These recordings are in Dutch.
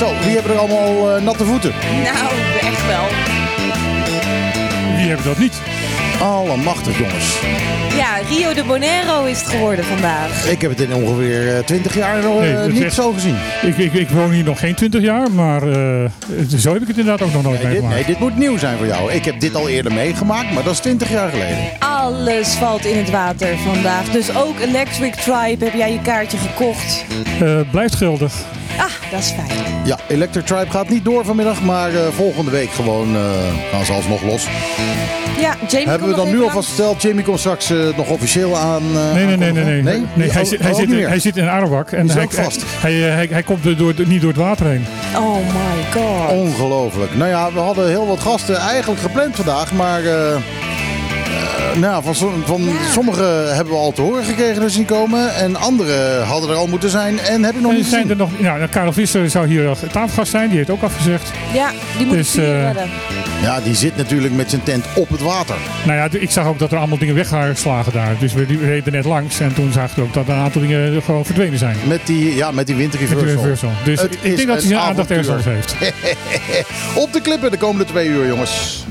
Zo, wie hebben er allemaal eh, natte voeten? Nou, echt wel. Hebben dat niet? Allemachtig jongens. Ja, Rio de Bonaire is het geworden vandaag. Ik heb het in ongeveer eh, 20 jaar nog, Nee, eh, is niet echt- zo gezien. Ik, ik, ik woon hier nog geen 20 jaar, maar eh, zo heb ik het inderdaad ook nog nooit Nee meegemaakt. nee, dit moet nieuw zijn voor jou. Ik heb dit al eerder meegemaakt, maar dat is 20 jaar geleden. Alles valt in het water vandaag. Dus ook Electric Tribe heb jij je kaartje gekocht. Eh, blijft geldig. Dat is fijn. Ja, Electric Tribe gaat niet door vanmiddag, maar eh, volgende week gewoon eh, gaan ze alsnog los. Ja, Jamie Hebben we dan nu alvast verteld? Jamie komt straks eh, nog officieel aan. eh, Nee, nee, nee, nee. aankondigen? nee. Nee, hij, Oh, zit, hij, oh, zit, niet meer. hij zit in Arawak en Is hij, ook vast. Hij, hij, hij, hij komt er door, niet door het water heen. Oh my god. Ongelooflijk. Nou ja, we hadden heel wat gasten eigenlijk gepland vandaag, maar nou, van, van Ja. sommigen hebben we al te horen gekregen dat ze niet komen. En anderen hadden er al moeten zijn en heb je nog En niet zijn gezien. er nog, nou, Karel Visser zou hier als tafelgast zijn, die heeft ook afgezegd. Ja, die moet Dus, eh. Ja, die zit natuurlijk met zijn tent op het water. Nou ja, ik zag ook dat er allemaal dingen weggeslagen daar. Dus we reden net langs en toen zag ik ook dat een aantal dingen gewoon verdwenen zijn. Met die, ja, met die winter reversal. Dus Het ik denk dat hij een zijn aandacht ergens heeft. Op de klippen de komende twee uur, jongens.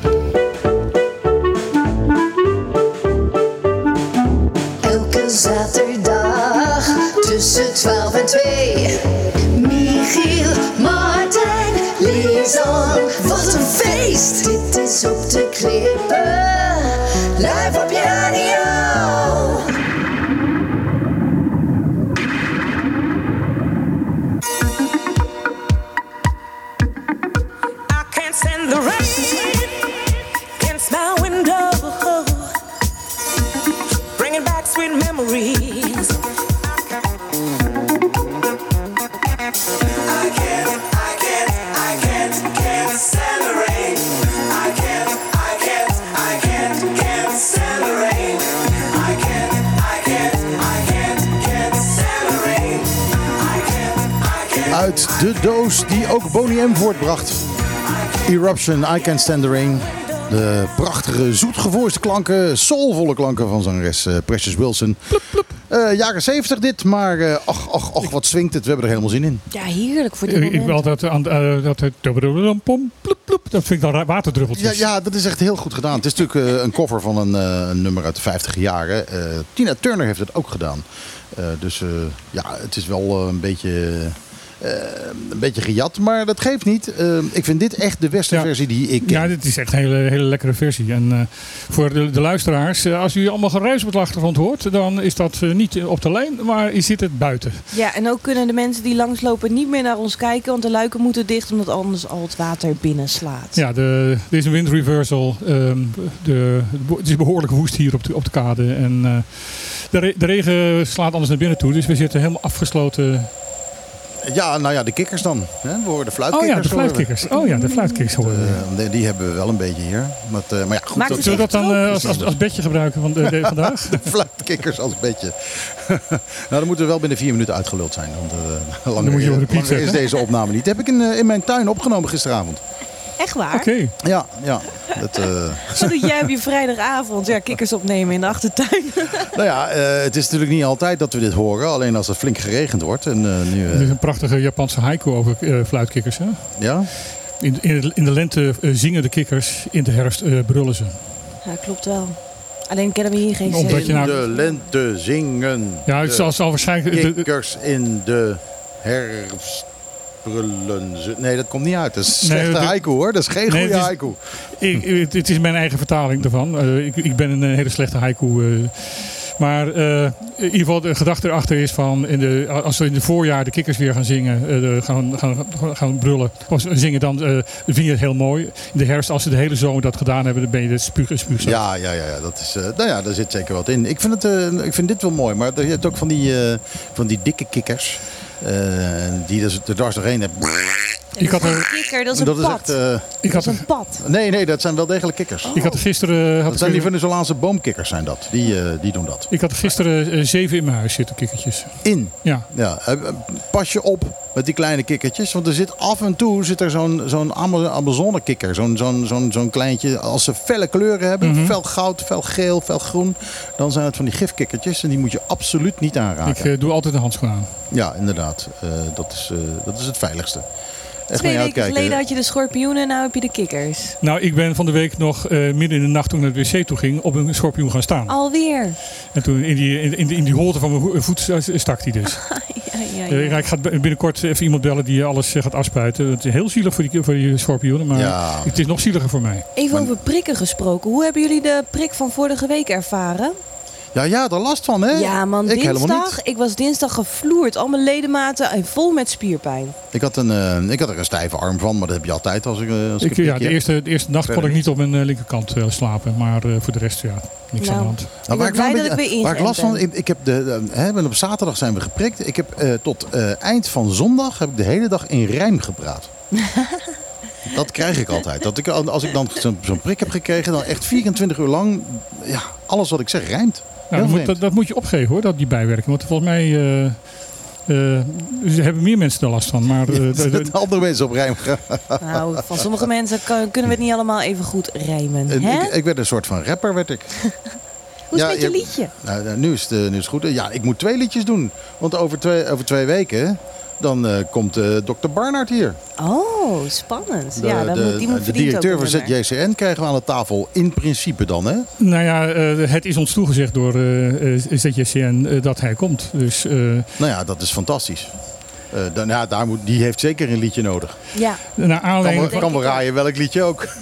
Wat een feest! Dit is op de klippen. Live op je doos die ook Boney M voortbracht. Eruption, I Can't Stand the Rain. De prachtige, zoetgevoiste klanken, soulvolle klanken van zangeres eh, Precious Wilson. Eh, jaren 70 dit, maar eh, ach, ach, ach, wat swingt het. We hebben er helemaal zin in. Ja, heerlijk voor dit Ik, moment. ik ben altijd aan eh, dat het pom, dat vind ik dan Ja, waterdruppeltjes. ja, dat is echt heel goed gedaan. Het is natuurlijk een cover van een, een nummer uit de 50 jaren. Tina Turner heeft het ook gedaan. Dus ja, het is wel een beetje... eh, een beetje gejat, maar dat geeft niet. Eh, ik vind dit echt de beste Ja. versie die ik ken. Ja, dit is echt een hele, hele lekkere versie. En eh, voor de, de luisteraars, eh, als u allemaal geruis op de achtergrond hoort, dan is dat eh, niet op de lijn, maar je zit het buiten. Ja, en ook kunnen de mensen die langslopen niet meer naar ons kijken, want de luiken moeten dicht, omdat anders al het water binnen slaat. Ja, de, er is een wind reversal. ehm, de, het is behoorlijk woest hier op de, op de kade. En eh, de, re- de regen slaat anders naar binnen toe, dus we zitten helemaal afgesloten. Ja, nou ja, de kikkers dan. Hè? We horen de Oh fluitkikkers. ja, de fluitkikkers. Oh ja, de fluitkikkers horen we. Eh, die- die hebben we wel een beetje hier. Maar, eh, maar ja, goed. Maakt dat- Zullen we dat dan eh, als, als, als bedje gebruiken van de, de- vandaag? fluitkikkers als beetje. nou, dan moeten we wel binnen vier minuten uitgeluld zijn. Want eh langer, moet je op repeat langer is deze opname niet. heb ik in, in mijn tuin opgenomen gisteravond. Echt waar? Oké. Ja, ja. Dat, eh, Wat doe jij op je vrijdagavond? Ja, kikkers opnemen in de achtertuin. nou ja, eh, het is natuurlijk niet altijd dat we dit horen. Alleen als het flink geregend wordt. En, eh, nu, eh, Er is een prachtige Japanse haiku over eh, fluitkikkers. Hè? ja? In, in, de- in de lente eh, zingen de kikkers, in de herfst eh, brullen ze. Ja, klopt wel. Alleen kennen we hier geen Omdat zin. je nou- In de lente zingen. Ja, het zal, zal waarschijnlijk... kikkers in de herfst. Brullen ze. Nee, dat komt niet uit. Dat is Nee, slechte haiku hoor. Dat is geen Nee, goede het is- haiku. Ik, het, het is mijn eigen vertaling daarvan. Eh, ik, ik ben een eh, hele slechte haiku. eh. maar in ieder geval de gedachte erachter is van... In de, als we in het voorjaar de kikkers weer gaan zingen, gaan, gaan, gaan brullen of zingen... dan eh, vind je het heel mooi. In de herfst, als ze de hele zomer dat gedaan hebben... dan ben je de spuug en spuugzat. Ja, ja, ja, dat is, nou ja, daar zit zeker wat in. Ik vind, het, ik vind dit wel mooi, maar je hebt ook van die, van die dikke kikkers. Eh, die dus er dwars doorheen hebben. Ik had dat is er- geen kikker, dat is een dat is pad. echt... eh, Ik had, dat is een pad. nee, nee, dat zijn wel degelijk kikkers. ik had er gisteren... Had Dat zijn die Venezolaanse boomkikkers zijn dat. Die, eh, die doen dat. ik had er gisteren eh, zeven in mijn huis zitten, kikkertjes. In. Ja. Ja, eh, pas je op met die kleine kikkertjes. Want er zit af en toe zit er zo'n zo'n Ama- Amazone-kikker. Zo'n zo'n zo'n zo'n kleintje. Als ze felle kleuren hebben, Mhm. fel goud, fel geel, fel groen. Dan zijn het van die gifkikkertjes. En die moet je absoluut niet aanraken. Ik eh, doe altijd een handschoen aan. Ja, inderdaad. Eh, dat, is, eh, dat is het veiligste. Echt Twee weken geleden had je de schorpioenen en nu heb je de kikkers. Nou, ik ben van de week nog eh, midden in de nacht toen ik naar het wc toe ging op een schorpioen gaan staan. Alweer. En toen in die, in, in die, in die holte van mijn vo- voet stak hij dus. Ja, ja, Eh, ja. ik ga binnenkort even iemand bellen die alles eh, gaat afspuiten. Het is heel zielig voor die, voor die schorpioenen, maar Ja. het is nog zieliger voor mij. Even over prikken gesproken. Hoe hebben jullie de prik van vorige week ervaren? Ja, ja, daar last van, hè? Ja man, ik dinsdag. Ik was dinsdag gevloerd. Al mijn ledematen en vol met spierpijn. Ik had, een, eh, ik had er een stijve arm van, maar dat heb je altijd als ik, eh, als ik, Ik, een ja, de, eerste, de eerste nacht kon ik niet op mijn eh, linkerkant eh, slapen. Maar eh, voor de rest, ja, niks Nou. aan de hand. Nou, ben waar ik, blij dat ik beetje- weer waar ik last van, ik, ik heb de, hè, op zaterdag zijn we geprikt. Ik heb eh, tot eh, eind van zondag heb ik de hele dag in rijm gepraat. dat krijg ik altijd. Dat ik, als ik dan zo'n zo'n prik heb gekregen, dan echt 24 uur lang, ja, alles wat ik zeg rijmt. Nou, dat, moet, dat, dat moet je opgeven hoor, dat, die bijwerking. Want volgens mij eh, eh, er hebben meer mensen er last van. Maar eh, de- de- Dat andere mensen op rijm gaan. Nou, van sommige mensen kunnen we het niet allemaal even goed rijmen. Ik, ik werd een soort van rapper, werd ik. Hoe is ja, het met je je- liedje? Nou, nou, nu, is het, eh, nu is het goed. Ja, ik moet twee liedjes doen. Want over twee, over twee weken, dan eh, komt eh Dr. Barnard hier. Oh, spannend. De, ja, dan de, moet, die moet de directeur van. ZJCN krijgen we aan de tafel in principe dan, hè? nou ja, eh, het is ons toegezegd door eh, eh, ZJCN dat hij komt. Dus eh, Nou ja, dat is fantastisch. Eh, dan, ja, daar moet, die heeft zeker een liedje nodig. Ja, naar Kan, aanleiding kan wel ik ook. raaien welk liedje ook.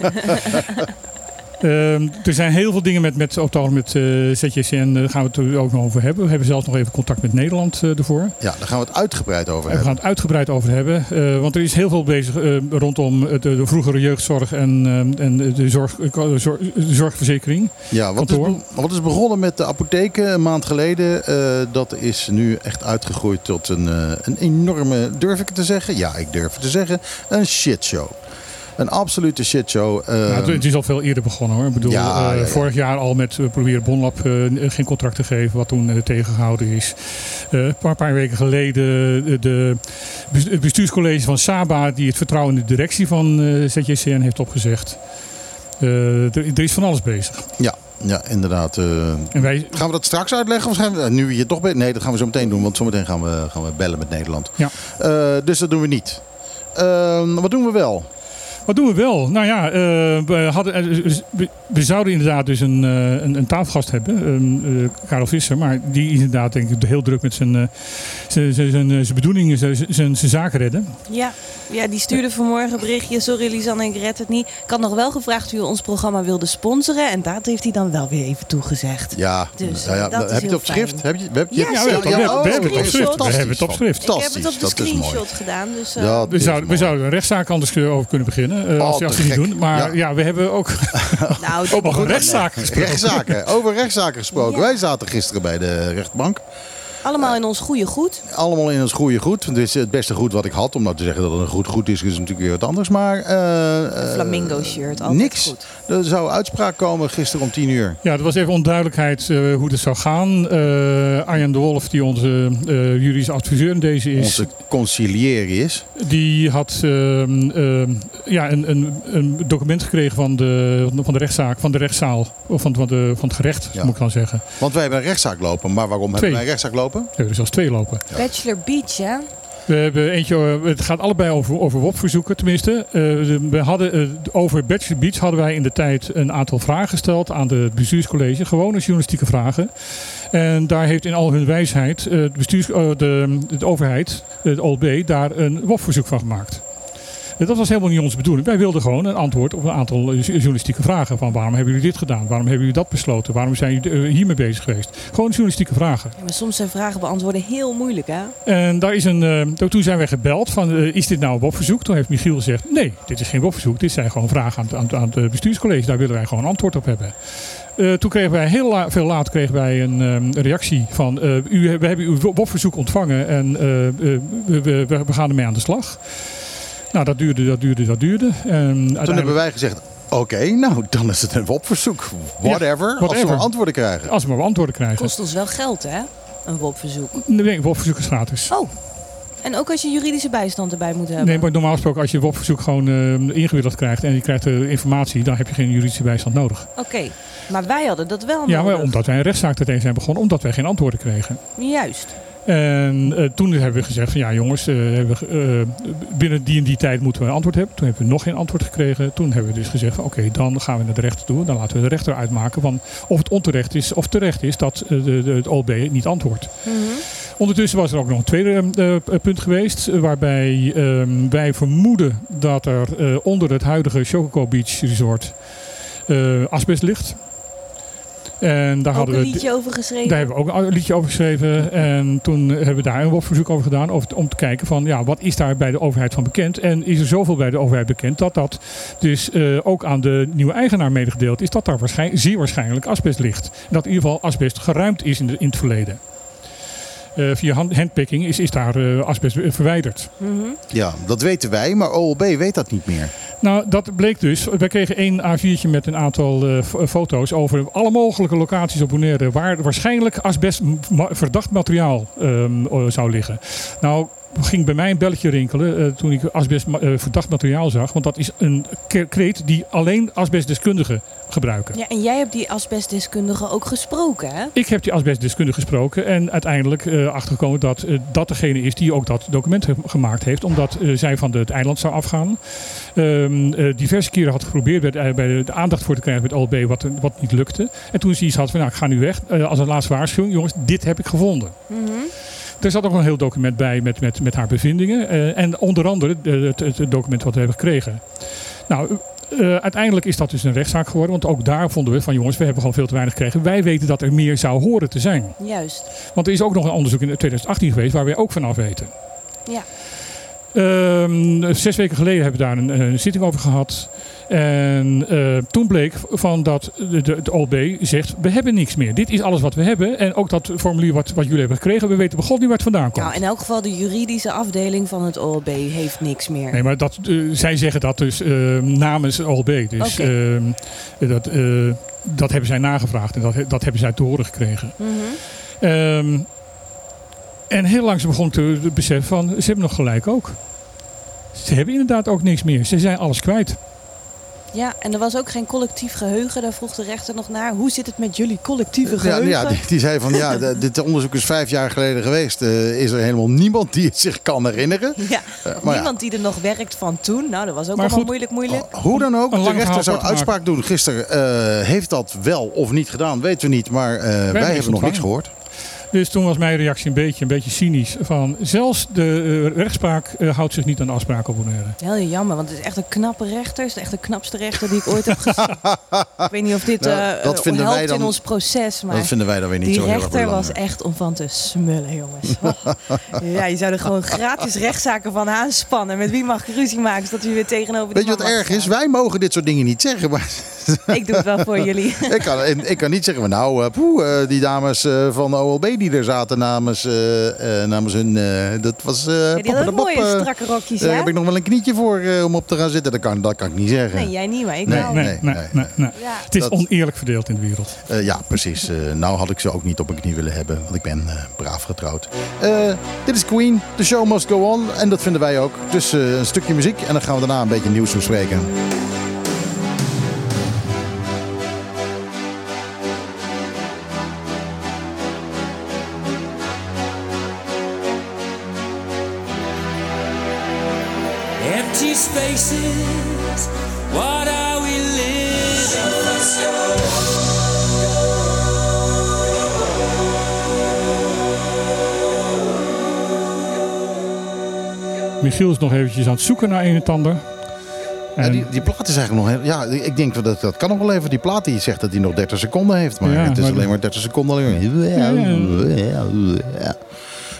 Ehm, er zijn heel veel dingen met, met, op met eh, ZJCN, daar gaan we het er ook nog over hebben. We hebben zelfs nog even contact met Nederland eh, ervoor. Ja, daar gaan we het uitgebreid over En we gaan hebben. het uitgebreid over hebben. eh, want er is heel veel bezig eh, rondom de, de vroegere jeugdzorg en, eh, en de, zorg, eh, zorgverzekering. Ja, wat is, wat is begonnen met de apotheken een maand geleden, eh, dat is nu echt uitgegroeid tot een, eh, een enorme, durf ik het te zeggen? Ja, ik durf het te zeggen, een shitshow. Een absolute shitshow. Nou, het- is al veel eerder begonnen hoor. Ik bedoel, Ja, eh, ja, vorig jaar al met eh, proberen Bonlab eh, geen contract te geven, wat toen eh, tegengehouden is. Een paar, paar weken geleden de, het bestuurscollege van Saba, die het vertrouwen in de directie van ZJCN heeft opgezegd. Er, is van alles bezig. ja, ja, inderdaad. En wij, gaan we dat straks uitleggen? Of gaan we, nu hier toch bent? Nee, dat gaan we zo meteen doen, want zometeen gaan we, gaan we bellen met Nederland. Ja. Dus dat doen we niet. Eh, wat doen we wel? Wat doen we wel? Nou ja, eh, we, hadden, eh, we, we zouden inderdaad dus een, eh, een, een tafelgast hebben, ehm, eh, Karel Visser. Maar die is inderdaad denk ik heel druk met zijn, eh, zijn, zijn, zijn, zijn bedoelingen, zijn, zijn, zijn zaken redden. ja. ja, die stuurde vanmorgen berichtje. Sorry Lisanne, ik red het niet. Ik had nog wel gevraagd of u ons programma wilde sponsoren. En dat heeft hij dan wel weer even toegezegd. Ja, Dus, nou ja, dat is heb je het heel op schrift? fijn. Heb je, heb je, Ja, Ja, we hebben, het op- we hebben het op schrift. We hebben het op schrift. Ik heb het op de is screenshot gedaan. Dus, eh, We is zouden, we zouden een rechtszaak anders over kunnen beginnen. Eh, Oh, als, als te we niet gek. doen. Maar Ja. ja. we hebben ook nou, een rechtszaak gesproken. Rechtszaken, over rechtszaken gesproken. Ja. Wij zaten gisteren bij de rechtbank. Allemaal in ons goede goed. Allemaal in ons goede goed. Dit is het beste goed wat ik had. Om nou te zeggen dat het een goed goed is, is natuurlijk weer wat anders. Maar eh, eh, Flamingo shirt, altijd niks. goed. Er zou uitspraak komen gisteren om tien uur. Ja, er was even onduidelijkheid eh, hoe het zou gaan. Eh Arjan de Wolf, die onze eh, juridische adviseur in deze is, Onze conciliëri is. die had ehm, ehm, ja, een, een, een document gekregen van de, van de rechtszaak, van de rechtszaal, of van, van, de, van het gerecht, Ja. moet ik dan zeggen. Want wij hebben een rechtszaak lopen. Maar waarom Twee. hebben wij een rechtszaak lopen? We hebben er zelfs twee lopen. Bachelor Beach, hè? We hebben eentje, eh, het gaat allebei over, over WOP-verzoeken tenminste. Eh, we hadden, eh, over Bachelor Beach hadden wij in de tijd een aantal vragen gesteld aan het bestuurscollege. Gewone journalistieke vragen. En daar heeft in al hun wijsheid eh, de, bestuurs, de, de overheid, het OLB, daar een WOP-verzoek van gemaakt. Dat was helemaal niet onze bedoeling. Wij wilden gewoon een antwoord op een aantal journalistieke vragen. Van waarom hebben jullie dit gedaan? Waarom hebben jullie dat besloten? Waarom zijn jullie eh, hiermee bezig geweest? Gewoon journalistieke vragen. Ja, maar soms zijn vragen beantwoorden heel moeilijk, hè? En daar is een, eh, toen zijn wij gebeld van, eh, is dit nou een WOP-verzoek? Toen heeft Michiel gezegd, nee, dit is geen WOP-verzoek. Dit zijn gewoon vragen aan, het- aan, aan het bestuurscollege. Daar willen wij gewoon antwoord op hebben. Toen kregen wij heel la- veel laat kregen wij een ehm, reactie van, u, we hebben uw WOP-verzoek ontvangen en we, we, we gaan ermee aan de slag. Nou, dat duurde, dat duurde, dat duurde. En Toen hebben wij gezegd, oké, nou dan is het een WOP-verzoek. Whatever, als we maar antwoorden krijgen. als we maar antwoorden krijgen. Kost ons wel geld, hè? Een WOP-verzoek. Nee, WOP-verzoek is gratis. Oh. En ook als je juridische bijstand erbij moet hebben. Nee, maar normaal gesproken als je WOP-verzoek gewoon eh, ingewilligd krijgt en je krijgt de informatie, dan heb je geen juridische bijstand nodig. Oké. Maar wij hadden dat wel Ja, nodig. maar omdat wij een rechtszaak tegen zijn begonnen, omdat wij geen antwoorden kregen. Juist. En eh, toen hebben we gezegd van ja jongens, eh, we, eh, binnen die en die tijd moeten we een antwoord hebben. Toen hebben we nog geen antwoord gekregen. Toen hebben we dus gezegd van oké, dan gaan we naar de rechter toe. Dan laten we de rechter uitmaken van of het onterecht is of terecht is dat de, de, het OLB niet antwoordt. Mhm. Ondertussen was er ook nog een tweede punt geweest. Waarbij ehm, wij vermoeden dat er onder het huidige Chococo Beach Resort asbest ligt. En daar Ook hadden een we. liedje over geschreven. Daar hebben we ook een liedje over geschreven. En toen hebben we daar een WOP-verzoek over gedaan. Over, om te kijken van ja, wat is daar bij de overheid van bekend. En is er zoveel bij de overheid bekend dat dat dus eh, ook aan de nieuwe eigenaar medegedeeld is. Dat daar waarschijn- zeer waarschijnlijk asbest ligt. En dat in ieder geval asbest geruimd is in, de, in het verleden. Eh, via hand- handpicking is, is daar eh, asbest verwijderd. Mhm. Ja, dat weten wij, maar OLB weet dat niet meer. Nou, dat bleek dus. Wij kregen één A4'tje met een aantal eh, f- foto's over alle mogelijke locaties op Bonaire waar waarschijnlijk asbest verdacht materiaal ehm, eh, zou liggen. Nou, ging bij mij een belletje rinkelen eh, toen ik asbest eh, verdacht materiaal zag. Want dat is een kreet die alleen asbestdeskundigen gebruiken. Ja, en jij hebt die asbestdeskundige ook gesproken, hè? Ik heb die asbestdeskundige gesproken en uiteindelijk eh, achtergekomen dat dat degene is die ook dat document ge- gemaakt heeft. Omdat zij van de, het eiland zou afgaan. Ehm, eh, diverse keren had geprobeerd bij, de, bij de, de aandacht voor te krijgen met OLB wat, wat niet lukte. En toen ze iets had van nou ik ga nu weg. Als een laatste waarschuwing, jongens, dit heb ik gevonden. Mhm. Er zat ook een heel document bij met, met, met haar bevindingen. eh, en onder andere het, het, het document wat we hebben gekregen. Nou, eh, uiteindelijk is dat dus een rechtszaak geworden. Want ook daar vonden we van jongens, we hebben gewoon veel te weinig gekregen. Wij weten dat er meer zou horen te zijn. Juist. Want er is ook nog een onderzoek in 2018 geweest waar wij ook vanaf weten. Ja. Ehm, zes weken geleden hebben we daar een, een zitting over gehad. En eh, toen bleek van dat de, de, het OLB zegt, we hebben niks meer. Dit is alles wat we hebben. En ook dat formulier wat, wat jullie hebben gekregen, we weten begon niet waar het vandaan komt. Nou, in elk geval de juridische afdeling van het OLB heeft niks meer. Nee, maar dat, eh, zij zeggen dat dus eh, namens OLB. Dus ehm, dat, dat hebben zij nagevraagd en dat, dat hebben zij te horen gekregen. Mhm. Ehm, en heel langzaam begon te beseffen van, ze hebben nog gelijk ook. Ze hebben inderdaad ook niks meer. Ze zijn alles kwijt. Ja, en er was ook geen collectief geheugen. Daar vroeg de rechter nog naar. Hoe zit het met jullie collectieve Ja, geheugen? ja, die, die zei van ja, de- dit onderzoek is vijf jaar geleden geweest. Eh, is er helemaal niemand die het zich kan herinneren. Ja, Eh, maar ja, niemand die er nog werkt van toen. Nou, dat was ook Maar allemaal goed, moeilijk, moeilijk. hoe dan ook, de rechter zou uitspraak doen gisteren. eh, heeft dat wel of niet gedaan, weten we niet. Maar eh, wij niks hebben nog niks gehoord. Dus toen was mijn reactie een beetje, een beetje cynisch. Van zelfs de eh, rechtspraak eh, houdt zich niet aan de afspraken op Bonaire. Heel jammer, want het is echt een knappe rechter. Het is echt de knapste rechter die ik ooit heb gezien. ik weet niet of dit Nou, eh, dat helpt dan- in ons proces. Maar Dat vinden wij dan weer niet die zo heel erg rechter was echt om van te smullen, jongens. Oh. Ja, je zou er gewoon gratis rechtszaken van aanspannen. Met wie mag ik ruzie maken, zodat u weer tegenover Weet die je wat erg is? Wij mogen dit soort dingen niet zeggen. Maar Ik doe het wel voor jullie. ik, kan, ik kan niet zeggen, van, nou, eh, poeh, eh, die dames eh, van de OLB die er zaten namens, namens hun... eh, dat was eh Ja, die hadden mooie strakke rokjes, Daar hè? heb ik nog wel een knietje voor eh, om op te gaan zitten. Dat kan, dat kan ik niet zeggen. Nee, jij niet, maar ik Nee, wel. Nee, nee, nee, nee, nee, nee. Ja. Het is Dat- oneerlijk verdeeld in de wereld. Eh, ja, precies. Nou had ik ze ook niet op mijn knie willen hebben, want ik ben eh, braaf getrouwd. Eh, dit is Queen, The Show Must Go On. En dat vinden wij ook. Dus eh, een stukje muziek en dan gaan we daarna een beetje nieuws bespreken. What are we living? Michiel is nog eventjes aan het zoeken naar een en ander. Ja, En- die, die plaat is eigenlijk nog heel... Ja, ik denk dat dat kan nog wel even. Die plaat die zegt dat hij nog 30 seconden heeft. Maar Ja, het is maar- alleen maar 30 seconden. Alleen maar... Ja.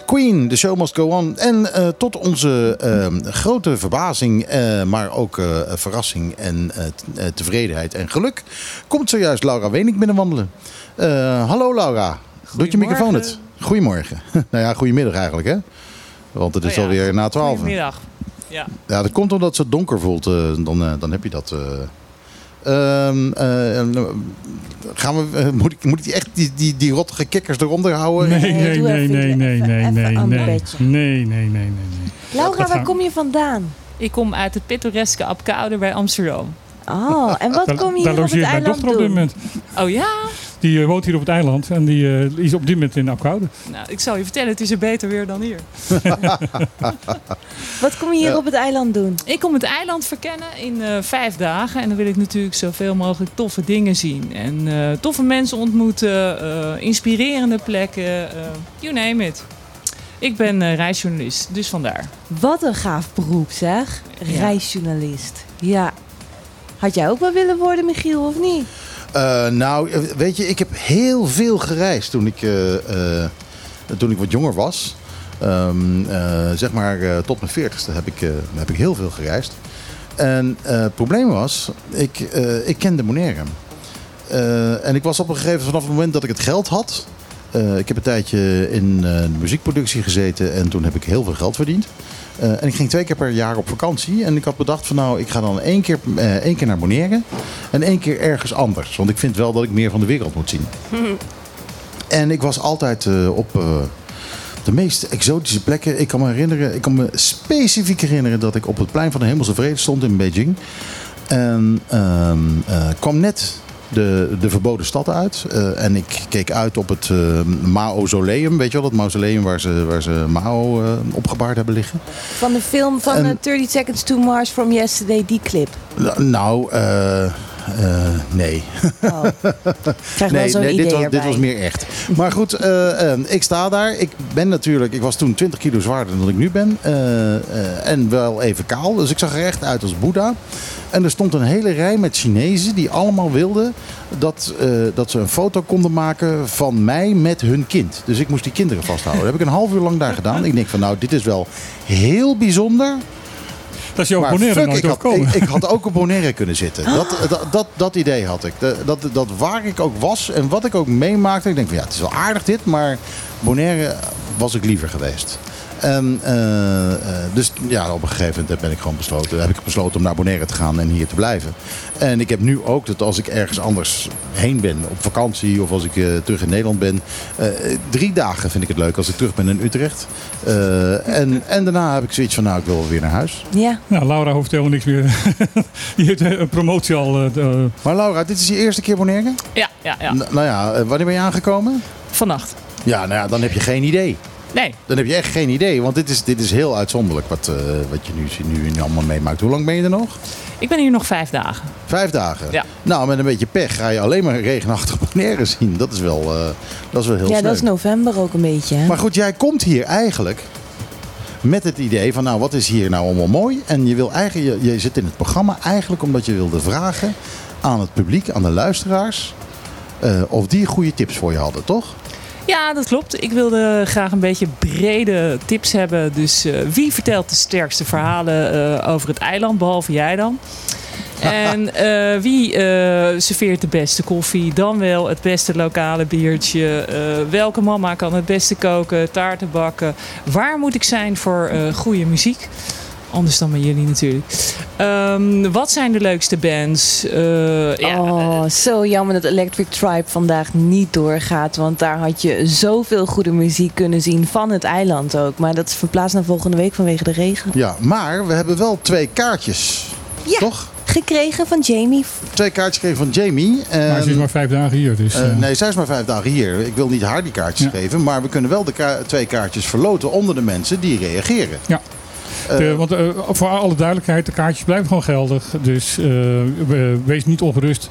Queen, The Show Must Go On. En eh, tot onze eh, grote verbazing, eh, maar ook eh, verrassing en tevredenheid en geluk... komt zojuist Laura Wening binnenwandelen. Hallo Laura. Doet je microfoon het? Goedemorgen. nou ja, goedemiddag eigenlijk hè. Want het is Oh ja. alweer na 12. Goedemiddag. Ja. Ja, dat komt omdat het donker voelt. dan, dan heb je dat. Eh. Ehm, eh, gaan we, eh, moet, ik, moet ik die echt die, die, die rottige kikkers eronder houden? Nee, Nee, nee, nee, nee, nee, nee, nee, nee. bedje. Nee, nee, nee, nee, nee. Laura, waar kom je vandaan? Ik kom uit het pittoreske Apkoude bij Amsterdam. Oh, en wat kom je daar hier op het logeert mijn eiland dochter op dit doen? moment. Oh ja? Die eh, woont hier op het eiland en die eh, is op dit moment in Apkoude. Nou, ik zal je vertellen, het is er beter weer dan hier. Wat kom je hier Ja. op het eiland doen? Ik kom het eiland verkennen in eh, vijf dagen. En dan wil ik natuurlijk zoveel mogelijk toffe dingen zien. En eh, toffe mensen ontmoeten, eh, inspirerende plekken, eh, you name it. Ik ben eh, reisjournalist, dus vandaar. Wat een gaaf beroep zeg. Ja. Reisjournalist. Ja. Had jij ook wel willen worden, Michiel, of niet? Eh, nou, eh, weet je, ik heb heel veel gereisd toen ik, eh, toen ik wat jonger was. Ehm, eh, zeg maar tot mijn veertigste heb ik, heb ik heel veel gereisd. En het probleem was, ik, ik kende. Eh, en ik was op een gegeven vanaf het moment dat ik het geld had. ik heb een tijdje in muziekproductie gezeten en toen heb ik heel veel geld verdiend. Eh, en ik ging twee keer per jaar op vakantie. En ik had bedacht van nou, ik ga dan één keer, eh, één keer naar Bonaire. En één keer ergens anders. Want ik vind wel dat ik meer van de wereld moet zien. En ik was altijd eh, op de meest exotische plekken. Ik kan me herinneren, ik kan me specifiek herinneren dat ik op het plein van de Hemelse Vrede stond in Beijing. En ehm, eh, kwam net de, de verboden stad uit. Eh, en ik keek uit op het eh Mausoleum. Weet je wel, dat mausoleum waar ze, waar ze Mao eh, opgebaard hebben liggen. Van de film van En- eh, 30 Seconds to Mars from Yesterday, die clip. Nou, eh, nee. Oh. Krijg Nee, dit, was, dit was meer echt. Maar goed, ik sta daar. Ik ben natuurlijk, ik was toen 20 kilo zwaarder dan ik nu ben. en wel even kaal. Dus ik zag er echt uit als Boeddha. En er stond een hele rij met Chinezen die allemaal wilden dat, eh, dat ze een foto konden maken van mij met hun kind. Dus ik moest die kinderen vasthouden. Dat heb ik een half uur lang daar gedaan. Ik denk van nou, dit is wel heel bijzonder. Dat is Maar Bonaire fuck, nooit ik, had, ik, ik had ook op Bonaire kunnen zitten. Dat, dat, dat, dat idee had ik. Dat, dat, dat waar ik ook was en wat ik ook meemaakte. Ik denk van ja, het is wel aardig dit, maar Bonaire was ik liever geweest. En, eh, eh, dus ja, op een gegeven moment ben ik gewoon besloten, heb ik besloten om naar Bonaire te gaan en hier te blijven. En ik heb nu ook dat als ik ergens anders heen ben, op vakantie of als ik eh, terug in Nederland ben, eh, drie dagen vind ik het leuk als ik terug ben in Utrecht. Eh, en, en daarna heb ik zoiets van, nou, ik wil wel weer naar huis. Ja. Nou, Laura hoeft helemaal niks meer. Die heeft een promotie al. eh, Maar Laura, dit is je eerste keer Bonaire? Ja, ja, ja. N- nou ja, wanneer ben je aangekomen? Vannacht. Ja, nou ja, dan heb je geen idee. Nee, Dan heb je echt geen idee, want dit is, dit is heel uitzonderlijk wat, eh, wat je nu, nu, nu allemaal meemaakt. Hoe lang ben je er nog? ik ben hier nog vijf dagen. Vijf dagen. Ja. Nou, met een beetje pech ga je alleen maar regenachtig Bonaire zien. Dat is wel, eh, dat is wel heel ja, sneu. dat is november ook een beetje. Hè? Maar goed, jij komt hier eigenlijk met het idee van, nou, wat is hier nou allemaal mooi? En je, wil eigenlijk, je, je zit in het programma eigenlijk omdat je wilde vragen aan het publiek, aan de luisteraars, eh, of die goede tips voor je hadden, toch? Ja, dat klopt. Ik wilde graag een beetje brede tips hebben. Dus eh, wie vertelt de sterkste verhalen eh, over het eiland, behalve jij dan? En eh, wie serveert de beste koffie? Dan wel het beste lokale biertje. Welke mama kan het beste koken, taarten bakken? Waar moet ik zijn voor goede muziek? Anders dan bij jullie natuurlijk. Ehm, wat zijn de leukste bands? Eh, ja, Oh, zo jammer dat Electric Tribe vandaag niet doorgaat. Want daar had je zoveel goede muziek kunnen zien van het eiland ook. Maar dat is verplaatst naar volgende week vanwege de regen. Ja, maar we hebben wel twee kaartjes, Ja. toch? Gekregen van Jamie. Twee kaartjes gekregen van Jamie. En, maar ze is maar vijf dagen hier. Dus, eh, eh, nee, zij is maar vijf dagen hier. Ik wil niet haar die kaartjes Ja. geven. Maar we kunnen wel de ka- twee kaartjes verloten onder de mensen die reageren. Ja. Eh, de- want eh, voor alle duidelijkheid, de kaartjes blijven gewoon geldig. Dus eh, we- wees niet ongerust.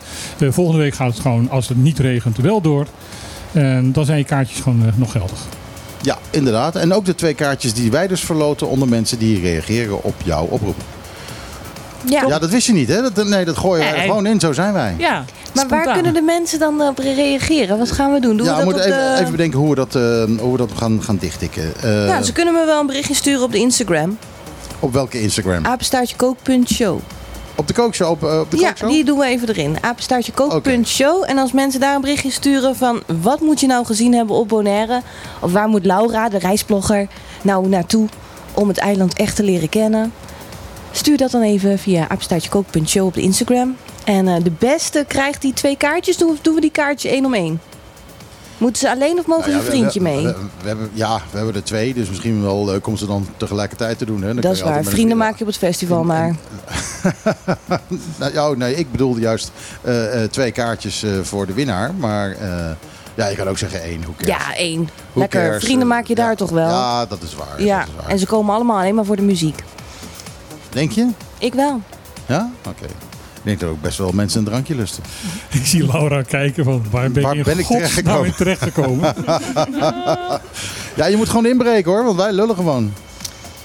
Volgende week gaat het gewoon, als het niet regent, wel door. En dan zijn je kaartjes gewoon nog geldig. ja, inderdaad. En ook de twee kaartjes die wij dus verloten onder mensen die reageren op jouw oproep. Ja. Ja, dat wist je niet, hè? Dat, nee, dat gooien wij er gewoon in. Zo zijn wij. ja, maar waar kunnen de mensen dan op reageren? Wat gaan we doen? Doen ja, we moeten even, de... even bedenken hoe we dat, eh, hoe we dat gaan, gaan dichttikken. Eh, Nou, ze kunnen me wel een berichtje sturen op de Instagram. Op welke Instagram? Apenstaartje kook.show. Op de kookshow? Op, eh, op de Ja, kookshow? die doen we even erin. Apenstaartje kook.show. En als mensen daar een berichtje sturen van... wat moet je nou gezien hebben op Bonaire? Of waar moet Laura, de reisblogger, nou naartoe... om het eiland echt te leren kennen? Stuur dat dan even via apenstaartjekook.show op de Instagram. En eh, de beste krijgt die twee kaartjes. Doen we, doen we die kaartjes één om één? Moeten ze alleen of mogen Nou ze ja, vriendje we, mee? We, hebben, ja, we hebben er twee, dus misschien wel leuk om ze dan tegelijkertijd te doen. Hè? Dan dat is waar. Vrienden vriend- maak je op het festival maar. Nou, oh, nee, ik bedoelde juist eh, eh, twee kaartjes eh, voor de winnaar. Maar ja, je kan ook zeggen één. Hoe? Ja, één. Lekker. cares? Vrienden maak je ja. daar toch wel? Ja, dat is waar. Ja, Dat is waar. en ze komen allemaal alleen maar voor de muziek. Denk je? Ik wel. Ja? Oké. Denk dat ook best wel mensen een drankje lusten. Ik zie Laura kijken van waar ben Waar ik in ben ik godsnaam in terechtgekomen? Ja, je moet gewoon inbreken hoor, want wij lullen gewoon.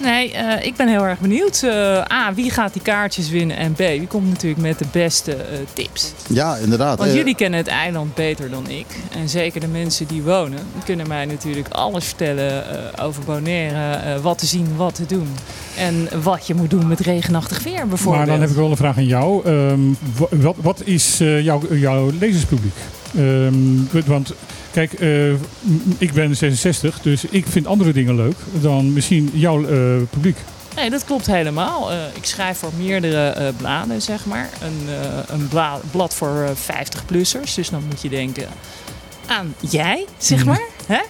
Nee, eh, ik ben heel erg benieuwd. Eh, A, wie gaat die kaartjes winnen? En B, wie komt natuurlijk met de beste eh, tips? Ja, inderdaad. Want jullie kennen het eiland beter dan ik. En zeker de mensen die wonen, kunnen mij natuurlijk alles vertellen eh, over Bonaire. eh, wat te zien, wat te doen. En wat je moet doen met regenachtig weer bijvoorbeeld. Maar dan heb ik wel een vraag aan jou. Ehm, wa- wat, wat is eh, jouw, jouw lezerspubliek? Ehm, want kijk, eh, ik ben 66, dus ik vind andere dingen leuk dan misschien jouw eh, publiek. Nee, dat klopt helemaal. Eh, ik schrijf voor meerdere bladen, zeg maar. Een, een bla- blad voor 50-plussers. Dus dan moet je denken aan jij, zeg maar. Hè?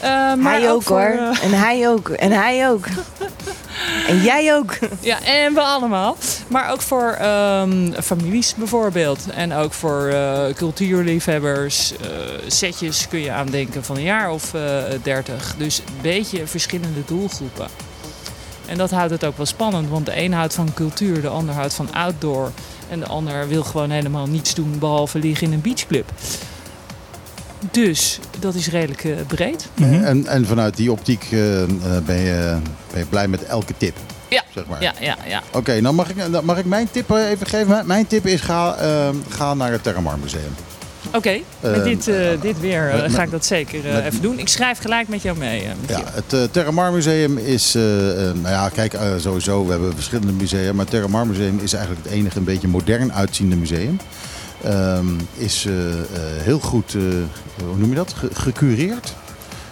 Eh, maar hij ook, voor, hoor. eh, En hij ook. En hij ook. en jij ook. Ja, en we allemaal. Maar ook voor ehm, families bijvoorbeeld. En ook voor eh, cultuurliefhebbers. setjes kun je aandenken van een jaar of dertig. dus een beetje verschillende doelgroepen. En dat houdt het ook wel spannend. Want de een houdt van cultuur, de ander houdt van outdoor. En de ander wil gewoon helemaal niets doen behalve liggen in een beachclub. Dus dat is redelijk eh, breed. Mhm. En, en vanuit die optiek eh, eh, ben, je, ben je blij met elke tip. Ja. Zeg maar. Ja, ja, ja. Oké, dan mag ik, dan mag ik mijn tip eh, even geven. Mijn- tip is ga, eh, ga naar het Terramar Museum. Oké, met Ehm, dit, eh, dit weer eh, met- met- ga ik dat zeker eh, met- even doen. Ik schrijf gelijk met jou mee. eh. Ja, het uh, Terramar Museum is, eh, eh, nou ja, kijk, eh, sowieso, we hebben verschillende musea, maar het Terramar Museum is eigenlijk het enige een beetje modern uitziende museum. Ehm, is eh, eh, heel goed, eh, hoe noem je dat, Ge- gecureerd.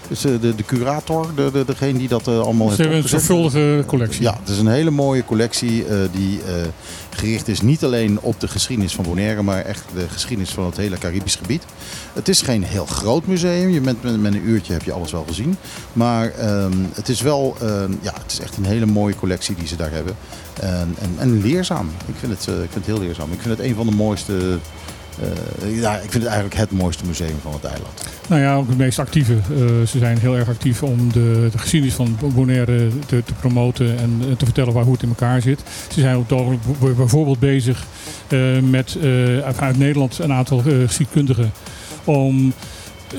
Dus de, de curator, de, de, degene die dat eh, allemaal Ze heeft hebben een zorgvuldige collectie. Ja, het is een hele mooie collectie die gericht is niet alleen op de geschiedenis van Bonaire, maar echt de geschiedenis van het hele Caribisch gebied. Het is geen heel groot museum, je bent met, met een uurtje heb je alles wel gezien. Maar ehm, het is wel, ehm, ja, het is echt een hele mooie collectie die ze daar hebben. En, en, en leerzaam. Ik vind, het, ik vind het heel leerzaam. Ik vind het een van de mooiste, eh, ja, ik vind het eigenlijk het mooiste museum van het eiland. Nou ja, ook het meest actieve. Eh, ze zijn heel erg actief om de, de geschiedenis van Bonaire te, te promoten en eh, te vertellen waar, hoe het in elkaar zit. Ze zijn op het ogenblik bijvoorbeeld bezig eh, met eh, uit, Nederland een aantal eh, geschiedkundigen om eh,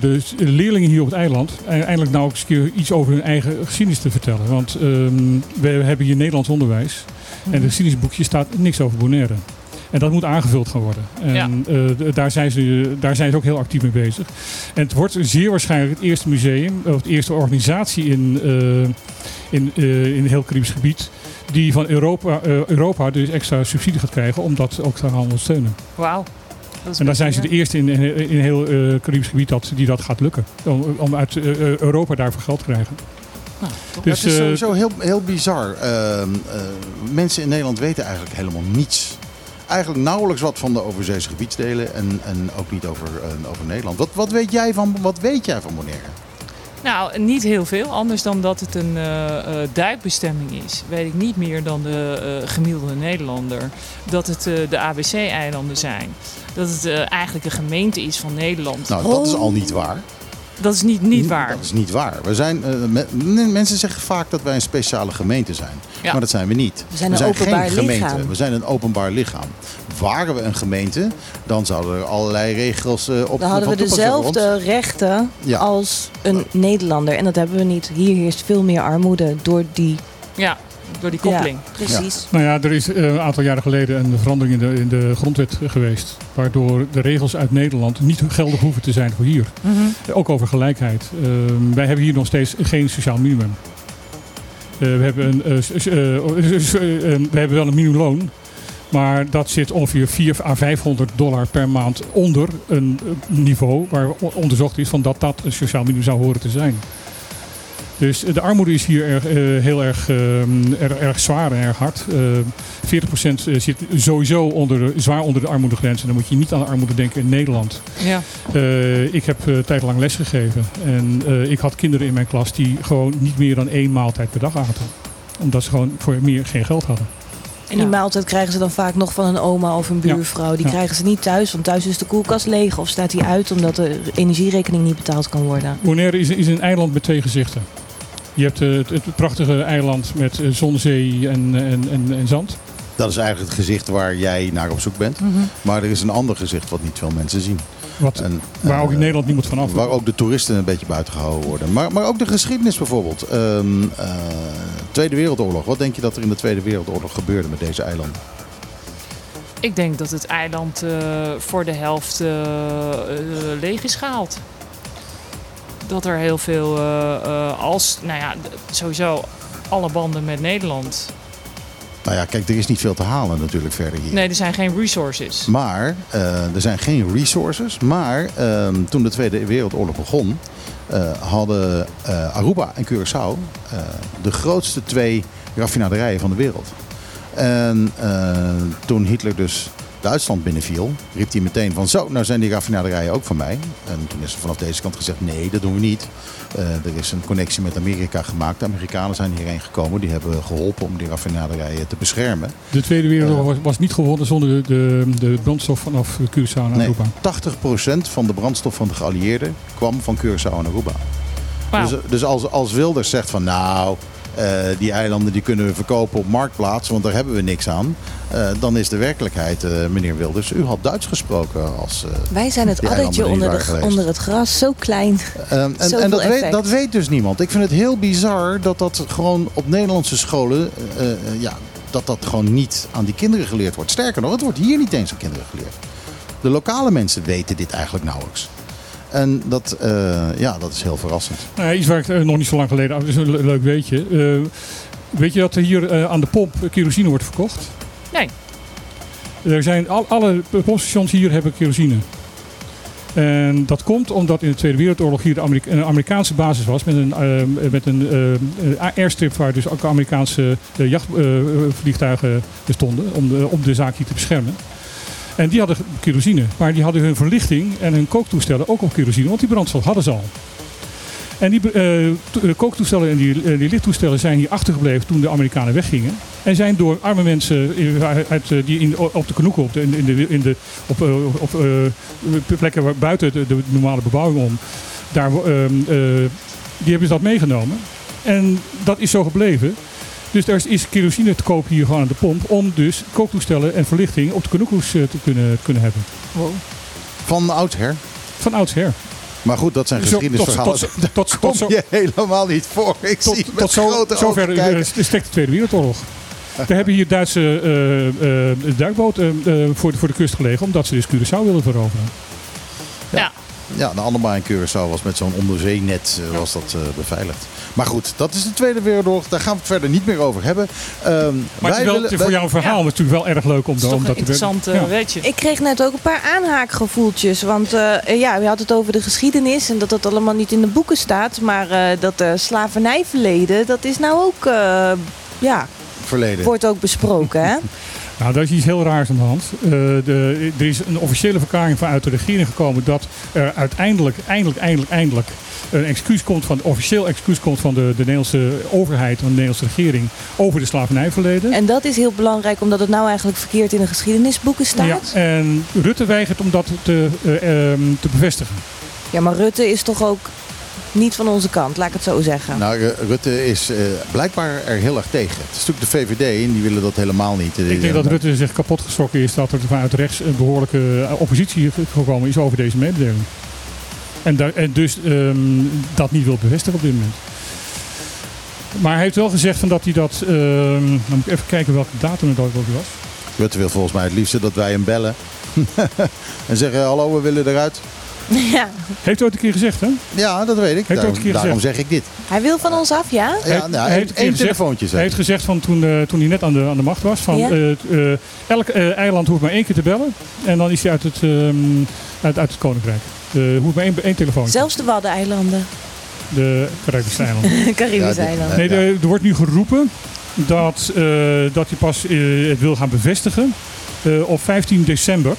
de leerlingen hier op het eiland e- eindelijk nou ook eens een keer iets over hun eigen geschiedenis te vertellen. Want ehm, we hebben hier Nederlands onderwijs en in het geschiedenisboekje staat niks over Bonaire. En dat moet aangevuld gaan worden. En Ja. eh, daar, zijn ze, daar zijn ze ook heel actief mee bezig. En het wordt zeer waarschijnlijk het eerste museum, of de eerste organisatie in, eh, in, eh, in heel Caribisch gebied, die van Europa, Europa dus extra subsidie gaat krijgen om dat ook te gaan ondersteunen. Wauw. En daar zijn ze de eerste in, in, in heel eh Caribisch gebied dat, die dat gaat lukken. Om, om uit Europa daarvoor geld te krijgen. Nou, top. Dus, het is sowieso heel, heel bizar. Ehm, eh, mensen in Nederland weten eigenlijk helemaal niets. Eigenlijk nauwelijks wat van de overzeese gebiedsdelen en, en ook niet over, eh, over Nederland. Wat, wat, weet jij van, wat weet jij van Bonaire? Nou, niet heel veel. Anders dan dat het een eh, eh, duikbestemming is. Weet ik niet meer dan de eh, gemiddelde Nederlander. Dat het de ABC-eilanden zijn. Dat het eigenlijk een gemeente is van Nederland. Nou, dat is al niet waar. Dat is niet, niet waar. Dat is niet waar. We zijn, eh, me- me- mensen zeggen vaak dat wij een speciale gemeente zijn. Ja. Maar dat zijn we niet. We zijn een openbaar geen gemeente. lichaam. We zijn een openbaar lichaam. Waren we een gemeente, dan zouden er allerlei regels eh, op Dan hadden we dezelfde rechten Ja. als een Nederlander. En dat hebben we niet. Hier heerst veel meer armoede door die... Ja, door die koppeling. Ja, precies. Nou ja, er is eh, een aantal jaren geleden een verandering in de, in de grondwet geweest. Waardoor de regels uit Nederland niet geldig hoeven te zijn voor hier. Mhm. Ook over gelijkheid. Ehm, wij hebben hier nog steeds geen sociaal minimum. Eh, we, hebben een, eh, we hebben wel een minimumloon. Maar dat zit ongeveer 400 à 500 dollar per maand onder een niveau waar onderzocht is van dat dat een sociaal minimum zou horen te zijn. Dus eh, de armoede is hier erg, eh, heel erg, ehm, erg, erg zwaar en erg hard. Eh 40% zit sowieso onder, de- zwaar onder de armoedegrens. En dan moet je niet aan de armoede denken in Nederland. Ja. Eh, ik heb eh tijdlang les gegeven. En eh, ik had kinderen in mijn klas die gewoon niet meer dan één maaltijd per dag aten. Omdat ze gewoon voor meer geen geld hadden. En die Ja. maaltijd krijgen ze dan vaak nog van een oma of een buurvrouw. Die Ja. krijgen ze niet thuis, want thuis is de koelkast leeg of staat die uit omdat de energierekening niet betaald kan worden. Bonaire is, is een eiland met twee gezichten. Je hebt eh, het, het prachtige eiland met eh, zon, zee en, en, en, en zand. Dat is eigenlijk het gezicht waar jij naar op zoek bent. Maar er is een ander gezicht wat niet veel mensen zien. Wat, En, waar ook in eh, Nederland niemand van af Waar ook de toeristen een beetje buiten gehouden worden. Maar, maar ook de geschiedenis bijvoorbeeld. Ehm, eh, Tweede Wereldoorlog. Wat denk je dat er in de Tweede Wereldoorlog gebeurde met deze eilanden? Ik denk dat het eiland eh, voor de helft leeg is gehaald. Dat er heel veel, eh, eh, als, nou ja, sowieso alle banden met Nederland. Nou ja, kijk, er is niet veel te halen natuurlijk verder hier. Nee, er zijn geen resources. Maar eh, er zijn geen resources. Maar ehm, toen de Tweede Wereldoorlog begon, hadden Aruba en Curaçao de grootste twee raffinaderijen van de wereld. En toen Hitler dus Duitsland binnenviel, riep hij meteen van zo, nou zijn die raffinaderijen ook van mij. En toen is er vanaf deze kant gezegd nee, dat doen we niet. Eh, er is een connectie met Amerika gemaakt. De Amerikanen zijn hierheen gekomen. Die hebben geholpen om die raffinaderijen te beschermen. De Tweede Wereldoorlog was, was niet gewonnen zonder de, de, de brandstof vanaf Curaçao en Nee, Aruba. 80% van de brandstof van de geallieerden kwam van Curaçao en Aruba. Dus, dus als, als Wilders zegt van nou, eh, die eilanden die kunnen we verkopen op marktplaats, want daar hebben we niks aan. eh, dan is de werkelijkheid, eh, meneer Wilders, u had Duits gesproken als... eh, Wij zijn het addertje onder, de, onder het gras, zo klein. Ehm, en en dat, weet, dat weet dus niemand. Ik vind het heel bizar dat dat gewoon op Nederlandse scholen, eh, eh, ja, dat dat gewoon niet aan die kinderen geleerd wordt. Sterker nog, het wordt hier niet eens aan kinderen geleerd. De lokale mensen weten dit eigenlijk nauwelijks. En dat, eh, ja, dat is heel verrassend. Nou iets waar ik eh, nog niet zo lang geleden, dat is een le- leuk weetje. Eh, weet je dat er hier aan de pomp kerosine wordt verkocht? Nee. Er zijn al, alle pompstations hier hebben kerosine. En dat komt omdat in de Tweede Wereldoorlog hier Amerika- een Amerikaanse basis was met een, met een eh, airstrip waar dus ook Amerikaanse eh, jachtvliegtuigen stonden om de, om de zaak hier te beschermen. En die hadden kerosine, maar die hadden hun verlichting en hun kooktoestellen ook op kerosine, want die brandstof hadden ze al. En die eh, eh, kooktoestellen en die, eh, die lichttoestellen zijn hier achtergebleven toen de Amerikanen weggingen. En zijn door arme mensen die in, op de Kanoeken, op, de, in de, in de, op, plekken waar, buiten de, de normale bebouwing om, daar, ehm, eh, die hebben ze dat meegenomen. En dat is zo gebleven. Dus er is- kerosine te koop hier gewoon aan de pomp om dus kooktoestellen en verlichting op de Kanoekoes eh, te kunnen, kunnen hebben. Van oudsher. Van oudsher. Maar goed, dat zijn geschiedenisverhalen. tot, tot, tot, tot, zo, je helemaal niet voor. Ik tot, zie tot met zo, grote zover strekt de Tweede Wereldoorlog. We hebben hier Duitse eh, eh, duikboten eh, voor, de- voor de kust gelegen, omdat ze dus Curaçao wilden veroveren. Ja, de Annema in Curaçao was met zo'n onderzeenet was dat eh, beveiligd. Maar goed, dat is de Tweede Wereldoorlog. Daar gaan we het verder niet meer over hebben. Ehm, Maar is wel, willen- voor jou een verhaal Ja. natuurlijk wel erg leuk om, Dat te interessant eh, Ja. weetje. Ik kreeg net ook een paar aanhaakgevoeltjes. Want eh, ja, we hadden het over de geschiedenis en dat dat allemaal niet in de boeken staat. Maar eh, dat uh, slavernijverleden, dat is nou ook, eh, ja, verleden. wordt ook besproken hè. Nou, daar is iets heel raars aan de hand. Eh, de, er is een officiële verklaring vanuit de regering gekomen dat er uiteindelijk, eindelijk, eindelijk, eindelijk een excuus komt van, officieel excuus komt van de, de Nederlandse overheid, van de Nederlandse regering over de slavernijverleden. En dat is heel belangrijk omdat het nou eigenlijk verkeerd in de geschiedenisboeken staat. Ja, en Rutte weigert om dat te, eh, ehm, te bevestigen. Ja, maar Rutte is toch ook niet van onze kant, laat ik het zo zeggen. Nou, Ru- Rutte is eh, blijkbaar er heel erg tegen. Het is natuurlijk de VVD en die willen dat helemaal niet. Ik denk dat Rutte zich kapot geschrokken is dat er vanuit rechts een behoorlijke eh, oppositie gekomen is over deze mededeling. En, daar- en dus ehm, dat niet wil bevestigen op dit moment. Maar hij heeft wel gezegd van dat hij dat. ehm, dan moet ik even kijken welke datum het ook was. Rutte wil volgens mij het liefste dat wij hem bellen. en zeggen, hallo, we willen eruit. Ja, Heeft hij ooit een keer gezegd, hè? Ja, dat weet ik. Daarom, een keer daarom gezegd? zeg ik dit. hij wil van ons af, ja? Ja, Hij- nou, hij heeft één telefoontje Hij heeft gezegd van toen, eh, toen hij net aan de, aan de macht was: van Ja? eh, eh, elk eh, eiland hoeft maar één keer te bellen. En dan is hij uit het, ehm, uit, uit het koninkrijk. Eh hoeft maar één, één telefoontje. Zelfs de Waddeneilanden. de Caribische eilanden. Caribische Ja, eilanden. Nee, er, er wordt nu geroepen dat, eh, dat hij pas het wil gaan bevestigen eh, op 15 december.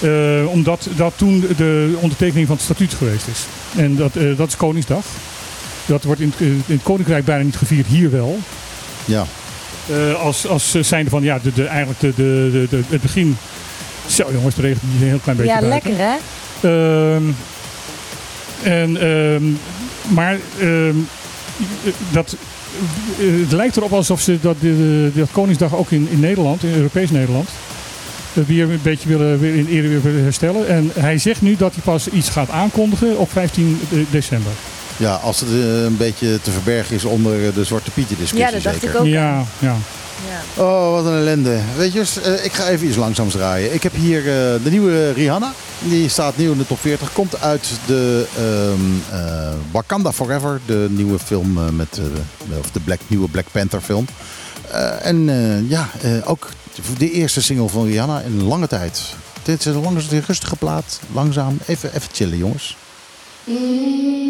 Eh, omdat dat toen de ondertekening van het statuut geweest is. En dat, eh, dat is Koningsdag. Dat wordt in het, in het Koninkrijk bijna niet gevierd, hier wel. Ja. Eh, als, als zijnde van, ja, de, de, eigenlijk de, de, de, de- het begin... Zo jongens, het regent hier een heel klein beetje Ja, buiten. lekker hè? Ehm, en, ehm, maar ehm, dat, het lijkt erop alsof ze dat, de, dat Koningsdag ook in, in Nederland, in Europees Nederland, eh, weer een beetje willen, weer in ere weer willen herstellen. En hij zegt nu dat hij pas iets gaat aankondigen op 15 de- december. Ja, als het eh, een beetje te verbergen is onder eh, de Zwarte Pieten discussie Ja, dat dacht zeker. ik ook. Ja, ja. Ja. Oh, wat een ellende. Weet je, eh, ik ga even iets langzaams draaien. Ik heb hier eh, de nieuwe Rihanna. Die staat nieuw in de top 40. Komt uit de ehm, eh, Wakanda Forever. De nieuwe film eh, met eh, of de Black, nieuwe Black Panther film. Eh, en eh, ja, eh, ook de eerste single van Rihanna in lange tijd. Dit is een rustige plaat. Langzaam. Even, even chillen, jongens. Ja,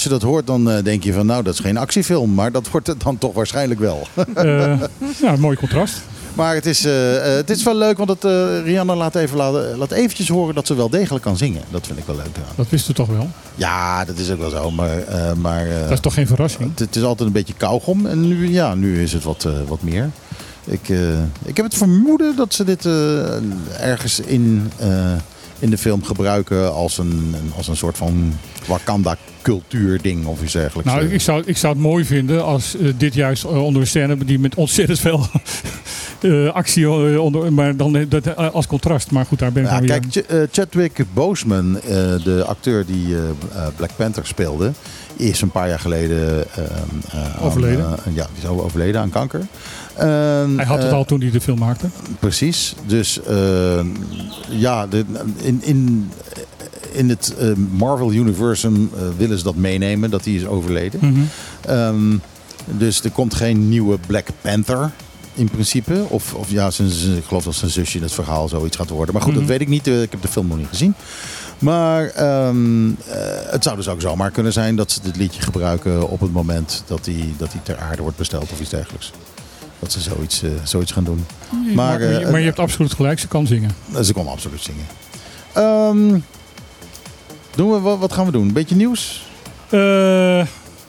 als je dat hoort, dan eh, denk je van nou, dat is geen actiefilm. Maar dat wordt het dan toch waarschijnlijk wel. Eh, ja, mooi contrast. Maar het is, eh, het is wel leuk, want het, Rihanna laat, even, laat, laat eventjes horen dat ze wel degelijk kan zingen. Dat vind ik wel leuk. Dat wisten we toch wel. Ja, dat is ook wel zo. Maar, maar Dat is toch geen verrassing? het, is altijd een beetje kauwgom. En nu, ja, nu is het wat, wat meer. Ik, ik heb het vermoeden dat ze dit ergens in, in de film gebruiken als een, een- als een soort van Wakanda cultuurding of iets dergelijks. Nou, ik zou, ik zou het mooi vinden als eh, dit juist eh, onder een scène die met ontzettend veel eh, actie eh, onder, maar dan eh, dat, eh, als contrast. Maar goed, daar ben ik Ja, dan weer. kijk, Ch- eh, Chadwick Boseman, eh, de acteur die eh, eh, Black Panther speelde, is een paar jaar geleden eh, eh, aan, Overleden. eh, ja, die is overleden aan kanker. Ehm, Hij had het eh, al toen hij de film maakte. Precies. Dus eh, ja, de, in, in, in het eh, Marvel Universum eh, willen ze dat meenemen, dat hij is overleden. Mhm. Ehm, dus er komt geen nieuwe Black Panther in principe. Of, of ja, zijn, ik geloof dat zijn zusje in het verhaal zoiets gaat worden. Maar goed, Mhm. dat weet ik niet. Eh, Ik heb de film nog niet gezien. Maar ehm, eh, het zou dus ook zomaar kunnen zijn dat ze dit liedje gebruiken op het moment dat hij, dat hij ter aarde wordt besteld of iets dergelijks. Dat ze zoiets, zoiets gaan doen. Maar, Maar, maar, je hebt absoluut gelijk, ze kan zingen. Ze kon absoluut zingen. Ehm, doen we, wat, gaan we doen? Een beetje nieuws? Eh,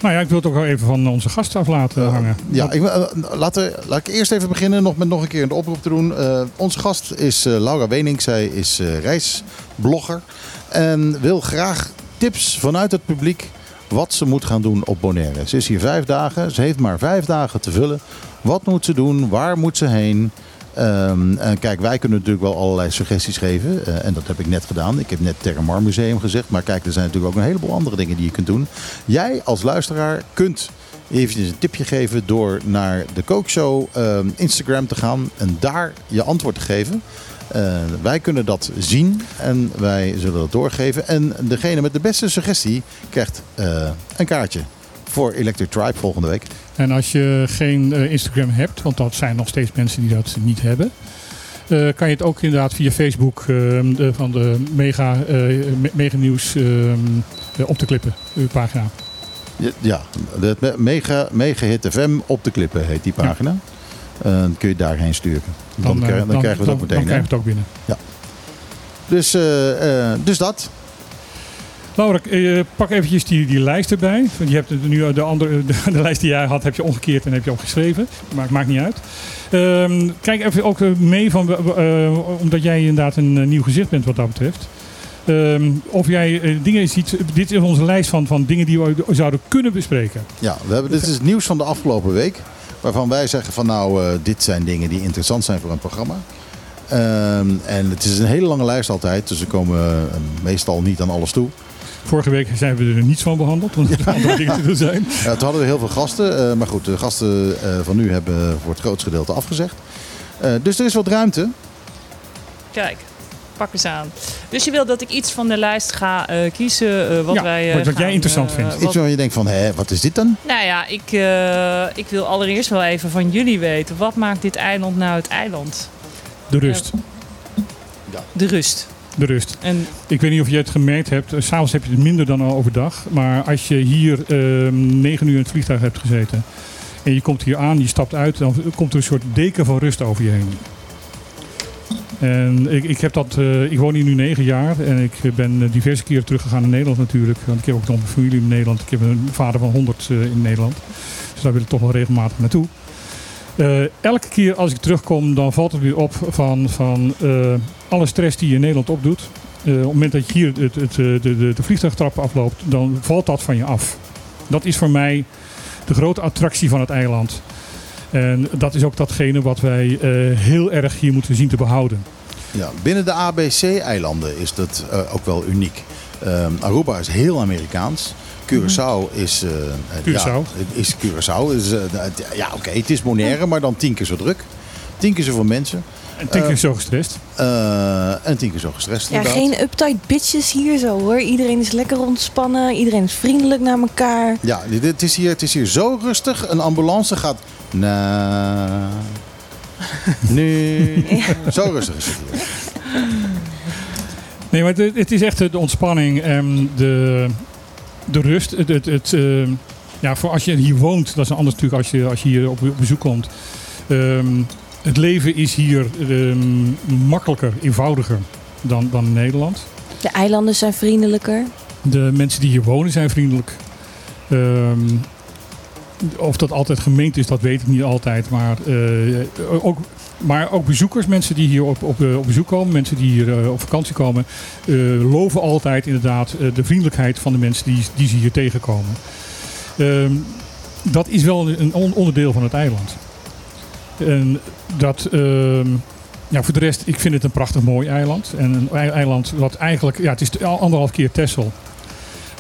nou ja, ik wil het ook wel even van onze gast af laten hangen. Ja, ik, eh, laten, laat ik eerst even beginnen nog met nog een keer een oproep te doen. Eh, onze gast is eh, Laura Wening. Zij is eh, reisblogger. En wil graag tips vanuit het publiek wat ze moet gaan doen op Bonaire. Ze is hier vijf dagen. Ze heeft maar vijf dagen te vullen. Wat moet ze doen? Waar moet ze heen? Ehm, en kijk, wij kunnen natuurlijk wel allerlei suggesties geven. eh, en dat heb ik net gedaan. Ik heb net Terramar Museum gezegd. Maar kijk, er zijn natuurlijk ook een heleboel andere dingen die je kunt doen. Jij als luisteraar kunt eventjes een tipje geven door naar de Kookshow ehm, Instagram te gaan. En daar je antwoord te geven. Eh, wij kunnen dat zien en wij zullen dat doorgeven. En degene met de beste suggestie krijgt eh, een kaartje voor Electric Tribe volgende week. En als je geen eh, Instagram hebt, want dat zijn nog steeds mensen die dat niet hebben, eh, kan je het ook inderdaad via Facebook eh, de, van de Mega, eh, Me- Mega Nieuws eh, eh, op te klippen, uw pagina. Ja, Ja, de me- mega, mega Hit FM op de klippen heet die pagina. Dan kun je daarheen sturen. Dan, krijg- dan krijgen we dat dan- meteen. Dan krijgen we het ook binnen. Dus, eh, eh, dus dat. Laura, eh, pak eventjes die, die lijst erbij. Je hebt nu de, andere, de, lijst die jij had, heb je omgekeerd en heb je opgeschreven. Maar het maakt niet uit. Ehm, kijk even ook eh, mee, van, eh, omdat jij inderdaad een nieuw gezicht bent wat dat betreft. Ehm, of jij dingen ziet, dit is onze lijst van, van dingen die we zouden kunnen bespreken. Ja, we hebben, dit is het nieuws van de afgelopen week. Waarvan wij zeggen van nou, dit zijn dingen die interessant zijn voor een programma. Ehm, en het is een hele lange lijst altijd. Dus we komen meestal niet aan alles toe. Vorige week zijn we er niets van behandeld, omdat er andere dingen te doen zijn. Ja, toen hadden we heel veel gasten. eh, maar goed, de gasten eh, van nu hebben voor het grootste gedeelte afgezegd. Eh, dus er is wat ruimte. Kijk, pak eens aan. Dus je wil dat ik iets van de lijst ga eh, kiezen eh, wat Ja, wij. eh, wat- wat jij interessant vindt. wat- Iets waar je denkt van, hé, wat is dit dan? Nou ja, ik, eh, ik wil allereerst wel even van jullie weten. Wat maakt dit eiland nou het eiland? De rust. De rust. De rust. En Ik weet niet of je het gemerkt hebt. eh, S'avonds heb je het minder dan al overdag. Maar als je hier ehm, negen uur in het vliegtuig hebt gezeten. En je komt hier aan, je stapt uit. Dan komt er een soort deken van rust over je heen. En ik, ik, heb dat, eh, ik woon hier nu negen jaar. En ik ben eh, diverse keren teruggegaan naar Nederland natuurlijk. Want ik heb ook nog een familie in Nederland. Ik heb een vader van 100 eh, in Nederland. Dus daar wil ik toch wel regelmatig naartoe. Eh, elke keer als ik terugkom, dan valt het weer op van, van eh, alle stress die je in Nederland opdoet. Eh, op het moment dat je hier het, het, de, de, de vliegtuigtrap afloopt, dan valt dat van je af. Dat is voor mij de grote attractie van het eiland. En dat is ook datgene wat wij heel erg hier moeten zien te behouden. Ja, binnen de ABC-eilanden is dat ook wel uniek. Ehm, Aruba is heel Amerikaans. Curaçao is... eh, eh, Curaçao. Ja, is Curaçao. Is, eh, ja, oké, het is Bonaire, maar dan tien keer zo druk. Tien keer zoveel mensen. En tien keer zo gestrest. eh, en tien keer zo gestrest. Ja, inderdaad. geen uptight bitches hier zo hoor. Iedereen is lekker ontspannen. Iedereen is vriendelijk naar elkaar. Ja, dit- het is, hier, het is hier zo rustig. Een ambulance gaat... Na... Nu... Zo rustig is het hier. Nee, maar het, het is echt de ontspanning en de, de rust. Het, het, het, eh, ja, voor als je hier woont, dat is anders natuurlijk als je, als je hier op, op bezoek komt. Ehm, het leven is hier ehm, makkelijker, eenvoudiger dan, dan in Nederland. De eilanden zijn vriendelijker. De mensen die hier wonen zijn vriendelijk. Ehm, of dat altijd gemeend is, dat weet ik niet altijd. Maar, eh, ook, maar ook bezoekers, mensen die hier op, op, eh, bezoek komen, mensen die hier eh, op vakantie komen, eh, loven altijd inderdaad de vriendelijkheid van de mensen die, die ze hier tegenkomen. Ehm, dat is wel een on- onderdeel van het eiland. En dat, ehm, ja, voor de rest, ik vind het een prachtig mooi eiland. En een ei- eiland wat eigenlijk, ja, het is anderhalf keer Texel.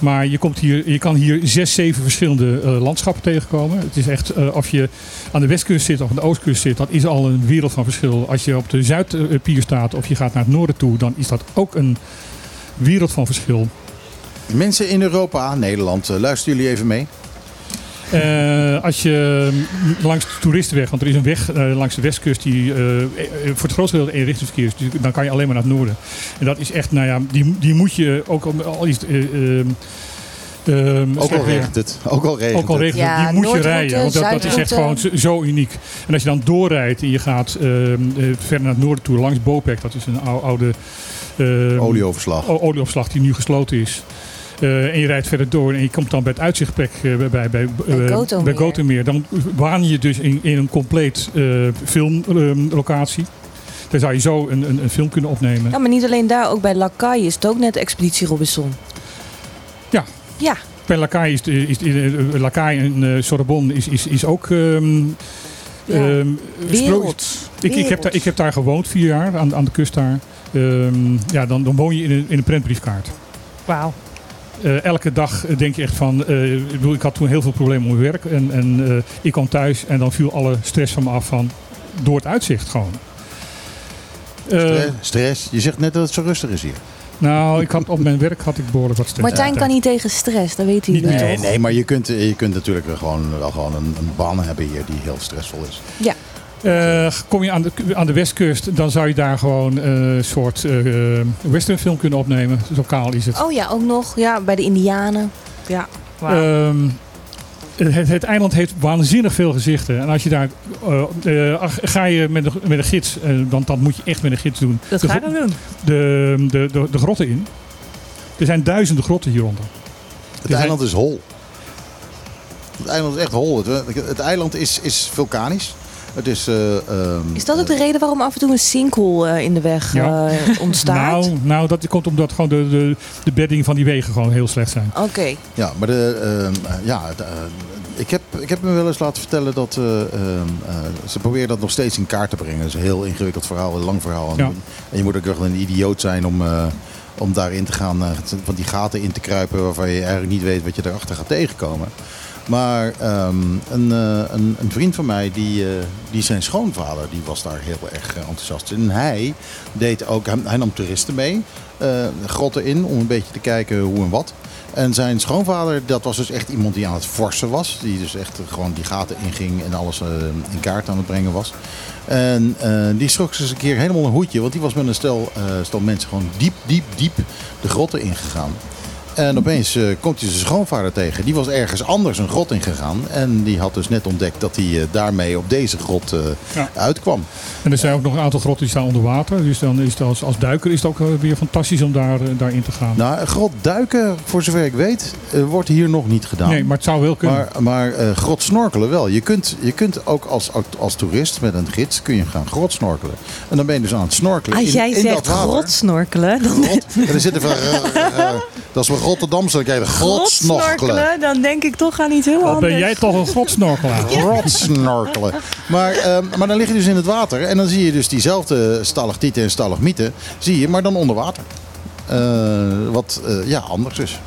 Maar je, komt hier, je kan hier zes, zeven verschillende eh, landschappen tegenkomen. Het is echt, eh, of je aan de westkust zit of aan de oostkust zit, dat is al een wereld van verschil. Als je op de zuidpier staat of je gaat naar het noorden toe, dan is dat ook een wereld van verschil. Mensen in Europa, Nederland, eh, luisteren jullie even mee? Eh, als je langs de toeristenweg, want er is een weg eh, langs de westkust die eh, voor het grootste deel eenrichtingsverkeer is. Dus dan kan je alleen maar naar het noorden. En dat is echt, nou ja, die, die moet je ook al, al is het, eh, ehm, ehm, Ook al regent het. Ook al regent ook al het. regent het, Ja, die moet je rijden. Want dat, dat is echt gewoon zo, uniek. En als je dan doorrijdt en je gaat ehm, eh, verder naar het noorden toe, langs Bopek, dat is een ou- oude ehm, Olieoverslag. o- olieopslag die nu gesloten is. Eh, en je rijdt verder door en je komt dan bij het uitzichtplek eh, bij, bij, bij, Bij eh, Gotomeer. Dan waan je dus in, in een compleet eh, filmlocatie. Daar zou je zo een, een, een film kunnen opnemen. Ja, maar niet alleen daar. Ook bij Lakai is het ook net Expeditie Robinson. Ja. Ja. Bij Lakai is, de- is eh, Lakai en eh, Sorbonne is, is, is ook ehm Ja. ehm, Wereld. Ik, ik, heb daar, ik heb daar gewoond vier jaar aan, aan de kust daar. Ehm, ja, dan, dan woon je in een, in een prentbriefkaart. wauw. Eh, elke dag denk je echt van, eh, ik, bedoel, ik had toen heel veel problemen op mijn werk. En, en eh, ik kwam thuis en dan viel alle stress van me af van, door het uitzicht gewoon. Eh, Stress, stress. Je zegt net dat het zo rustig is hier. nou, ik had, op mijn werk had ik behoorlijk wat stress. Martijn kan niet tegen stress, dat weten Niet jullie meer. Nee, nee maar je kunt, je kunt natuurlijk wel gewoon een, een baan hebben hier die heel stressvol is. Eh, kom je aan de, aan de westkust, dan zou je daar gewoon eh, een soort eh westernfilm kunnen opnemen. Lokaal is het. Oh ja, ook nog. Ja, bij de Indianen. Ja. Ehm, het, het eiland heeft waanzinnig veel gezichten. En als je daar eh, eh, ga je met een, met een gids, eh, want dat moet je echt met een gids doen. dat de, ga gro- dan doen. de, de, de, de grotten in. Er zijn duizenden grotten hieronder. Het eiland is hol. Het eiland is echt hol. Het, het eiland is, is vulkanisch. Het is... eh, ehm, Is dat ook de reden waarom af en toe een sinkhole eh, in de weg Ja. eh, ontstaat? Nou, nou, dat komt omdat gewoon de, de, de bedding van die wegen gewoon heel slecht zijn. Oké. Ja, maar de, ehm, eh, ja, de, ik, heb, ik heb me wel eens laten vertellen dat eh, ehm, eh, ze proberen dat nog steeds in kaart te brengen. Dat is een heel ingewikkeld verhaal, een lang verhaal. Ja. En je moet ook echt een idioot zijn om, eh, om daarin te gaan, eh, van die gaten in te kruipen waarvan je eigenlijk niet weet wat je erachter gaat tegenkomen. Maar ehm, een, eh, een, een vriend van mij, die, eh, die zijn schoonvader, die was daar heel erg eh, enthousiast in. En hij deed ook, hij, nam toeristen mee, grotten in, om een beetje te kijken hoe en wat. En zijn schoonvader, dat was dus echt iemand die aan het forsen was. Die dus echt gewoon die gaten inging en alles in kaart aan het brengen was. En die schrok ze eens een keer helemaal een hoedje. Want die was met een stel, stel mensen gewoon diep, diep, diep de grotten ingegaan. En opeens eh, komt hij zijn schoonvader tegen. Die was ergens anders een grot ingegaan. En die had dus net ontdekt dat hij eh, daarmee op deze grot eh, Ja. uitkwam. En er zijn ook nog een aantal grotten die staan onder water. Dus dan is het als, als duiker is het ook weer fantastisch om daar, daarin te gaan. Nou, een grot duiken, voor zover ik weet, wordt hier nog niet gedaan. nee, maar het zou wel kunnen. Maar, maar eh, grot snorkelen wel. Je kunt, je kunt ook als, als toerist met een gids kun je gaan grot snorkelen. En dan ben je dus aan het snorkelen. Als in- jij in zegt dat water. grotsnorkelen, dan Grot. En dan zitten van, eh, eh, dat is wel Rotterdamse, dan krijg je grot snorkelen. grotsnorkelen, dan denk ik toch aan iets heel Wat anders. ben jij toch een godsnorkelaar? Grot snorkelen. Maar, ehm, maar dan lig je dus in het water en dan zie je dus diezelfde stalactieten en stalagmieten, zie je, maar dan onder water. Eh, wat eh, ja, anders is.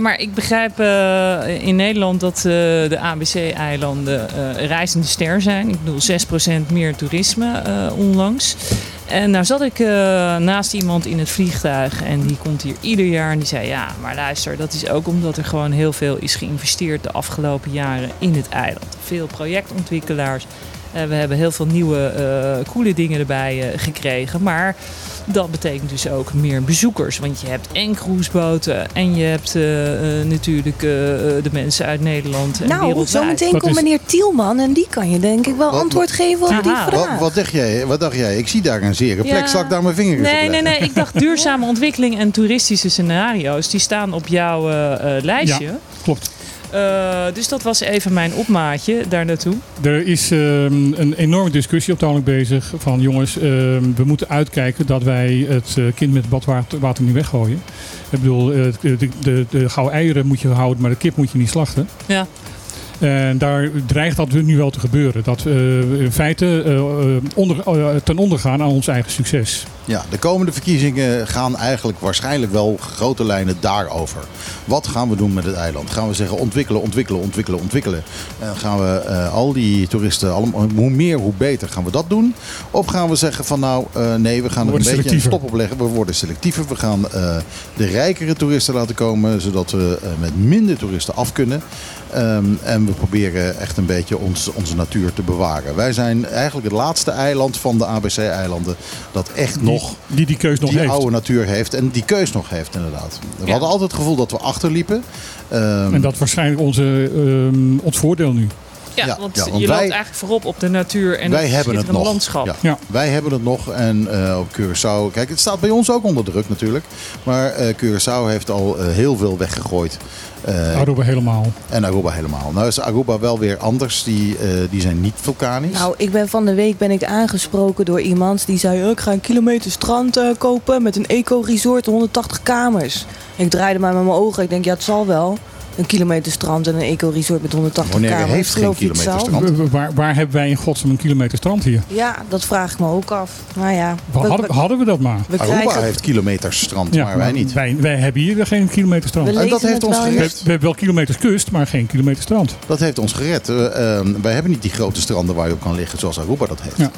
Maar ik begrijp eh, in Nederland dat eh, de ABC-eilanden eh reizende ster zijn. Ik bedoel 6% meer toerisme onlangs. En nou zat ik naast iemand in het vliegtuig en die komt hier ieder jaar en die zei ja, maar luister, dat is ook omdat er gewoon heel veel is geïnvesteerd de afgelopen jaren in het eiland. Veel projectontwikkelaars. Eh, we hebben heel veel nieuwe eh, coole dingen erbij eh, gekregen. Maar dat betekent dus ook meer bezoekers. Want je hebt en cruiseboten en je hebt eh, eh, natuurlijk eh, de mensen uit Nederland en Nou, wereldwijd. zometeen komt meneer Tielman en die kan je denk ik wel Wat- antwoord geven op die vraag. Wat, wat, dacht jij, wat dacht jij? Ik zie daar een zere plek. Ja. Zal ik daar mijn vinger Nee, nee, nee. Ik dacht duurzame ontwikkeling en toeristische scenario's. Die staan op jouw lijstje. Ja. Klopt. Eh, dus dat was even mijn opmaatje daar naartoe. Er is ehm, een enorme discussie op het bezig. Van jongens, ehm, we moeten uitkijken dat wij het eh, kind met het badwater water niet weggooien. Ik bedoel, eh, de, de, de, de gouden eieren moet je houden, maar de kip moet je niet slachten. Ja. En daar dreigt dat nu wel te gebeuren. Dat we in feite eh, eh, onder, eh, ten onder gaan aan ons eigen succes. Ja, de komende verkiezingen gaan eigenlijk waarschijnlijk wel grote lijnen daarover. Wat gaan we doen met het eiland? Gaan we zeggen ontwikkelen, ontwikkelen, ontwikkelen, ontwikkelen? En gaan we eh, al die toeristen, allemaal, hoe meer hoe beter, gaan we dat doen? Of gaan we zeggen van nou eh, nee, we gaan er een beetje een stop op leggen. We worden selectiever. We gaan eh, de rijkere toeristen laten komen, zodat we eh, met minder toeristen af kunnen. Ehm, en we proberen echt een beetje ons, onze natuur te bewaren. Wij zijn eigenlijk het laatste eiland van de ABC-eilanden dat echt nog Die die keus nog die heeft. oude natuur heeft en die keus nog heeft inderdaad. We hadden altijd het gevoel dat we achterliepen. Ehm, En dat is waarschijnlijk onze, ehm, ons voordeel nu. Ja, Ja, want ja, je loopt eigenlijk voorop op de natuur en wij het hebben het nog. landschap. Ja. Ja. Wij hebben het nog en eh, op Curaçao, kijk het staat bij ons ook onder druk natuurlijk. Maar eh, Curaçao heeft al eh, heel veel weggegooid. Eh, Aruba helemaal. en Aruba helemaal. Nou is Aruba wel weer anders. Die, eh, die zijn niet vulkanisch. Nou, ik ben van de week ben ik aangesproken door iemand die zei... "Oh, ik ga een kilometer strand eh, kopen met een eco-resort, 180 kamers. Ik draaide maar met mijn ogen. Ik denk, ja, het zal wel. Een kilometer strand en een eco-resort met 180 Bonaire kamers. heeft geen kilometer strand. Waar, waar hebben wij in godsnaam een kilometer strand hier? Ja, dat vraag ik me ook af. Nou ja, We we, hadden, we- hadden we dat maar. we Aruba krijgen... heeft kilometers strand, Ja, maar wij niet. Wij, wij hebben hier geen kilometer strand. En dat heeft ons gered. we hebben wel kilometers kust, maar geen kilometer strand. Dat heeft ons gered. Eh, ehm, wij hebben niet die grote stranden waar je op kan liggen zoals Aruba dat heeft. Ja.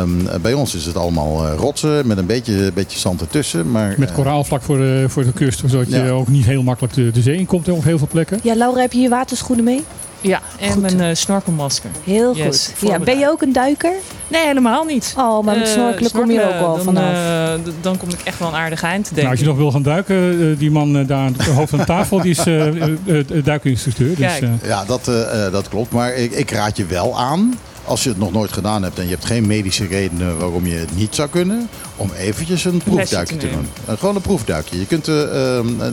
Ehm, bij ons is het allemaal eh, rotsen met een beetje, beetje zand ertussen. Maar, Met eh, koraal vlak voor de, voor de kust, zodat je ook niet heel makkelijk de, de zee in komt op heel veel plekken. Ja, Laura, heb je je waterschoenen mee? Ja, en Goed. mijn eh, snorkelmasker. Heel Yes, goed. Ja, ben je ook een duiker? Nee, helemaal niet. Oh, maar met Eh, snorkelen kom je er ook wel dan, vanaf. eh, dan kom ik echt wel een aardig eind, denk Nou, als je nog wil gaan duiken, die man daar aan het hoofd van de tafel, die is duikinstructeur. Dus, Ja, dat, dat klopt. Maar ik, ik raad je wel aan, als je het nog noodt gedaan hebt en je hebt geen medische redenen waarom je het niet zou kunnen, om eventjes een proefduikje te te doen. Eh, gewoon een proefduikje. Je kunt eh, ehm, eh,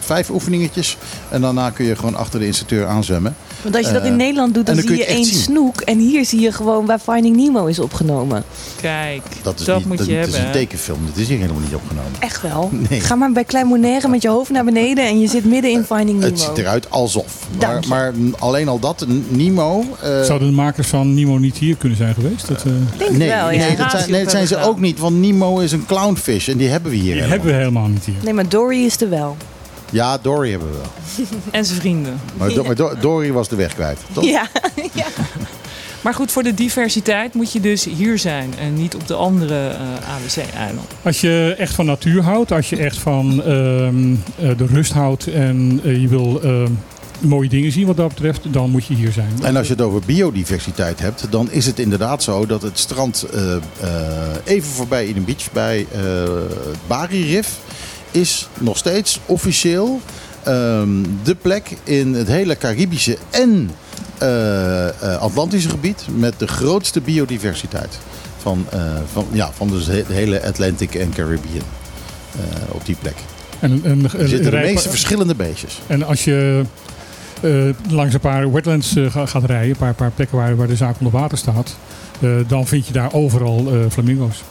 vijf oefeningetjes en daarna kun je gewoon achter de instructeur aanzwemmen. Want als je dat in Nederland doet, dan, zie je het één snoek. En hier zie je gewoon waar Finding Nemo is opgenomen. Kijk, Dat is, dat niet, moet dat, je het hebben. is een tekenfilm. Dat is hier helemaal niet opgenomen. Echt wel. Nee. Ga maar bij Klein Bonaire met je hoofd naar beneden en je zit midden in Finding Nemo. Het ziet eruit alsof. Maar, Dank je. maar alleen al dat, Nemo. eh, zouden de makers van Nemo niet hier kunnen zijn geweest. Dat, eh, denk het Nee, wel, ja. nee, dat zijn, nee, dat zijn ze ook niet. Want Nemo is een clownfish en die hebben we hier die helemaal. hebben we helemaal niet hier. Nee, maar Dory is er wel. Ja, Dory hebben we wel. En zijn vrienden. Maar, Do- maar Do- Dory was de weg kwijt. Toch? Ja. Maar goed, voor de diversiteit moet je dus hier zijn en niet op de andere eh ABC-eilanden. Als je echt van natuur houdt, als je echt van ehm, eh, de rust houdt en eh, je wil ehm, mooie dingen zien wat dat betreft, dan moet je hier zijn. En als je het over biodiversiteit hebt, dan is het inderdaad zo dat het strand eh, eh, even voorbij Eden Beach bij eh het Bari Riff is nog steeds officieel ehm, de plek in het hele Caribische en eh, eh, Atlantische gebied met de grootste biodiversiteit van, eh, van, ja, van dus de hele Atlantic en Caribbean eh, op die plek. En, en, Er zitten de meeste verschillende beestjes. En als je eh, langs een paar wetlands eh, ga- gaat rijden, een paar, paar plekken waar, waar de zaak onder water staat, eh, dan vind je daar overal eh, flamingo's.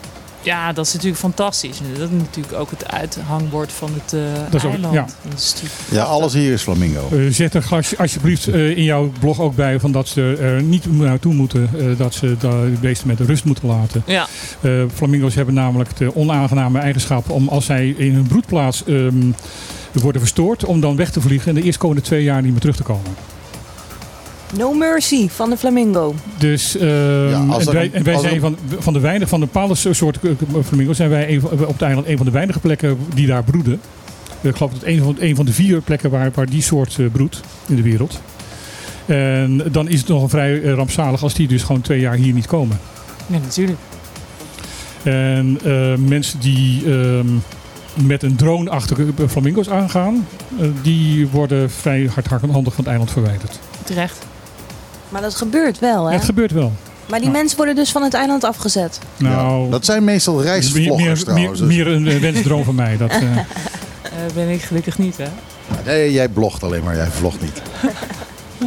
Ja, dat is natuurlijk fantastisch. Dat is natuurlijk ook het uithangbord van het eh, Dat is ook- eiland. ja. Dat is natuurlijk Ja, alles hier is flamingo. Eh, zet er alsjeblieft eh, in jouw blog ook bij van dat ze er niet naartoe moeten, eh, dat ze de beesten met rust moeten laten. Ja, Eh, flamingo's hebben namelijk de onaangename eigenschap om als zij in hun broedplaats ehm, worden verstoord, om dan weg te vliegen en de eerstkomende twee jaar niet meer terug te komen. No mercy van de flamingo. Dus ehm, Ja, als en wij, een- en wij als er- zijn van, van de weinige, van de bepaalde soort eh, flamingo's zijn wij een op het eiland een van de weinige plekken die daar broeden. Ik geloof dat het een van, een van de vier plekken waar, waar die soort eh, broedt in de wereld. En dan is het nog vrij eh, rampzalig als die dus gewoon twee jaar hier niet komen. ja natuurlijk. En eh, mensen die ehm, met een drone achter flamingo's aangaan, eh, die worden vrij hardhandig van het eiland verwijderd. Terecht. Maar dat gebeurt wel, hè? Het gebeurt wel. Maar die Ja. mensen worden dus van het eiland afgezet. Nou, Ja, dat zijn meestal reisvloggers meer, meer, dus- meer een eh, wensdroom van mij. Dat, eh, Eh, ben ik gelukkig niet, hè? Nee, jij blogt alleen maar, jij vlogt niet.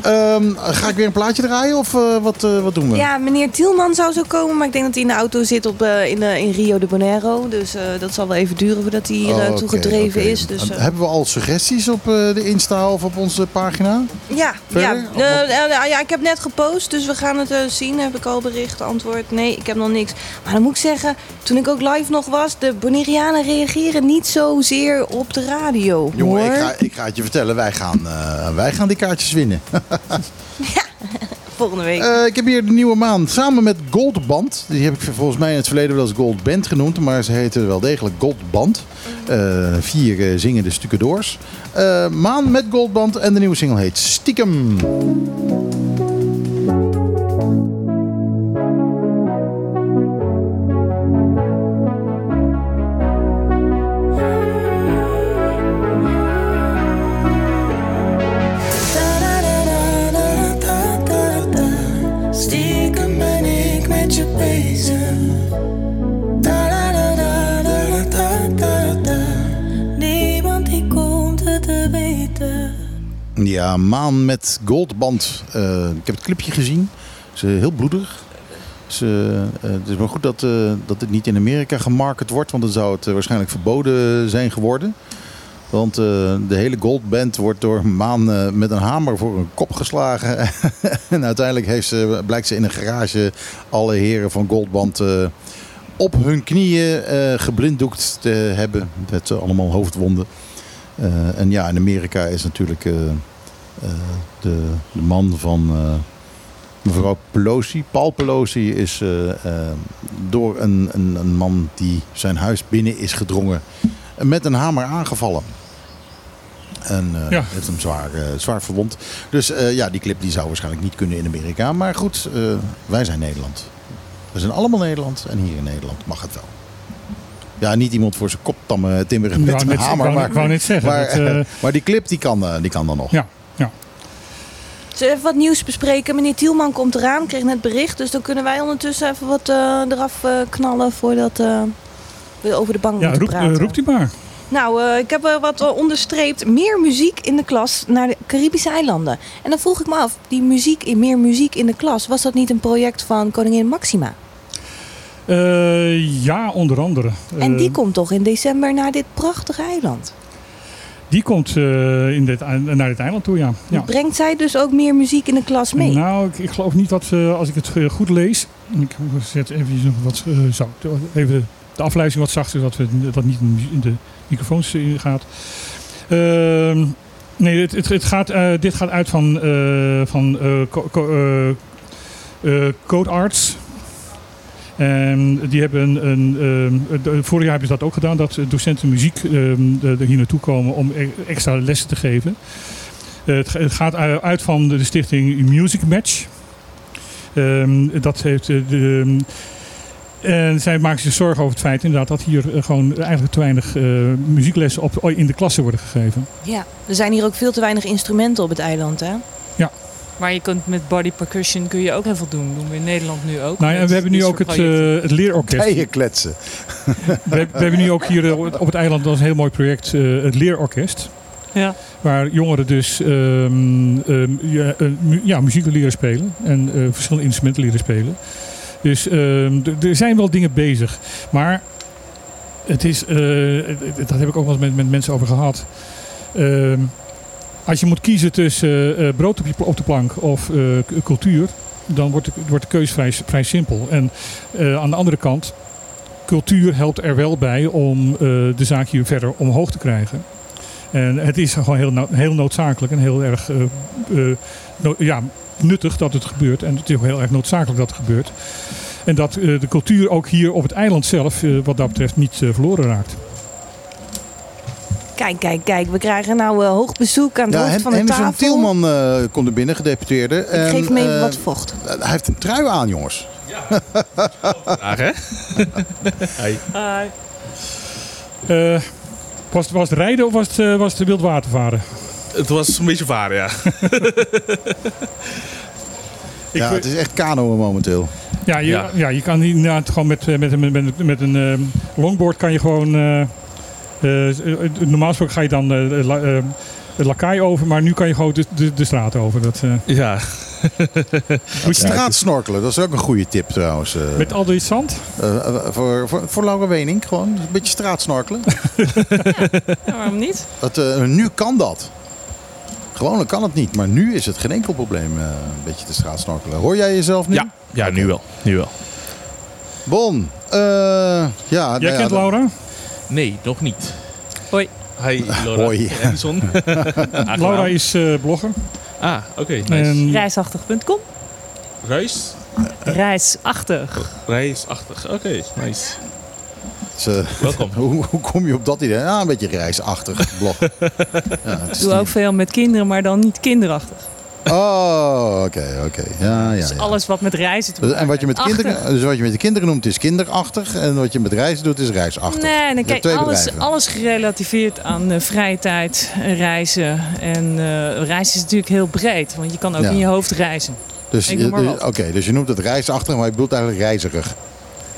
Ehm, ga ik weer een plaatje draaien of eh, wat, eh, wat doen we? Ja, meneer Tielman zou zo komen, maar ik denk dat hij in de auto zit op, eh, in, in Rio de Janeiro. Dus dat zal wel even duren voordat hij hier Oh, oké. is. Dus, En Hebben we al suggesties op de Insta of op onze pagina? ja, Verder? ja, Of ja, ik heb net gepost, dus we gaan het zien. Heb ik al bericht, antwoord? Nee, ik heb nog niks. Maar dan moet ik zeggen, toen ik ook live nog was, de Bonaireanen reageren niet zozeer op de radio. Jongen, ik ga, ik ga het je vertellen, wij gaan, wij gaan die kaartjes winnen. Volgende week. Eh, ik heb hier de nieuwe maan samen met Goldband. Die heb ik volgens mij in het verleden wel eens Goldband genoemd. Maar ze heten wel degelijk Goldband. Eh, vier eh, zingende stucadoors. Eh, maan met Goldband en de nieuwe single heet. Stiekem Ja, maan met Goldband. Eh, ik heb het clipje gezien. Ze heel bloedig. Ze, eh, het is maar goed dat, eh, dat het niet in Amerika gemarket wordt. Want dan zou het waarschijnlijk verboden zijn geworden. Want de hele Goldband wordt door Maan met een hamer voor een kop geslagen. en uiteindelijk heeft ze, blijkt ze in een garage alle heren van Goldband op hun knieën geblinddoekt te hebben. Met allemaal hoofdwonden. En ja, in Amerika is natuurlijk de, de man van eh, mevrouw Pelosi, Paul Pelosi, is eh, eh, door een, een, een man die zijn huis binnen is gedrongen met een hamer aangevallen. En eh, Ja. heeft hem zwaar, eh, zwaar verwond. Dus eh, ja, die clip die zou waarschijnlijk niet kunnen in Amerika. Maar goed, eh, wij zijn Nederland. We zijn allemaal Nederland en hier in Nederland mag het wel. Ja, niet iemand voor zijn kop tammen timmeren met een net- hamer. maar, ik wou net zeggen, Maar, dat, eh, maar die clip die kan, eh, die kan dan nog. ja. Zullen we even wat nieuws bespreken? Meneer Tielman komt eraan, kreeg net bericht. Dus dan kunnen wij ondertussen even wat eh, eraf eh, knallen voordat eh, we over de bank ja moeten roep, praten. roept u maar. Nou, ik heb wat onderstreept. Meer muziek in de klas naar de Caribische eilanden. En dan vroeg ik me af, die muziek in meer muziek in de klas, was dat niet een project van koningin Maxima? Eh, ja, onder andere. En die komt toch in december naar dit prachtige eiland? Die komt eh, in dit, naar dit eiland toe, ja. ja. Brengt zij dus ook meer muziek in de klas mee? Nou, ik, ik geloof niet dat, eh, als ik het eh, goed lees. Ik zet even nog wat zo, even de afleiding wat zachter, zodat we, dat niet in de- microfoons in gaat. Ehm, nee, het, het, het gaat, dit gaat uit van, van co- co- Code Arts. En die hebben een, een, ehm, de- vorig jaar hebben ze dat ook gedaan, dat docenten muziek ehm, er hier naartoe komen om e- extra lessen te geven. Eh, het, het gaat uit van de stichting Music Match. Ehm, dat heeft eh, de, en zij maken zich zorgen over het feit inderdaad dat hier eh, gewoon eigenlijk te weinig muzieklessen op, in de klassen worden gegeven. Ja, er zijn hier ook veel te weinig instrumenten op het eiland, hè? Maar je kunt met body percussion kun je ook heel veel doen. doen we in Nederland nu ook. Nou ja, met we hebben nu ook het, eh, het leerorkest. Bijen kletsen. We, heb- we hebben nu ook hier eh, op het eiland, dat is een heel mooi project, eh, het leerorkest. ja. Waar jongeren dus ehm, ehm, ja, mu- ja, muziek leren spelen en eh, verschillende instrumenten leren spelen. Dus ehm, er zijn wel dingen bezig. Maar het is, eh, dat heb ik ook wel eens met, met mensen over gehad. Als je moet kiezen tussen eh, brood op, op de plank of eh, cultuur, dan wordt de, wordt de keuze vrij, simpel. En eh, aan de andere kant, cultuur helpt er wel bij om eh, de zaak hier verder omhoog te krijgen. En het is gewoon heel, heel noodzakelijk en heel erg eh, eh, ja, nuttig dat het gebeurt. En het is ook heel erg noodzakelijk dat het gebeurt. En dat eh, de cultuur ook hier op het eiland zelf, eh, wat dat betreft, niet eh, verloren raakt. Kijk, kijk, kijk. We krijgen nou eh, hoog bezoek aan het Ja, hoofd van de Henderson tafel. Tielman eh, komt er binnen, gedeputeerde. Ik En, geef mee eh, wat vocht. Hij heeft een trui aan, jongens. Vandaag, hè? Hey. Hi. Eh, was, het, was het rijden of was het, eh, was het wildwatervaren? Het was een beetje varen, ja. Ja, het is echt kanoën momenteel. Ja, je, Ja. ja. je kan inderdaad gewoon met, met, met, met, met een longboard kan je gewoon... normaal gesproken ga je dan eh, la, eh, de lakai over, maar nu kan je gewoon de, de, de straat over. Dat, eh, Ja. Moet je straatsnorkelen, dat is ook een goede tip trouwens. eh. met al dit zand. Eh, eh, voor, voor, voor Laura Wening, gewoon een beetje straatsnorkelen. Ja, waarom niet? Dat, eh, nu kan dat. Gewoonlijk kan het niet, maar nu is het geen enkel probleem eh, een beetje te straatsnorkelen. Hoor jij jezelf nu? Ja, ja nu wel. Nu wel. Bon, eh, ja. nou Jij ja, kent Laura? Nee, nog niet. Hoi. Hi, Laura. Hoi. Edison. Laura is eh, blogger. Ah, oké. nice. En Reisachtig.com. Reis? Reisachtig. Reisachtig. Oké, nice. Eh, Welkom. hoe, hoe kom je op dat idee? Ja, een beetje reisachtig blog. ja, het Ik is doe ook veel met kinderen, maar dan niet kinderachtig. Oh, oké, oké. Ja, ja, Dus ja. alles wat met reizen te maken En wat je, met kinderen, dus wat je met de kinderen noemt is kinderachtig. En wat je met reizen doet is reisachtig. Nee, dan hebt kijk, alles, bedrijven. alles gerelativeerd aan eh, vrije tijd, eh, reizen. En eh, reizen is natuurlijk heel breed, want je kan ook Ja. in je hoofd reizen. Dus, dus-. Oké, dus je noemt het reisachtig, maar je bedoelt eigenlijk reiziger.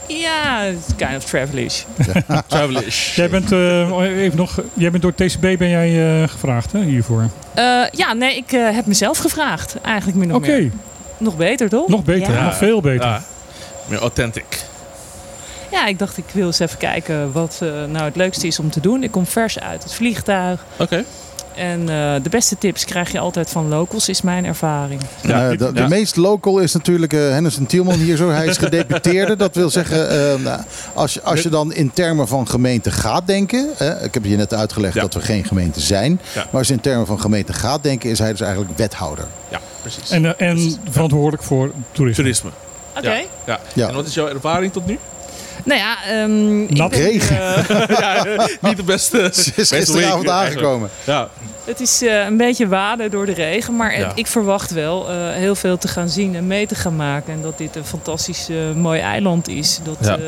Ja, it's kind of travelish. Travelish. jij bent, eh, even nog, jij bent door TCB ben jij eh, gevraagd hè, hiervoor. Eh, ja, nee, ik eh, heb mezelf gevraagd. Eigenlijk min of Oké, meer. Nog beter, toch? nog beter. Ja. Nog veel beter. Ja. Meer authentic. Ja, ik dacht ik wil eens even kijken wat eh, nou het leukste is om te doen. Ik kom vers uit het vliegtuig. Oké. En eh, de beste tips krijg je altijd van locals, is mijn ervaring. Ja, dit- de, de ja. meest local is natuurlijk eh Henderson Tielman hier zo. Hij is gedeputeerde. Dat wil zeggen, eh, nou, als, je, als je dan in termen van gemeente gaat denken. Hè, ik heb je net uitgelegd Ja. dat we geen gemeente zijn. Ja. Maar als je in termen van gemeente gaat denken, is hij dus eigenlijk wethouder. Ja, precies. En, eh, en verantwoordelijk voor toerisme. Toerisme. Oké. Ja. Ja. Ja. En wat is jouw ervaring tot nu? Nou ja, ehm, ik Nat ben, regen. eh, ja, niet de beste. Ze is gisteravond aangekomen. Ja. het is eh, een beetje waden door de regen, maar Ja. ik verwacht wel eh, heel veel te gaan zien en mee te gaan maken. En dat dit een fantastisch eh, mooi eiland is, dat Ja. eh,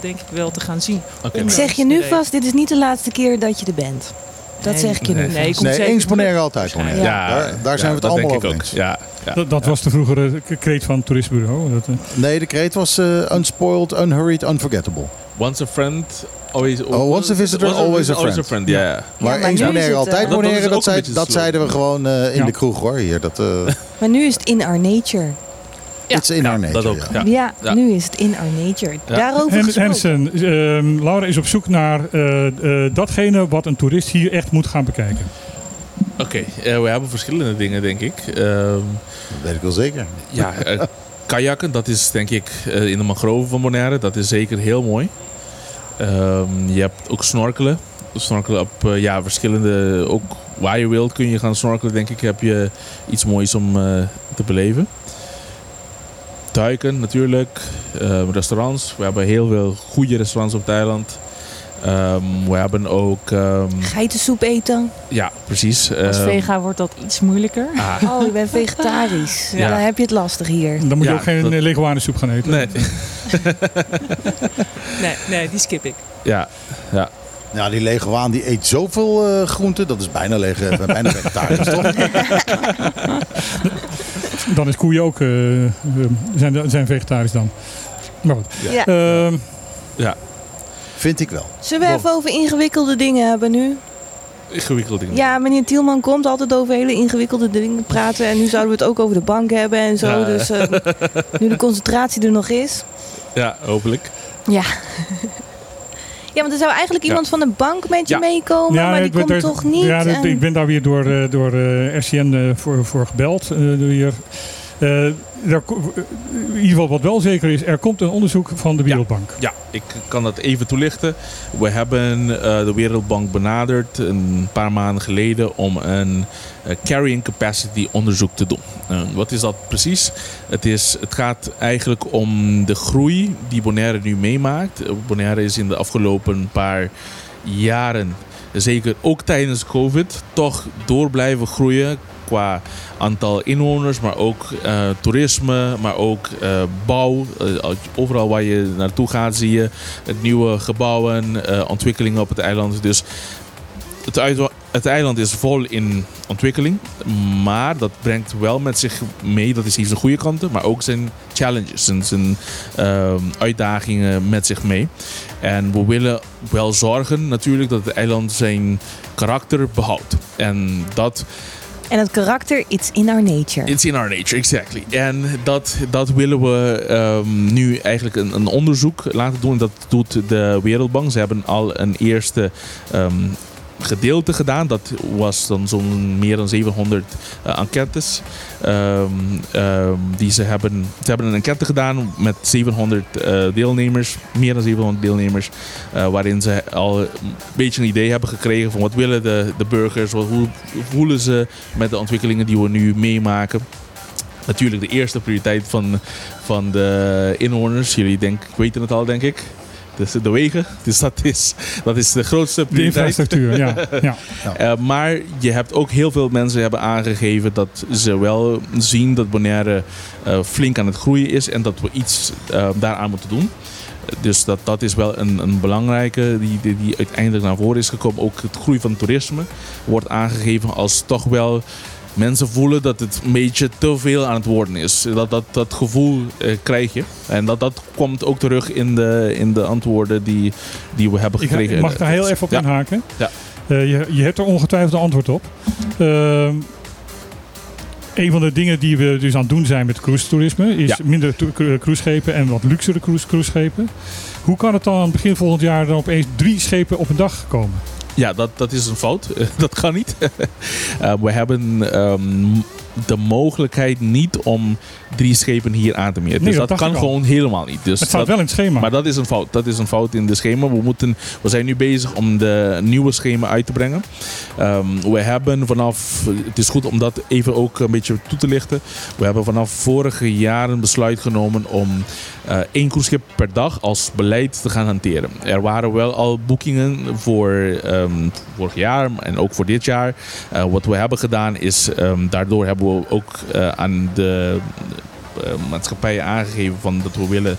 denk ik wel te gaan zien. Ik zeg je nu regen. vast, dit is niet de laatste keer dat je er bent. Dat Nee, zeg ik je nu nee. Nee, ik kom Nee, zeker eens Bonaire, altijd Bonaire. Ja. Daar, daar zijn we het allemaal over eens. Ja. Ja. Dat, dat was de vroegere kreet van het toerismebureau. Dat, eh, Nee, de kreet was eh, unspoiled, unhurried, unforgettable. Once a friend, always... Oh, once a visitor, once always a Always a friend. friend, ja. ja. Maar maar eens is Bonaire, altijd eh, Dat- is zei- dat zeiden we gewoon eh, in Ja. de kroeg hoor. Hier, dat, eh, Maar nu is het in our nature. Ja. It's in our nature. dat ook. ja. Ja. Ja, Ja. nu is het in our nature. Daarover gesproken. Hensen, ehm, Laura is op zoek naar eh, eh, datgene wat een toerist hier echt moet gaan bekijken. Oké, eh, we hebben verschillende dingen, denk ik. Ehm, Dat weet ik wel zeker. ja, eh, kajakken, dat is denk ik eh, in de mangroven van Bonaire. Dat is zeker heel mooi. Ehm, je hebt ook snorkelen. Snorkelen op eh, ja, verschillende, ook waar je wilt kun je gaan snorkelen. Denk ik heb je iets moois om te beleven. Duiken natuurlijk. Ehm, restaurants. We hebben heel veel goede restaurants op het Ehm, we hebben ook, ehm, Geitensoep eten. ja precies. Als Ehm, vega wordt dat iets moeilijker. ah, Oh, je bent vegetarisch. Ja. Dan heb je het lastig hier. Dan moet je Ja, ook geen dat- dat... leguanensoep gaan eten. nee, Nee, nee, die skip ik. ja, ja. Ja, die leguaan die eet zoveel eh groenten. Dat is bijna, lege, bijna vegetarisch, toch? Dan is koeien ook eh, eh, zijn, zijn vegetarisch dan. Maar goed. Ja. Vind ik wel. Zullen we even over ingewikkelde dingen hebben nu? Ingewikkelde dingen. Ja, meneer Tielman komt altijd over hele ingewikkelde dingen praten. En nu zouden we het ook over de bank hebben en zo. Ja. Dus eh, nu de concentratie er nog is. Ja, hopelijk. Ja. Ja, want er zou eigenlijk Ja. iemand van de bank met je Ja. meekomen, maar die komt toch niet. Ja, en- ik ben daar weer door, eh, door eh, RCN eh, voor, voor gebeld. eh, door hier. Eh, ko- in ieder geval wat wel zeker is, er komt een onderzoek van de Wereldbank. Ja, ik kan dat even toelichten. We hebben eh, de Wereldbank benaderd een paar maanden geleden om een eh, carrying capacity onderzoek te doen. Eh, wat is dat precies? Het, is, het gaat eigenlijk om de groei die Bonaire nu meemaakt. Eh, Bonaire is in de afgelopen paar jaren, zeker ook tijdens COVID, toch door blijven groeien qua aantal inwoners, maar ook eh, toerisme, maar ook eh, bouw. Eh, overal waar je naartoe gaat zie je nieuwe gebouwen, ontwikkelingen op het eiland. Dus het, eiland is vol in ontwikkeling, maar dat brengt wel met zich mee, dat is hier zijn goede kanten, maar ook zijn challenges en zijn ehm, uitdagingen met zich mee. En we willen wel zorgen natuurlijk dat het eiland zijn karakter behoudt. En dat En het karakter, it's in our nature. It's in our nature, exactly. En dat, dat willen we ehm, nu eigenlijk een, een onderzoek laten doen. Dat doet de Wereldbank. Ze hebben al een eerste ehm, gedeelte gedaan. Dat was dan zo'n meer dan 700 eh, enquêtes. ehm, ehm, die ze hebben. Ze hebben een enquête gedaan met 700 eh, deelnemers. Meer dan 700 deelnemers. eh, waarin ze al een beetje een idee hebben gekregen van wat willen de, de burgers. Wat, hoe voelen ze met de ontwikkelingen die we nu meemaken. Natuurlijk de eerste prioriteit van, van de inwoners. Jullie denk, weten het al, denk ik. Dus de wegen. Dus dat is, dat is de grootste De prioriteit. infrastructuur, ja. ja. Eh, maar je hebt ook heel veel mensen hebben aangegeven dat ze wel zien dat Bonaire eh, flink aan het groeien is en dat we iets eh, daaraan moeten doen. Dus dat, dat is wel een, een belangrijke die, die, die uiteindelijk naar voren is gekomen. Ook het groei van toerisme wordt aangegeven als toch wel mensen voelen dat het een beetje te veel aan het worden is. Dat, dat, dat gevoel eh, krijg je. En dat, dat komt ook terug in de, in de antwoorden die, die we hebben Ik, gekregen. ik mag daar heel even op Ja. inhaken. Ja. Eh, je, je hebt er ongetwijfeld een antwoord op. Ehm, een van de dingen die we dus aan het doen zijn met cruise toerisme is Ja. minder cru- cruiseschepen en wat luxere cruise, cruiseschepen. Hoe kan het dan aan het begin volgend jaar dan opeens drie schepen op een dag komen? Ja, dat, dat is een fout. dat kan niet. Eh, we hebben ehm, de mogelijkheid niet om drie schepen hier aan te meten. Nee, dus dat kan gewoon helemaal niet. Dus het staat dat- wel in het schema. maar dat is een fout. Dat is een fout in de schema. We, moeten, we zijn nu bezig om de nieuwe schema uit te brengen. Ehm, we hebben vanaf, het is goed om dat even ook een beetje toe te lichten. We hebben vanaf vorige jaar een besluit genomen om eh, één cruiseschip per dag als beleid te gaan hanteren. Er waren wel al boekingen voor ehm, vorig jaar en ook voor dit jaar. Eh, wat we hebben gedaan is, ehm, daardoor hebben ook eh, aan de eh, maatschappijen aangegeven van dat we willen,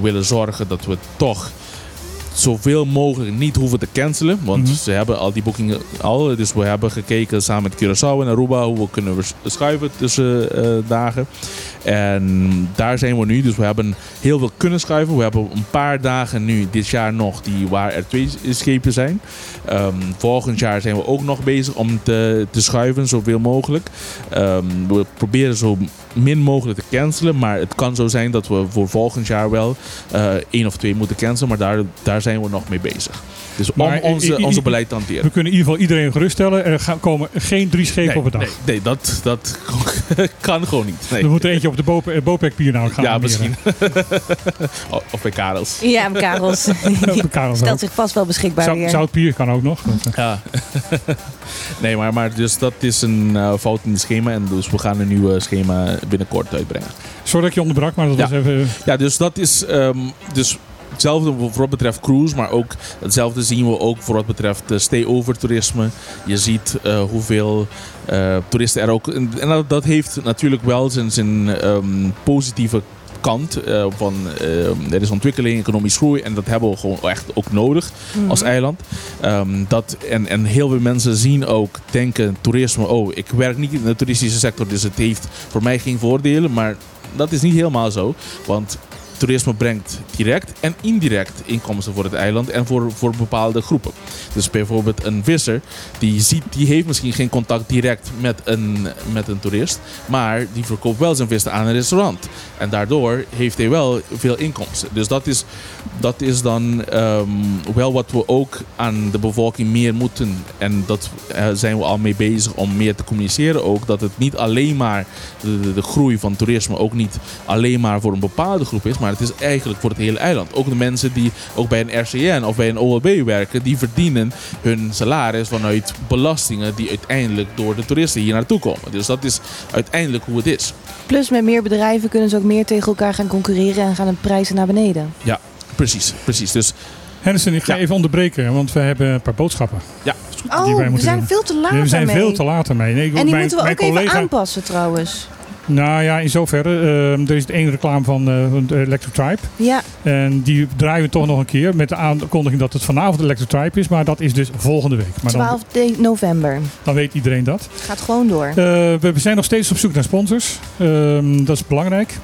willen zorgen dat we toch zoveel mogelijk niet hoeven te cancelen. Want Mhm. ze hebben al die boekingen al. Dus we hebben gekeken samen met Curaçao en Aruba hoe we kunnen schuiven tussen eh, dagen. En daar zijn we nu. Dus we hebben heel veel kunnen schuiven. We hebben een paar dagen nu dit jaar nog die waar er twee schepen zijn. Ehm, volgend jaar zijn we ook nog bezig om te, te schuiven, zoveel mogelijk. Ehm, we proberen zo min mogelijk te cancelen. Maar het kan zo zijn dat we voor volgend jaar wel eh één of twee moeten cancelen. Maar daar, daar zijn we nog mee bezig. Dus om Maar onze, onze beleid te hanteren. We kunnen in ieder geval iedereen geruststellen. Er gaan, komen geen drie schepen Nee, op een dag. nee, nee, dat, dat kan gewoon niet. Nee. Er moet er eentje op de Bope- eh, Bopec-pier nou gaan Ja, armeren. misschien. of bij Karels. Ja, Karels. Op de Karels Stelt ook. zich vast wel beschikbaar Zout-. Zoutpier kan ook nog. Ja. nee, maar, maar dus dat is een eh, fout in het schema. En dus we gaan een nieuwe schema binnenkort uitbrengen. Sorry dat je onderbrak, maar dat Ja. was even... Ja, dus dat is ehm, dus hetzelfde voor wat betreft cruise, maar ook hetzelfde zien we ook voor wat betreft eh, stay-over toerisme. Je ziet eh, hoeveel eh, toeristen er ook. En en dat, dat heeft natuurlijk wel zijn, zijn ehm, positieve kant eh, van ehm, er is ontwikkeling, economisch groei en dat hebben we gewoon echt ook nodig als eiland. Ehm, dat, en, en heel veel mensen zien ook, denken toerisme, oh ik werk niet in de toeristische sector, dus het heeft voor mij geen voordelen, maar dat is niet helemaal zo, want toerisme brengt direct en indirect inkomsten voor het eiland en voor, voor bepaalde groepen. Dus bijvoorbeeld een visser, die, ziet, die heeft misschien geen contact direct met een, met een toerist, maar die verkoopt wel zijn vis aan een restaurant. En daardoor heeft hij wel veel inkomsten. Dus dat is, dat is dan ehm, wel wat we ook aan de bevolking meer moeten. En dat eh, zijn we al mee bezig om meer te communiceren ook. Dat het niet alleen maar de, de groei van toerisme ook niet alleen maar voor een bepaalde groep is. Maar het is eigenlijk voor het hele eiland. Ook de mensen die ook bij een RCN of bij een OLB werken. Die verdienen hun salaris vanuit belastingen die uiteindelijk door de toeristen hier naartoe komen. Dus dat is uiteindelijk hoe het is. Plus met meer bedrijven kunnen ze ook meer tegen elkaar gaan concurreren en gaan de prijzen naar beneden. Ja, precies. precies. Dus Henderson, ik ga Ja. even onderbreken, want we hebben een paar boodschappen. ja, die Oh, wij we moeten zijn doen. veel te laat we zijn veel te laat ermee. Nee, ik- En die mijn, moeten we ook even aanpassen trouwens. Nou ja, in zoverre. eh, er is één reclame van Electro Tribe. Ja, En die draaien we toch nog een keer met de aankondiging dat het vanavond Electro Tribe is. Maar dat is dus volgende week. Maar dan, 12 de- november. dan weet iedereen dat. Het gaat gewoon door. Eh, we zijn nog steeds op zoek naar sponsors. Ehm, dat is belangrijk.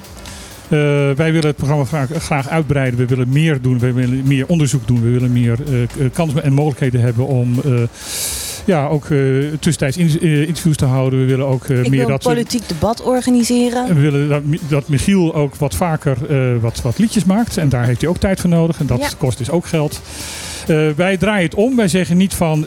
Eh, wij willen het programma graag, graag uitbreiden. We willen meer doen. We willen meer onderzoek doen. We willen meer kansen en mogelijkheden hebben om ja, ook eh, tussentijds eh, interviews te houden. We willen ook eh, Ik meer wil een dat politiek debat organiseren. en we willen dat, dat Michiel ook wat vaker wat, wat liedjes maakt. En daar heeft hij ook tijd voor nodig. En dat Ja. kost dus ook geld. Wij draaien het om. Wij zeggen niet van...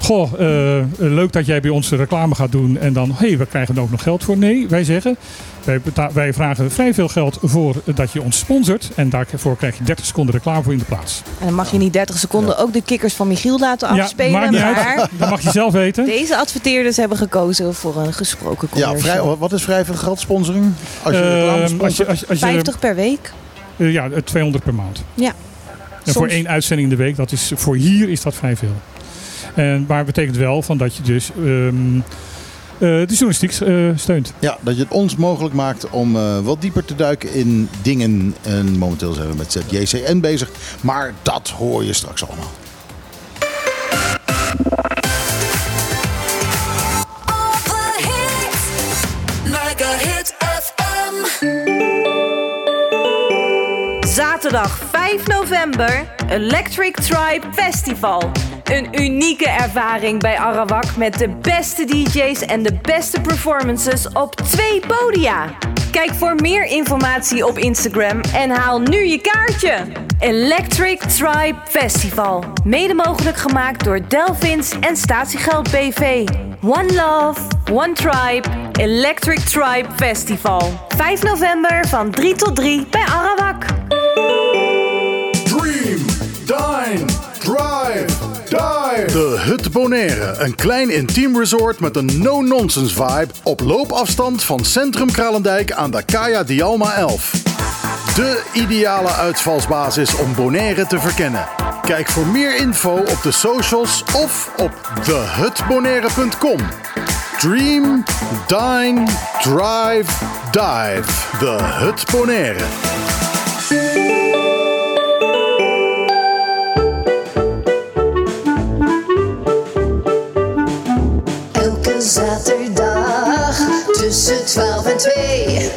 eh, eh, eh, goh, leuk dat jij bij ons reclame gaat doen. En dan, hé, hey, we krijgen er ook nog geld voor. Nee, wij zeggen... Wij, wij vragen vrij veel geld voor dat je ons sponsort. En daarvoor krijg je 30 seconden reclame voor in de plaats. En dan mag je niet 30 seconden ook de kikkers van Michiel laten afspelen. ja, maakt niet maar uit. Dat mag je zelf weten. deze adverteerders hebben gekozen voor een gesproken Ja, commercial. vrij, wat is vrij veel geld sponsoring? Als je reclame Ehm, als sponsort? je, als, je- als je, 50 per week. eh, ja, eh, 200 per maand. Ja. En voor één uitzending in de week, dat is, voor hier is dat vrij veel. En, maar het betekent wel van dat je dus ehm, eh, de journalistiek eh, steunt. Ja, dat je het ons mogelijk maakt om eh, wat dieper te duiken in dingen. En momenteel zijn we met ZJCN bezig. Maar dat hoor je straks allemaal. Zaterdag 5 november, Electric Tribe Festival. Een unieke ervaring bij Arawak met de beste DJ's en de beste performances op twee podia. Kijk voor meer informatie op Instagram en haal nu je kaartje. Electric Tribe Festival. Mede mogelijk gemaakt door Delvins en Statiegeld BV. One Love, One Tribe, Electric Tribe Festival. 5 november van 3 tot 3 bij Arawak. Dream, dine, drive. De Hut Bonaire. Een klein intiem resort met een no-nonsense vibe. Op loopafstand van Centrum Kralendijk aan de Kaya Dialma 11. De ideale uitvalsbasis om Bonaire te verkennen. Kijk voor meer info op de socials of op thehutbonaire.com. Dream, dine, drive, dive. De Hut Bonaire. 12 en 2.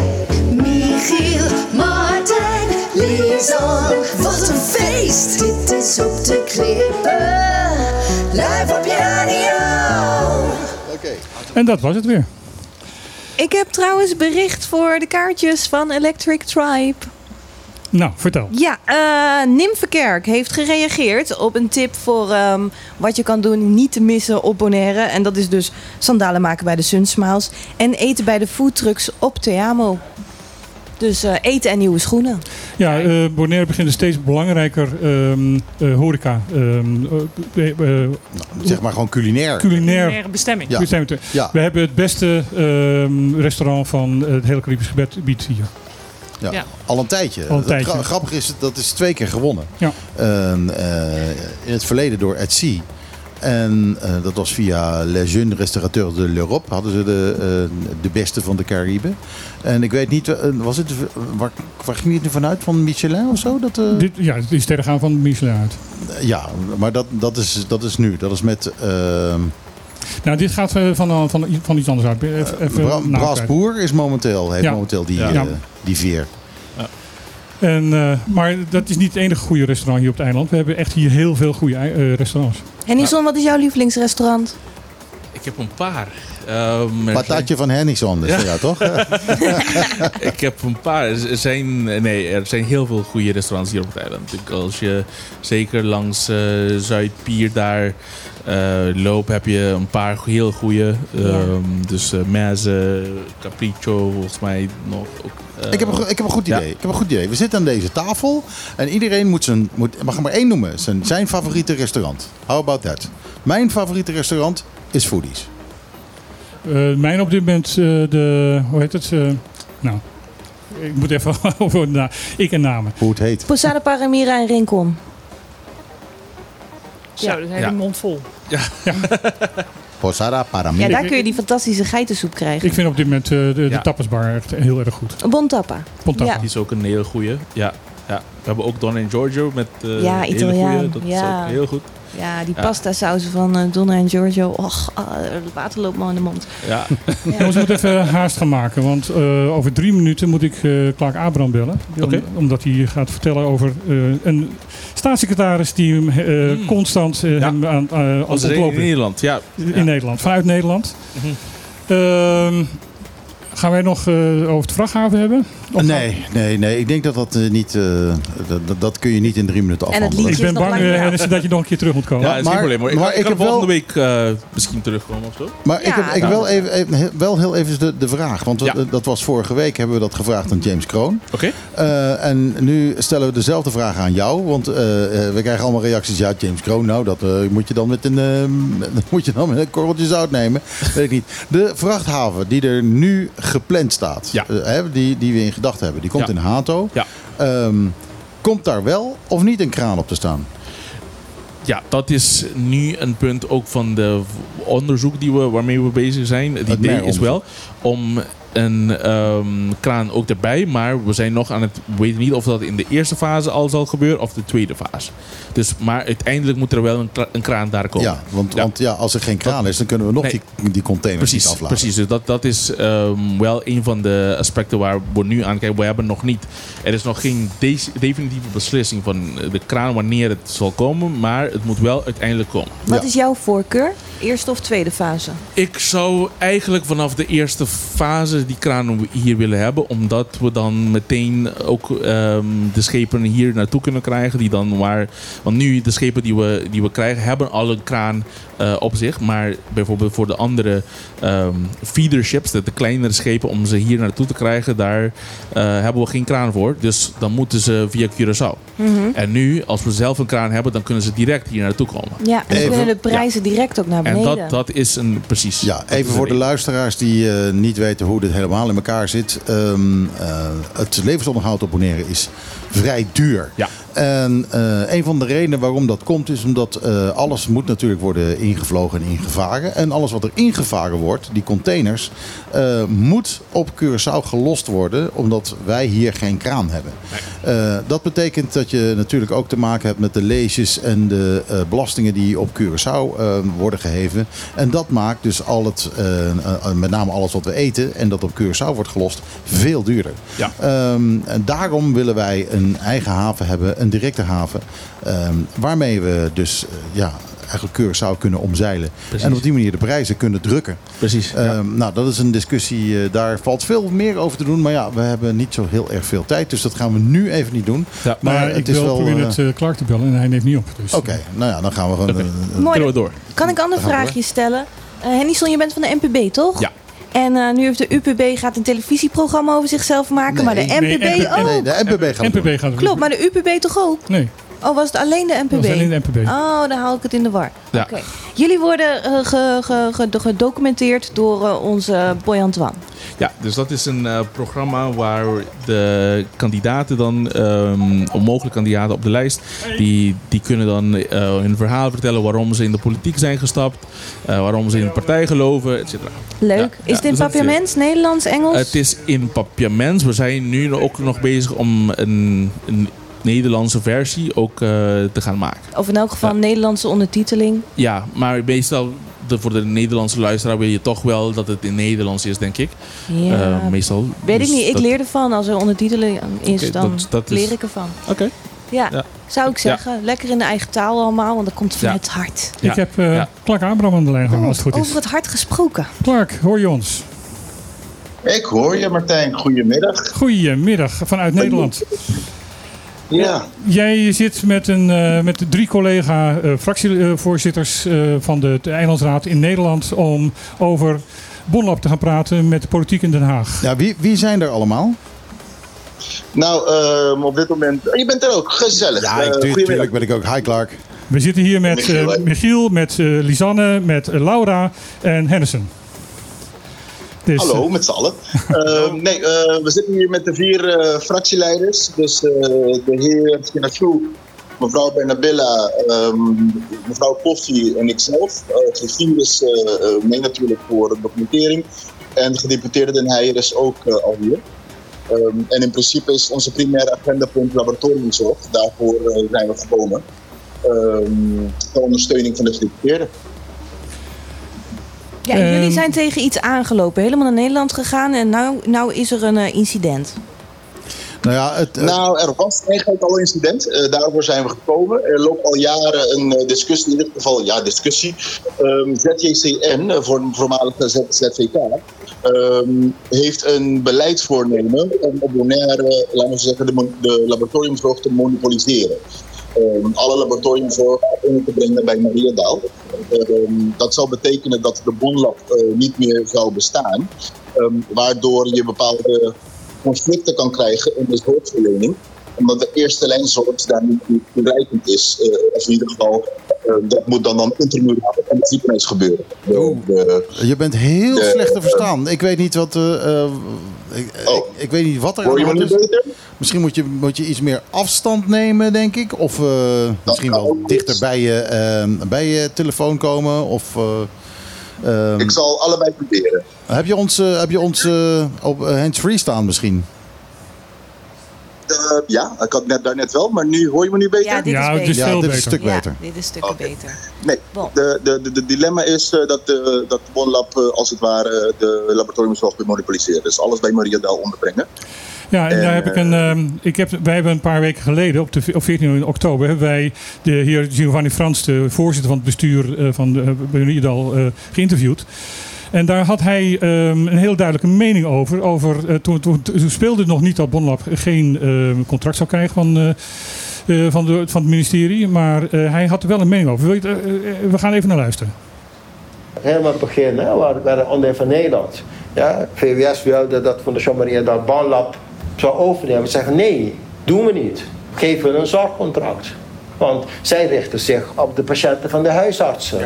Michiel, Martijn, Lisan, wat een feest! Dit is op de klippen, live op je radio. En dat was het weer. Ik heb trouwens bericht voor de kaartjes van Electric Tribe. Nou, vertel. Ja, eh Nimfekerk heeft gereageerd op een tip voor ehm, wat je kan doen niet te missen op Bonaire. En dat is dus sandalen maken bij de Sunsmiles en eten bij de foodtrucks op Teamo. Dus eh, eten en nieuwe schoenen. Ja, eh Bonaire begint een steeds belangrijker ehm, eh, horeca. ehm, eh, eh, Zeg maar gewoon culinair. culinair. Culinaire bestemming. Ja. bestemming. Ja. We hebben het beste ehm, restaurant van het hele Caribisch gebied hier. Ja. Ja. Al een tijdje. Al een Dat tijdje. gra- grappig is, dat is twee keer gewonnen. Ja. En, eh, in het verleden door Ed Sea. En eh, dat was via Les Jeunes Restaurateurs de l'Europe. Hadden ze de, eh, de beste van de Cariben. En ik weet niet, was het, waar, waar ging het nu vanuit? Van Michelin of zo? Dat, eh, Dit, ja, die sterren gaan van Michelin uit. ja, maar dat, dat, is, dat is nu. Dat is met eh Nou, dit gaat eh, van, van, van iets anders uit. Even, even Bra naam Bras kwijt. Boer is momenteel, heeft Ja. momenteel die, Ja. eh, Ja. die veer. En, eh, maar dat is niet het enige goede restaurant hier op het eiland. We hebben echt hier heel veel goede eh, restaurants. Hennison, wat is jouw lievelingsrestaurant? Ik heb een paar. Ehm, er Patatje van Hennison is Ja. toch? Ik heb een paar. Er zijn, nee, er zijn heel veel goede restaurants hier op het eiland. Als je zeker langs eh, Zuidpier daar eh, loopt, heb je een paar heel goede. Ehm, Dus eh Meze, Capriccio, volgens mij nog. Ik heb, een, ik heb een goed Ja. idee. Ik heb een goed idee. We zitten aan deze tafel en iedereen moet zijn, moet, mag er maar één noemen, zijn, zijn favoriete restaurant. How about that? Mijn favoriete restaurant is Foodies. Eh, mijn op dit moment, eh, de, hoe heet het? Eh, nou, ik moet even over na, ik en namen. Hoe het heet. Posada Paramira en Rincon. Zo, Ja. dat is een Ja. hele mond vol. Posada Ja, Paramira. daar kun je die fantastische geitensoep krijgen. Ik vind op dit moment eh, de, de Ja. tapasbar echt heel erg goed. Bon tappa. Pontappa. Ja. Die is ook een hele goede. Ja, ja. We hebben ook Don en Giorgio met eh Ja, hele Italiaan. goeie. Dat Ja. is ook heel goed. Ja, die Ja. pasta sauzen van eh, Donna en Giorgio. Och, ah, het water loopt me in de mond. Ja. Jongens, we moeten even haast gaan maken, want eh, over drie minuten moet ik eh Clark Abraham bellen. Om-. Omdat hij gaat vertellen over eh, een staatssecretaris die hem eh, Hmm. constant eh, Ja. hem aan, eh, aan Als het in. Nederland, ja. in Ja. Nederland, vanuit Nederland. Ehm, gaan wij nog eh, over het vrachthaven hebben? Of Nee, nee, nee. Ik denk dat dat eh, niet. eh, dat, dat, kun je niet in drie minuten afhandelen. Ik ben bang, Hennis, dat je nog een keer terug moet komen. Ja, dat is maar- probleem. Ik, maar ik, ik kan heb wel- volgende week eh, misschien terugkomen of zo. Maar ik heb, ik wel, even, wel heel even de, de vraag. Want we- dat was vorige week, hebben we dat gevraagd aan James Kroon. Oké. Eh, en nu stellen we dezelfde vraag aan jou. Want we krijgen allemaal reacties. Ja, James Kroon, nou, dat eh, moet, je dan met een, eh, dat moet je dan met een korreltje zout nemen. Weet ik niet. De vrachthaven die er nu gepland staat. Ja. eh, die, die we in gedachten hebben. Die komt Ja. in Hato. Ja. Ehm, komt daar wel of niet een kraan op te staan? Ja, dat is nu een punt ook van de onderzoek die we, waarmee we bezig zijn. Het idee is wel om een ehm, kraan ook erbij. Maar we zijn nog aan het weten niet of dat in de eerste fase al zal gebeuren of de tweede fase. Dus, maar uiteindelijk moet er wel een, kra- een kraan daar komen. Ja, want, Ja. want ja, als er geen kraan is, dan kunnen we nog Nee. die, die containers niet Precies, afladen. precies. Dus dat, dat is ehm, wel een van de aspecten waar we nu aan kijken. We hebben nog niet, er is nog geen de- definitieve beslissing van de kraan wanneer het zal komen, maar het moet wel uiteindelijk komen. Wat Ja. is jouw voorkeur? Eerste of tweede fase? Ik zou eigenlijk vanaf de eerste fase die kraan hier willen hebben, omdat we dan meteen ook ehm, de schepen hier naartoe kunnen krijgen, die dan waar, want nu de schepen die we, die we krijgen hebben al een kraan eh, op zich, maar bijvoorbeeld voor de andere ehm feederships, de, de kleinere schepen, om ze hier naartoe te krijgen, daar eh, hebben we geen kraan voor, dus dan moeten ze via Curaçao. Mhm. En nu, als we zelf een kraan hebben, dan kunnen ze direct hier naartoe komen. Ja, en dan Even- kunnen de prijzen direct ook naar En beneden. dat, dat is een precies. Ja, even voor de luisteraars die eh, niet weten hoe dit helemaal in elkaar zit. Ehm, eh, het levensonderhoud op Bonaire is vrij duur. Ja. En eh, een van de redenen waarom dat komt is omdat eh, alles moet natuurlijk worden ingevlogen en ingevaren. En alles wat er ingevaren wordt, die containers, moet op Curaçao gelost worden omdat wij hier geen kraan hebben. Dat betekent dat je natuurlijk ook te maken hebt met de leesjes en de belastingen die op Curaçao worden gehesen. geven. En dat maakt dus al het, met name alles wat we eten en dat op Curaçao wordt gelost, veel duurder. Ja. Ehm, en daarom willen wij een eigen haven hebben, een directe haven. ehm, waarmee we dus eh, ja, eigenlijk Curaçao kunnen omzeilen. Precies. En op die manier de prijzen kunnen drukken. Precies. Ehm, Nou, dat is een discussie. eh, daar valt veel meer over te doen. Maar ja, we hebben niet zo heel erg veel tijd. Dus dat gaan we nu even niet doen. Ja. Maar, Maar ik het is wil wel, proberen eh, het eh, Clark te bellen en hij neemt niet op. Dus, Oké, nou ja, dan gaan we gewoon... Eh, Mooi. Kunnen we door? Kan ik een ander vraagje stellen? Eh Henningson, je bent van de NPB, toch? Ja. En eh, nu heeft de UPB gaat een televisieprogramma over zichzelf maken, maar de NPB nee, ook. nee, de NPB gaat het NPB doen. gaat het Klopt, maar de UPB toch ook? Nee, Oh, was het alleen de NPB? dat is alleen de NPB. Oh, dan haal ik het in de war. Ja. Oké. Jullie worden eh, ge- ge- ge- gedocumenteerd door eh, onze Boy Antoine. Ja, dus dat is een eh, programma waar de kandidaten dan, ehm onmogelijke kandidaten op de lijst, die, die kunnen dan eh, hun verhaal vertellen waarom ze in de politiek zijn gestapt, eh, waarom ze in de partij geloven, et cetera. Leuk. Ja, is ja, dit in dus is papiaments, Nederlands, Engels? Het is in papiaments. We zijn nu ook nog bezig om een, een Nederlandse versie ook eh, te gaan maken. Of in elk geval Ja. Nederlandse ondertiteling. Ja, maar meestal de, voor de Nederlandse luisteraar wil je toch wel dat het in Nederlands is, denk ik. Ja, Eh, meestal. weet ik Dus niet. Ik dat- leer ervan. Als er ondertiteling is, dan dat- dat is- leer ik ervan. Oké. Ja, Ja. zou ik zeggen. Lekker in de eigen taal allemaal, want dat komt vanuit het hart. Ik heb eh Ja. Clark Abraham aan de lijn hangen, als het goed is. Over het hart gesproken. Clark, hoor je ons? Ik hoor je, Martijn. Goedemiddag. Goedemiddag vanuit Nederland. Ja, Jij zit met, een, eh, met drie collega eh, fractievoorzitters eh, van de, de Eilandsraad in Nederland om over Bonlab te gaan praten met de politiek in Den Haag. Ja, wie, wie zijn er allemaal? nou, op dit moment... Je bent er ook. Gezellig. Ja, ik, tuurlijk ben ik ook. Hi Clark. We zitten hier met Michiel, eh, met eh, Lisanne, met Laura en Henderson. Dus, Hallo, met z'n allen. Ehm, nee, eh, we zitten hier met de vier eh, fractieleiders. Dus eh, de heer Sinachou, mevrouw Bernabella, ehm, mevrouw Koffie en ikzelf. Uh, is eh, eh, mee natuurlijk voor de documentering. En de gedeputeerde Den Heijer is ook eh, al hier. Ehm, en in principe is onze primaire agendapunt laboratoriumzorg. Daarvoor eh, zijn we gekomen. Ehm ter ondersteuning van de gedeputeerde. Ja, en jullie Ehm. zijn tegen iets aangelopen. Helemaal naar Nederland gegaan en nou, nou is er een eh, incident. Nou ja, het, eh, Nou, er was eigenlijk al een incident. Eh, daarvoor zijn we gekomen. Er loopt al jaren een eh, discussie, in dit geval ja, discussie. Ehm, ZJCN, voor voormalige Z- ZVK, ehm, heeft een beleidsvoornemen om op Bonaire, laten we zeggen, de, de laboratoriumzorg te monopoliseren. Ehm, alle laboratoriumzorg onder te brengen bij Mariadaal. Ehm, dat zou betekenen dat de Bonlab eh, niet meer zou bestaan. Ehm, waardoor je bepaalde conflicten kan krijgen in de zorgverlening. Omdat de eerste lijn zorg daar niet toereikend is. Eh, of in ieder geval, eh, dat moet dan, dan intramuraal en het gebeuren. De, de, je bent heel de- slecht te verstaan. Ik weet niet wat... eh, ik, Oh. ik, ik weet niet wat er hoor je me nu beter? Misschien moet je, moet je iets meer afstand nemen, denk ik. Of misschien kan wel dichter bij je, eh, bij je telefoon komen. Of, eh, ehm, Ik zal allebei proberen. heb je ons, heb je ons op hands-free staan misschien? Eh, ja, ik had net daarnet wel, maar nu hoor je me nu beter? Ja, dit is het beter. is Ja, veel dit is een stuk beter. Ja, dit is stukken beter. Nee, Bon. de, de, de, de dilemma is eh, dat, de, dat de Bonlab eh, als het ware de laboratoriumzorg weer monopoliseert. Dus alles bij Mariadaal onderbrengen. Ja, en daar heb ik een. ehm, ik heb, wij hebben een paar weken geleden, op, de, op 14 oktober, hebben wij de heer Giovanni Frans, de voorzitter van het bestuur eh, van de Benidal, eh geïnterviewd. En daar had hij ehm, een heel duidelijke mening over. over eh, toen, toen, toen speelde het nog niet dat Bonlab geen ehm, contract zou krijgen van, eh, eh, van, de, van het ministerie. Maar eh, hij had er wel een mening over. Wil je, het, we gaan even naar luisteren. helemaal het begin, hè, waar, waar de onderdeel van Nederland. Ja, VWS wilde dat van de Jean-Marie dat Banlab zou overnemen. We zeggen nee, doen we niet. Geef hun een zorgcontract. Want zij richten zich op de patiënten van de huisartsen.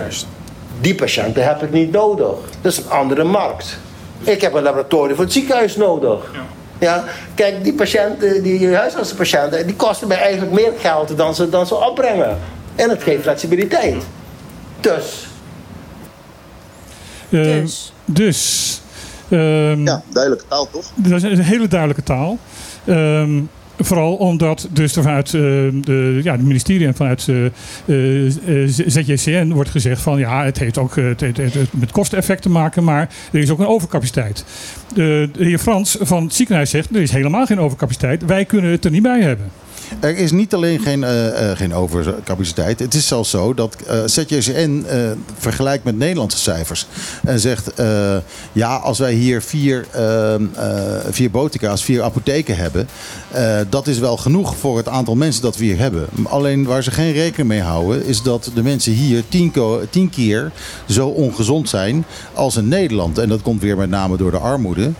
Die patiënten heb ik niet nodig. Dat is een andere markt. Ik heb een laboratorium voor het ziekenhuis nodig. Ja, kijk, die patiënten, die huisartsenpatiënten, die kosten mij eigenlijk meer geld dan ze, dan ze opbrengen. En het geeft flexibiliteit. Dus, Eh, Dus. dus ehm, Ja, duidelijke taal toch? Dat is een hele duidelijke taal. Ehm, Vooral omdat dus vanuit eh, de, ja, het ministerie en vanuit eh, eh, ZJCN wordt gezegd van ja, het heeft ook met kosteneffect te maken, maar er is ook een overcapaciteit. De, de heer Frans van het ziekenhuis zegt er is helemaal geen overcapaciteit, wij kunnen het er niet bij hebben. Er is niet alleen geen, eh, eh, geen overcapaciteit. Het is zelfs zo dat eh ZJCN vergelijkt met Nederlandse cijfers. En zegt, ja, als wij hier vier, ehm, eh, vier botica's, vier apotheken hebben... dat is wel genoeg voor het aantal mensen dat we hier hebben. Alleen waar ze geen rekening mee houden... is dat de mensen hier tien, tien keer zo ongezond zijn als in Nederland. En dat komt weer met name door de armoede.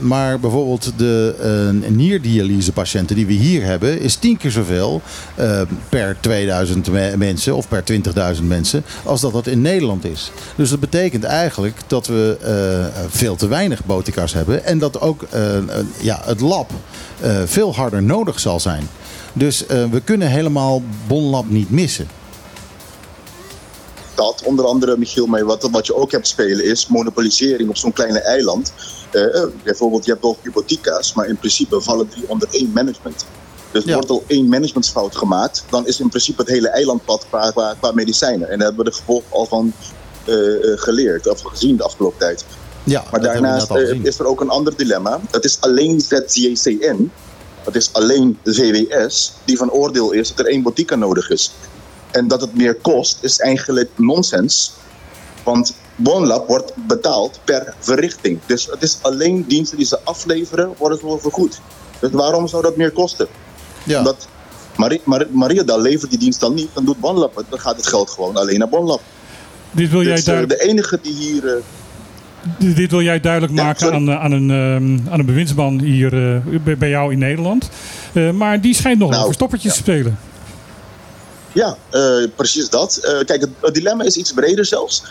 Maar bijvoorbeeld de eh, nierdialysepatiënten die we hier hebben... is tien keer zoveel eh, per 2000 me- mensen of per 20.000 mensen... als dat dat in Nederland is. Dus dat betekent eigenlijk dat we eh, veel te weinig botica's hebben... en dat ook eh, ja, het lab veel harder nodig zal zijn. Dus we kunnen helemaal Bonlab niet missen. dat. Onder andere, Michiel, maar wat, wat je ook hebt spelen is monopolisering op zo'n kleine eiland. Bijvoorbeeld, je hebt vier boutica's, maar in principe vallen die onder één management. Dus Ja. wordt al één managementsfout gemaakt, dan is in principe het hele eilandpad qua, qua, qua medicijnen. En daar hebben we de gevolgen al van eh, geleerd, of gezien de afgelopen tijd. Ja, Maar daarnaast eh, is er ook een ander dilemma. Dat is alleen ZJCN, dat is alleen de VWS, die van oordeel is dat er één botica nodig is. En dat het meer kost, is eigenlijk nonsens. Want Bonlab wordt betaald per verrichting. Dus het is alleen diensten die ze afleveren, worden ze vergoed. Dus waarom zou dat meer kosten? Ja. Omdat Marie, Mariada levert die dienst dan niet, dan doet Bonlab het. Dan gaat het geld gewoon alleen naar Bonlab. Dit wil, jij, Dus, eh, duidelijk, de enige die hier... eh, dit wil jij duidelijk maken aan, eh, aan, een, ehm, aan een bewindsman hier bij- jou in Nederland. Maar die schijnt nog Nou, wel verstoppertjes te spelen. Ja, precies dat. Kijk, het, het dilemma is iets breder zelfs.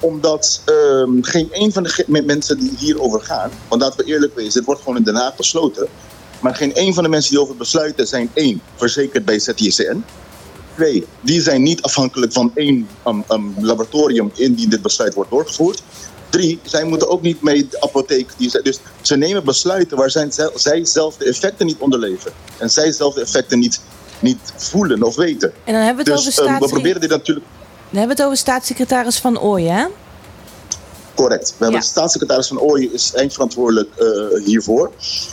Omdat ehm, geen een van de mensen die hierover gaan... want laten we eerlijk wezen, dit wordt gewoon in Den Haag besloten... maar geen een van de mensen die over besluiten zijn één, verzekerd bij ZICN. Twee, die zijn niet afhankelijk van één um, um, laboratorium indien dit besluit wordt doorgevoerd. Drie, zij moeten ook niet mee de apotheek. Die dus ze nemen besluiten waar zijn, zij zelf de effecten niet onderleven. En zij zelf de effecten niet, niet voelen of weten. En dan hebben we het Dus over ehm, we proberen dit natuurlijk Dan hebben we het over staatssecretaris Van Ooyen, hè? Correct. We hebben Ja. de staatssecretaris van Ooyen is eindverantwoordelijk eh, hiervoor.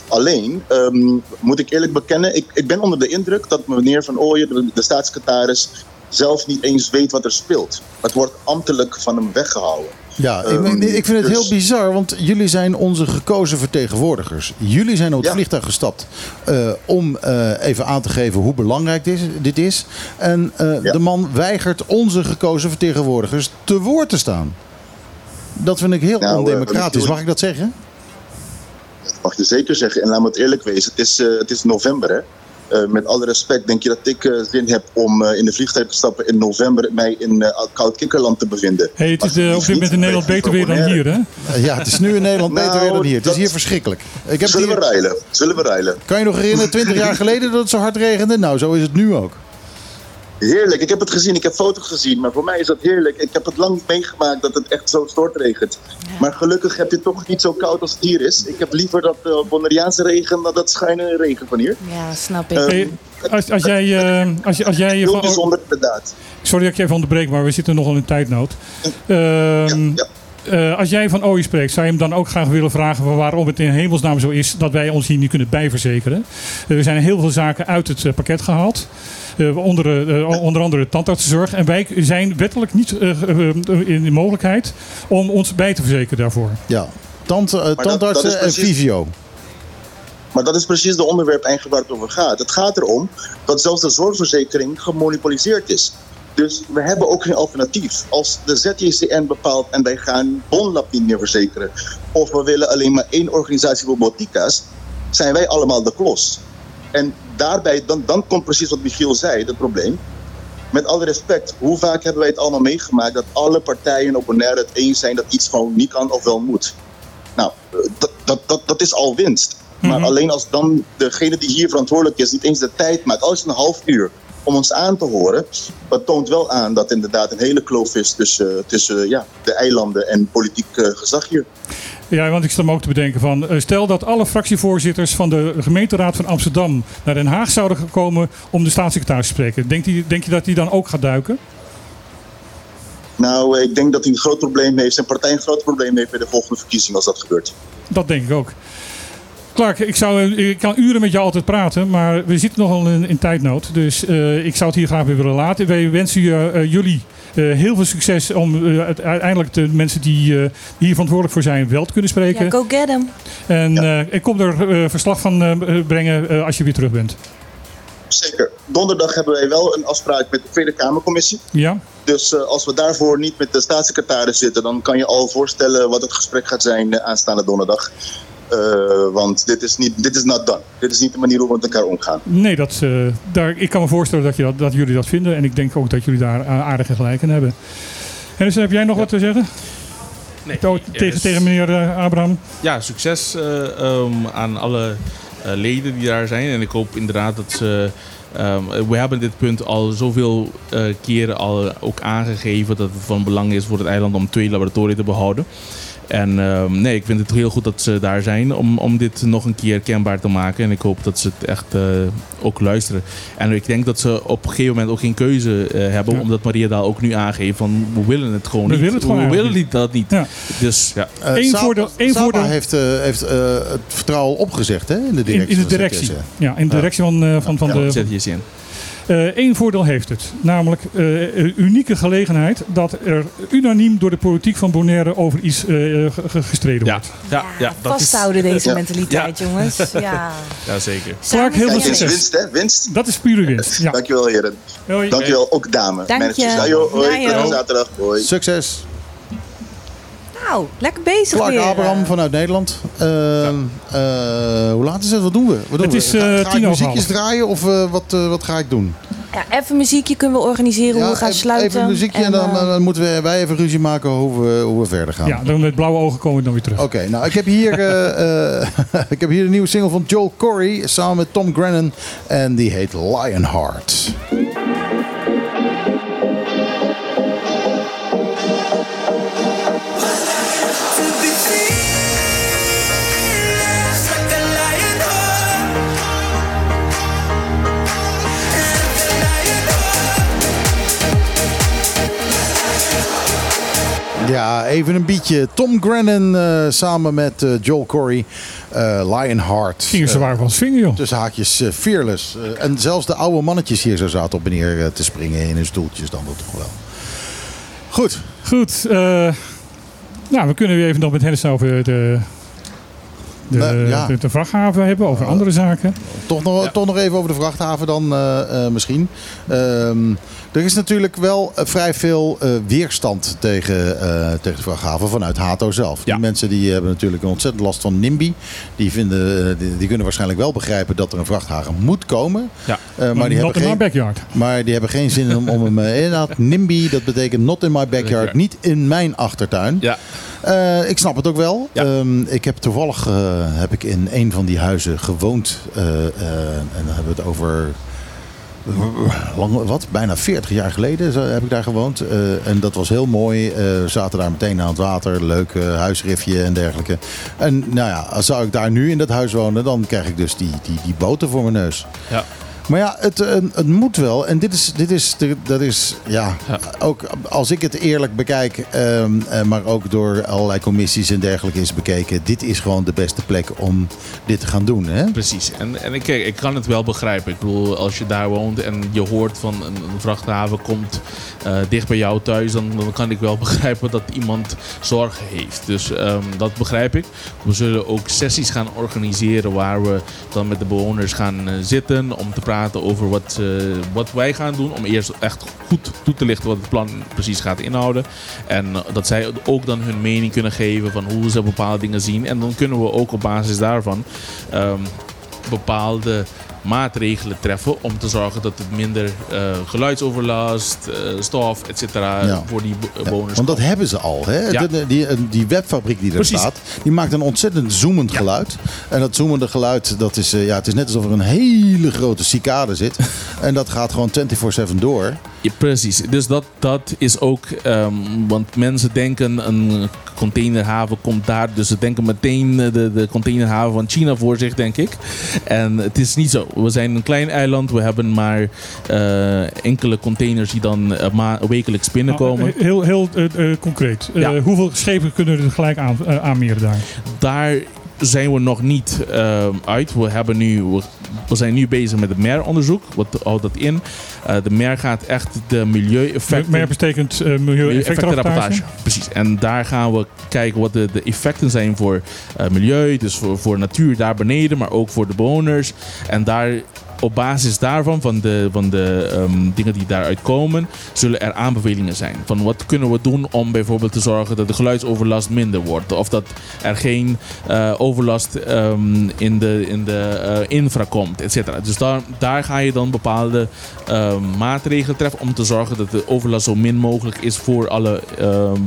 Alleen ehm, moet ik eerlijk bekennen, ik, ik ben onder de indruk dat meneer van Ooyen, de, de staatssecretaris, zelf niet eens weet wat er speelt. Het wordt ambtelijk van hem weggehouden. Ja, ik, Ehm, ik vind het dus- heel bizar, want jullie zijn onze gekozen vertegenwoordigers. Jullie zijn op het Ja. vliegtuig gestapt eh, om eh, even aan te geven hoe belangrijk dit is. Dit is. En eh, Ja. de man weigert onze gekozen vertegenwoordigers te woord te staan. Dat vind ik heel Nou, eh, ondemocratisch. Mag ik dat zeggen? Dat mag je zeker zeggen. En laat me het eerlijk wezen, het is, eh, het is november hè. Eh, met alle respect, denk je dat ik eh, zin heb om eh, in de vliegtuig te stappen in november mij in eh, koud kikkerland te bevinden? Hey, het is eh, op dit moment in. Nederland beter weer dan hier, hè? Ja, het is nu in Nederland beter Nou, weer dan hier. Het is hier verschrikkelijk. Ik heb Zullen we ruilen? Zullen we ruilen? kan je nog herinneren, 20 jaar geleden dat het zo hard regende? Nou, zo is het nu ook. Heerlijk, ik heb het gezien, ik heb foto's gezien, maar voor mij is dat heerlijk. Ik heb het lang niet meegemaakt dat het echt zo stortregent. Maar gelukkig heb je het toch niet zo koud als het hier is. Ik heb liever dat uh, Bonaireaanse regen dan dat schuine regen van hier. Ja, snap ik. Eh, Hey, als, als jij, eh, als, je- als jij Heel van, bijzonder, inderdaad. Sorry dat ik je even onderbreek, maar we zitten nogal in tijdnood. Ehm, Ja, eh, als jij van Ooie spreekt, zou je hem dan ook graag willen vragen van waarom het in hemelsnaam zo is dat wij ons hier niet kunnen bijverzekeren. Er zijn heel veel zaken uit het pakket gehaald. Eh, onder, eh, onder andere tandartsenzorg. En wij zijn wettelijk niet eh, eh, in de mogelijkheid om ons bij te verzekeren daarvoor. Ja, eh, tandartsen en visio. Maar dat is precies het onderwerp eigenlijk waar het over gaat. Het gaat erom dat zelfs de zorgverzekering gemonopoliseerd is. Dus we hebben ook geen alternatief. Als de ZJCN bepaalt en wij gaan Bonlab niet meer verzekeren... of we willen alleen maar één organisatie voor botica's... zijn wij allemaal de klos. En daarbij, dan, dan komt precies wat Michiel zei, het probleem. Met alle respect, hoe vaak hebben wij het allemaal meegemaakt... dat alle partijen op Bonaire het eens zijn dat iets gewoon niet kan of wel moet? Nou, eh, dat, dat, dat, dat is al winst. Maar Mhm. alleen als dan degene die hier verantwoordelijk is niet eens de tijd maakt, al is het een half uur, om ons aan te horen, dat toont wel aan dat inderdaad een hele kloof is tussen, tussen ja, de eilanden en politiek eh, gezag hier. Ja, want ik stel me ook te bedenken van... eh, stel dat alle fractievoorzitters van de gemeenteraad van Amsterdam... naar Den Haag zouden komen om de staatssecretaris te spreken. Denk, die, denk je dat die dan ook gaat duiken? Nou, ik denk dat hij een groot probleem heeft, zijn partij een groot probleem heeft bij de volgende verkiezing als dat gebeurt. Dat denk ik ook. Clark, ik, zou, ik kan uren met jou altijd praten, maar we zitten nogal in, in tijdnood. Dus eh, ik zou het hier graag weer willen laten. Wij wensen je, eh, jullie eh, heel veel succes om eh, het- uiteindelijk de mensen die eh, hier verantwoordelijk voor zijn wel te kunnen spreken. Ja, go get hem. En eh, ik kom er eh, verslag van eh, brengen eh, als je weer terug bent. Zeker. Donderdag hebben wij wel een afspraak met de Tweede Kamercommissie. Ja? Dus eh, als we daarvoor niet met de staatssecretaris zitten, dan kan je al voorstellen wat het gesprek gaat zijn aanstaande donderdag. Eh, want dit is, niet, dit is not done. Dit is niet de manier hoe we met elkaar omgaan. Nee, dat, eh, daar, ik kan me voorstellen dat, je dat, dat jullie dat vinden. En ik denk ook dat jullie daar eh, aardige gelijk in hebben. Hennis, heb jij nog wat te zeggen? Nee, To- er tegen, is- tegen meneer Abraham? Ja, succes eh, ehm, aan alle eh, leden die daar zijn. En ik hoop inderdaad dat ze. ehm, we hebben dit punt al zoveel eh, keren al ook aangegeven dat het van belang is voor het eiland om twee laboratoria te behouden. En ehm, nee, ik vind het heel goed dat ze daar zijn om, om dit nog een keer kenbaar te maken. En ik hoop dat ze het echt eh, ook luisteren. En ik denk dat ze op een gegeven moment ook geen keuze eh, hebben. Ja. Omdat Maria Daal ook nu aangeeft van we willen het gewoon We niet. willen het gewoon we willen niet dat niet. Ja. Dus ja. Eh, Eén voordeel- één Saba voordeel- heeft, eh, heeft eh, het vertrouwen opgezegd hè, in de directie. in de van de directie. Ja, in de directie van, eh, van, van Ja, de, zet je eens in. Eén voordeel heeft het. Namelijk eh, een unieke gelegenheid dat er unaniem door de politiek van Bonaire over iets eh, ge- ge- gestreden Ja, wordt. ja, ja, dat is, Vasthouden deze Ja. mentaliteit, jongens. Ja. ja, zeker. Clark, heel veel dit is succes. winst, hè? Winst. Dat is pure winst. Ja. Dankjewel, heren. Hoi. Dankjewel, ook dame. Dank Managers. je. Ja, joh, hoi. Ja. Tot zaterdag. Hoi. Succes. Nou, lekker bezig Clark weer. Abraham vanuit Nederland. Ehm, eh, hoe laat is het? Wat doen we? Wat doen Het is, we? Ga, eh, ga ik over muziekjes half. draaien of eh, wat, eh, wat ga ik doen? Ja, even muziekje kunnen we organiseren hoe we gaan even, sluiten. even een muziekje en, dan, eh, dan moeten we, wij even ruzie maken hoe we, hoe we verder gaan. Ja, dan met blauwe ogen komen we dan weer terug. Oké, nou ik heb hier, eh, eh, ik heb hier een nieuwe single van Joel Corey samen met Tom Grennan. En die heet Lionheart. Ja, even een beatje. Tom Grennan eh, samen met eh, Joel Corey. eh Lionheart. Gingen ze waar van swingen, joh. Tussen haakjes fearless. En zelfs de oude mannetjes hier zo zaten op en neer eh, te springen in hun stoeltjes dan dat toch wel. Goed. Goed, eh, nou, we kunnen weer even nog met Hennis over de, de, Nou, ja. de, de vrachthaven hebben, over andere zaken. Toch nog, toch nog even over de vrachthaven dan eh, eh, misschien. Ehm, er is natuurlijk wel eh, vrij veel eh, weerstand tegen, eh, tegen de vrachthaven vanuit Hato zelf. Ja. Die mensen die hebben natuurlijk een ontzettend last van NIMBY. Die, vinden, die, die kunnen waarschijnlijk wel begrijpen dat er een vrachtwagen moet komen. Ja. Eh, maar, die Not hebben in geen, my backyard. maar die hebben geen zin om, om hem... inderdaad, NIMBY, dat betekent not in my backyard. Niet in mijn achtertuin. Ja. Eh, ik snap het ook wel. Ja. Ehm, ik heb toevallig eh, heb ik in een van die huizen gewoond. eh, eh, en dan hebben we het over. Lang, wat? Bijna 40 jaar geleden heb ik daar gewoond. Eh, en dat was heel mooi. Eh, we zaten daar meteen aan het water. Leuk huisrifje en dergelijke. En nou ja, zou ik daar nu in dat huis wonen, dan krijg ik dus die, die, die boten voor mijn neus. Ja. Maar ja, het, eh, het moet wel. En dit is, dit is, dat is ja, Ja. ook als ik het eerlijk bekijk, ehm, eh, maar ook door allerlei commissies en dergelijke is bekeken. Dit is gewoon de beste plek om dit te gaan doen. Hè? Precies. En, en ik, kijk, ik kan het wel begrijpen. Ik bedoel, als je daar woont en je hoort van een, een vrachthaven komt eh, dicht bij jou thuis, dan, dan kan ik wel begrijpen dat iemand zorgen heeft. Dus ehm, dat begrijp ik. We zullen ook sessies gaan organiseren waar we dan met de bewoners gaan eh, zitten om te praten over wat, eh, wat wij gaan doen. Om eerst echt goed toe te lichten wat het plan precies gaat inhouden. En eh, dat zij ook dan hun mening kunnen geven van hoe ze bepaalde dingen zien. En dan kunnen we ook op basis daarvan ehm, bepaalde maatregelen treffen om te zorgen dat het minder eh, geluidsoverlast, eh, stof, et cetera Ja. voor die Ja, bewoners want dat hebben ze al. Hè? Ja. De- die, die webfabriek die er Precies. staat, die maakt een ontzettend zoemend geluid. En dat zoemende geluid, dat is, eh, ja, het is net alsof er een hele grote cicade zit. en dat gaat gewoon 24-7 door. Ja, precies. Dus dat, dat is ook, ehm, want mensen denken een containerhaven komt daar, dus ze denken meteen eh, de, de containerhaven van China voor zich, denk ik. En het is niet zo. We zijn een klein eiland, we hebben maar eh, enkele containers die dan eh, ma- wekelijks binnenkomen. Heel heel concreet. Ja. Hoeveel schepen kunnen er tegelijk aan, aanmeren daar? Daar zijn we nog niet ehm, uit. We, hebben nu, we, we zijn nu bezig met het MER-onderzoek. Wat houdt dat in? Eh, de MER gaat echt de milieueffecten... MER betekent uh, milieueffectenrapportage. Precies. En daar gaan we kijken wat de, de effecten zijn voor uh, milieu, dus voor, voor natuur daar beneden, maar ook voor de bewoners. En daar op basis daarvan, van de, van de um, dingen die daaruit komen, zullen er aanbevelingen zijn. Van wat kunnen we doen om bijvoorbeeld te zorgen dat de geluidsoverlast minder wordt. Of dat er geen uh, overlast um, in de, in de uh, infra komt, et cetera. Dus daar, daar ga je dan bepaalde uh, maatregelen treffen om te zorgen dat de overlast zo min mogelijk is voor alle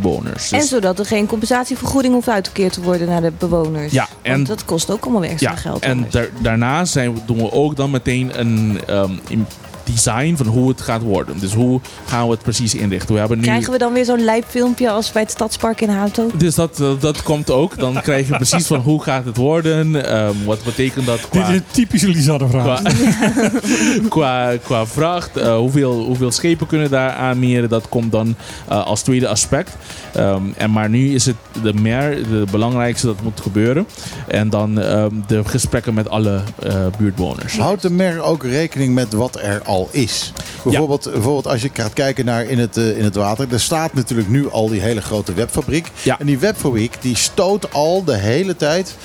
bewoners. Dus en zodat er geen compensatievergoeding hoeft uitgekeerd te worden naar de bewoners. Ja, en Want dat kost ook allemaal weer extra ja, geld. En da daarna zijn we, doen we ook dan meteen een um, design van hoe het gaat worden. Dus hoe gaan we het precies inrichten? We hebben nu... Krijgen we dan weer zo'n lijpfilmpje als bij het Stadspark in Hato? Dus dat, uh, dat komt ook. Dan krijg je precies van hoe gaat het worden. Um, wat betekent dat qua... Dit is een typische Lisanne vraag. Qua, qua, qua vracht. Uh, hoeveel, hoeveel schepen kunnen daar aanmeren? Dat komt dan uh, als tweede aspect. Um, en maar nu is het de mer, de belangrijkste dat moet gebeuren. En dan de gesprekken met alle buurtbewoners. Houdt de mer ook rekening met wat er al is? Bijvoorbeeld, ja. bijvoorbeeld als je gaat kijken naar in het, uh, in het water. Er staat natuurlijk nu al die hele grote webfabriek. Ja. En die webfabriek die stoot al de hele tijd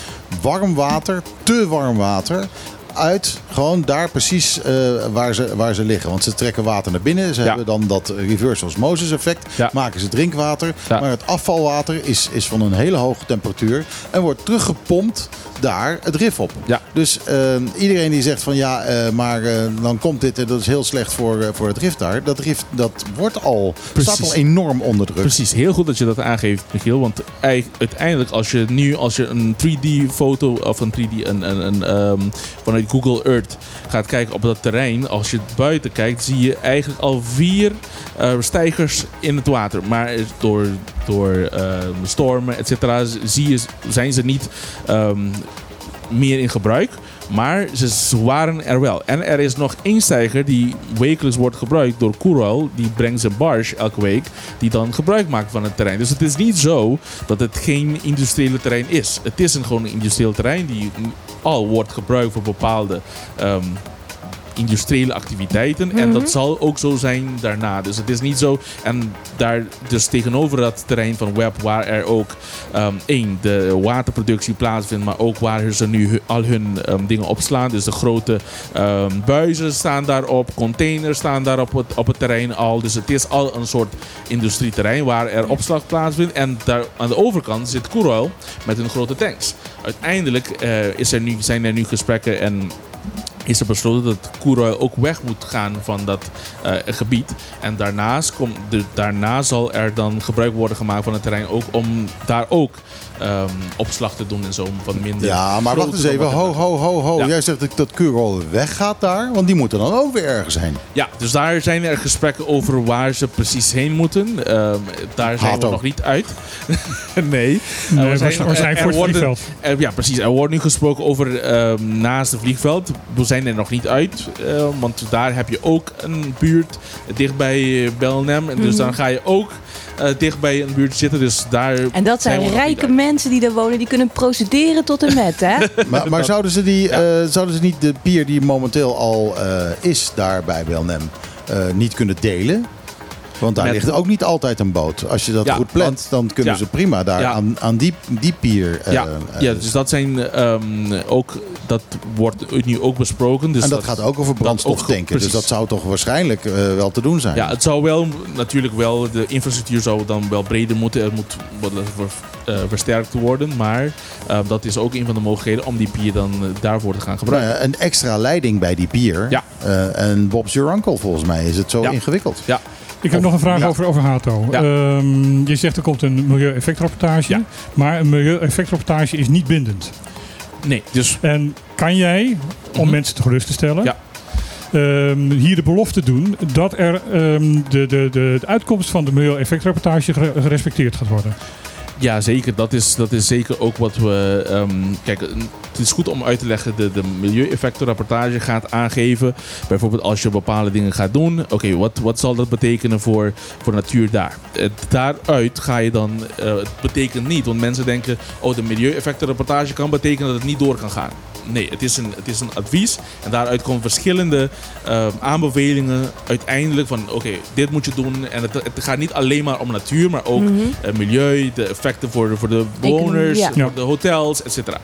warm water, te warm water uit, gewoon daar precies uh, waar, ze, waar ze liggen. Want ze trekken water naar binnen. Ze ja. hebben dan dat reverse osmosis effect. Ja. Maken ze drinkwater. Maar het afvalwater is, is van een hele hoge temperatuur. En wordt teruggepompt daar het rif op. Dus uh, iedereen die zegt van ja, uh, maar dan komt dit en dat is heel slecht voor, voor het rif daar. Dat rif dat wordt al, Precies. staat al enorm onder druk. Precies, heel goed dat je dat aangeeft Michiel. Want uiteindelijk als je nu als je een 3D foto of een 3D een, een, een, um, vanuit Google Earth gaat kijken op dat terrein. Als je buiten kijkt zie je eigenlijk al vier uh, stijgers in het water. Maar door, door uh, stormen et cetera zie zijn ze niet um, meer in gebruik. Maar ze waren er wel. En er is nog één stijger die wekelijks wordt gebruikt door Coral. Die brengt zijn barge elke week. Die dan gebruik maakt van het terrein. Dus het is niet zo dat het geen industriële terrein is. Het is een gewoon industrieel terrein die al wordt gebruikt voor bepaalde um, industriële activiteiten. Mm -hmm. En dat zal ook zo zijn daarna. Dus het is niet zo. En daar dus tegenover dat terrein van Web, waar er ook um, één, de waterproductie plaatsvindt, maar ook waar ze nu al hun um, dingen opslaan. Dus de grote um, buizen staan daarop, containers staan daar op het, op het terrein al. Dus het is al een soort industrieterrein waar er opslag plaatsvindt. En daar aan de overkant zit Coral met hun grote tanks. Uiteindelijk uh, is er nu, zijn er nu gesprekken en is er besloten dat Koeroil ook weg moet gaan van dat uh, gebied. En daarnaast komt de, daarna zal er dan gebruik worden gemaakt van het terrein ook om daar ook um, opslag te doen en zo van minder. Ja, maar wacht eens even. Ho, ho, ho, ho. Ja. Jij zegt dat, dat Koeroil weggaat daar, want die moeten dan ook weer ergens heen. Ja, dus daar zijn er gesprekken over waar ze precies heen moeten. Um, daar zijn Hato. we nog niet uit. nee. nee uh, zijn, we zijn voor het worden, vliegveld. Er, ja, precies. Er wordt nu gesproken over um, naast het vliegveld. We zijn er nog niet uit, uh, want daar heb je ook een buurt dichtbij Belnem. En dus Mhm. dan ga je ook dicht bij een buurt zitten. Dus daar En dat zijn, rijke mensen die daar wonen, die kunnen procederen tot en met, hè? maar, maar zouden, ze die, ja. uh, zouden ze niet de pier die momenteel al uh, is daar bij Belnem niet kunnen delen? Want daar Met, ligt ook niet altijd een boot. Als je dat ja, goed plant, want, dan kunnen ja, ze prima daar ja. aan, aan die, die pier. Ja, uh, ja, dus dat zijn um, ook. Dat wordt nu ook besproken. Dus en dat, dat gaat ook over brandstoftanken. Dus dat zou toch waarschijnlijk uh, wel te doen zijn. Ja, het zou wel natuurlijk wel. De infrastructuur zou dan wel breder moeten. Er moet wat uh, versterkt worden. Maar dat is ook een van de mogelijkheden om die pier dan daarvoor te gaan gebruiken. Nou ja, een extra leiding bij die pier. Ja. en Bob's Your Uncle volgens mij is het zo ingewikkeld. Ja. Ik heb Of- nog een vraag ja. over, over Hato. Ja. Ehm, je zegt er komt een milieueffectrapportage. Ja. Maar een milieueffectrapportage is niet bindend. Nee, dus En kan jij, om Mhm. mensen te gerust te stellen, Ja. ehm, hier de belofte doen dat er ehm, de, de, de, de uitkomst van de milieueffectrapportage gere- gerespecteerd gaat worden. Ja, zeker. Dat is, dat is zeker ook wat we. kijk, het is goed om uit te leggen. De, de milieueffectenrapportage gaat aangeven. Bijvoorbeeld als je bepaalde dingen gaat doen. Oké, wat, wat zal dat betekenen voor, voor natuur daar? Daaruit ga je dan. eh, het betekent niet. Want mensen denken. Oh, de milieueffectenrapportage kan betekenen dat het niet door kan gaan. Nee, het is een, het is een advies. En daaruit komen verschillende ehm, aanbevelingen uiteindelijk van oké, dit moet je doen. En het, het gaat niet alleen maar om natuur, maar ook Mhm. eh, milieu, de effecten voor, de- voor de bewoners, ja. voor Ja. de hotels, et cetera.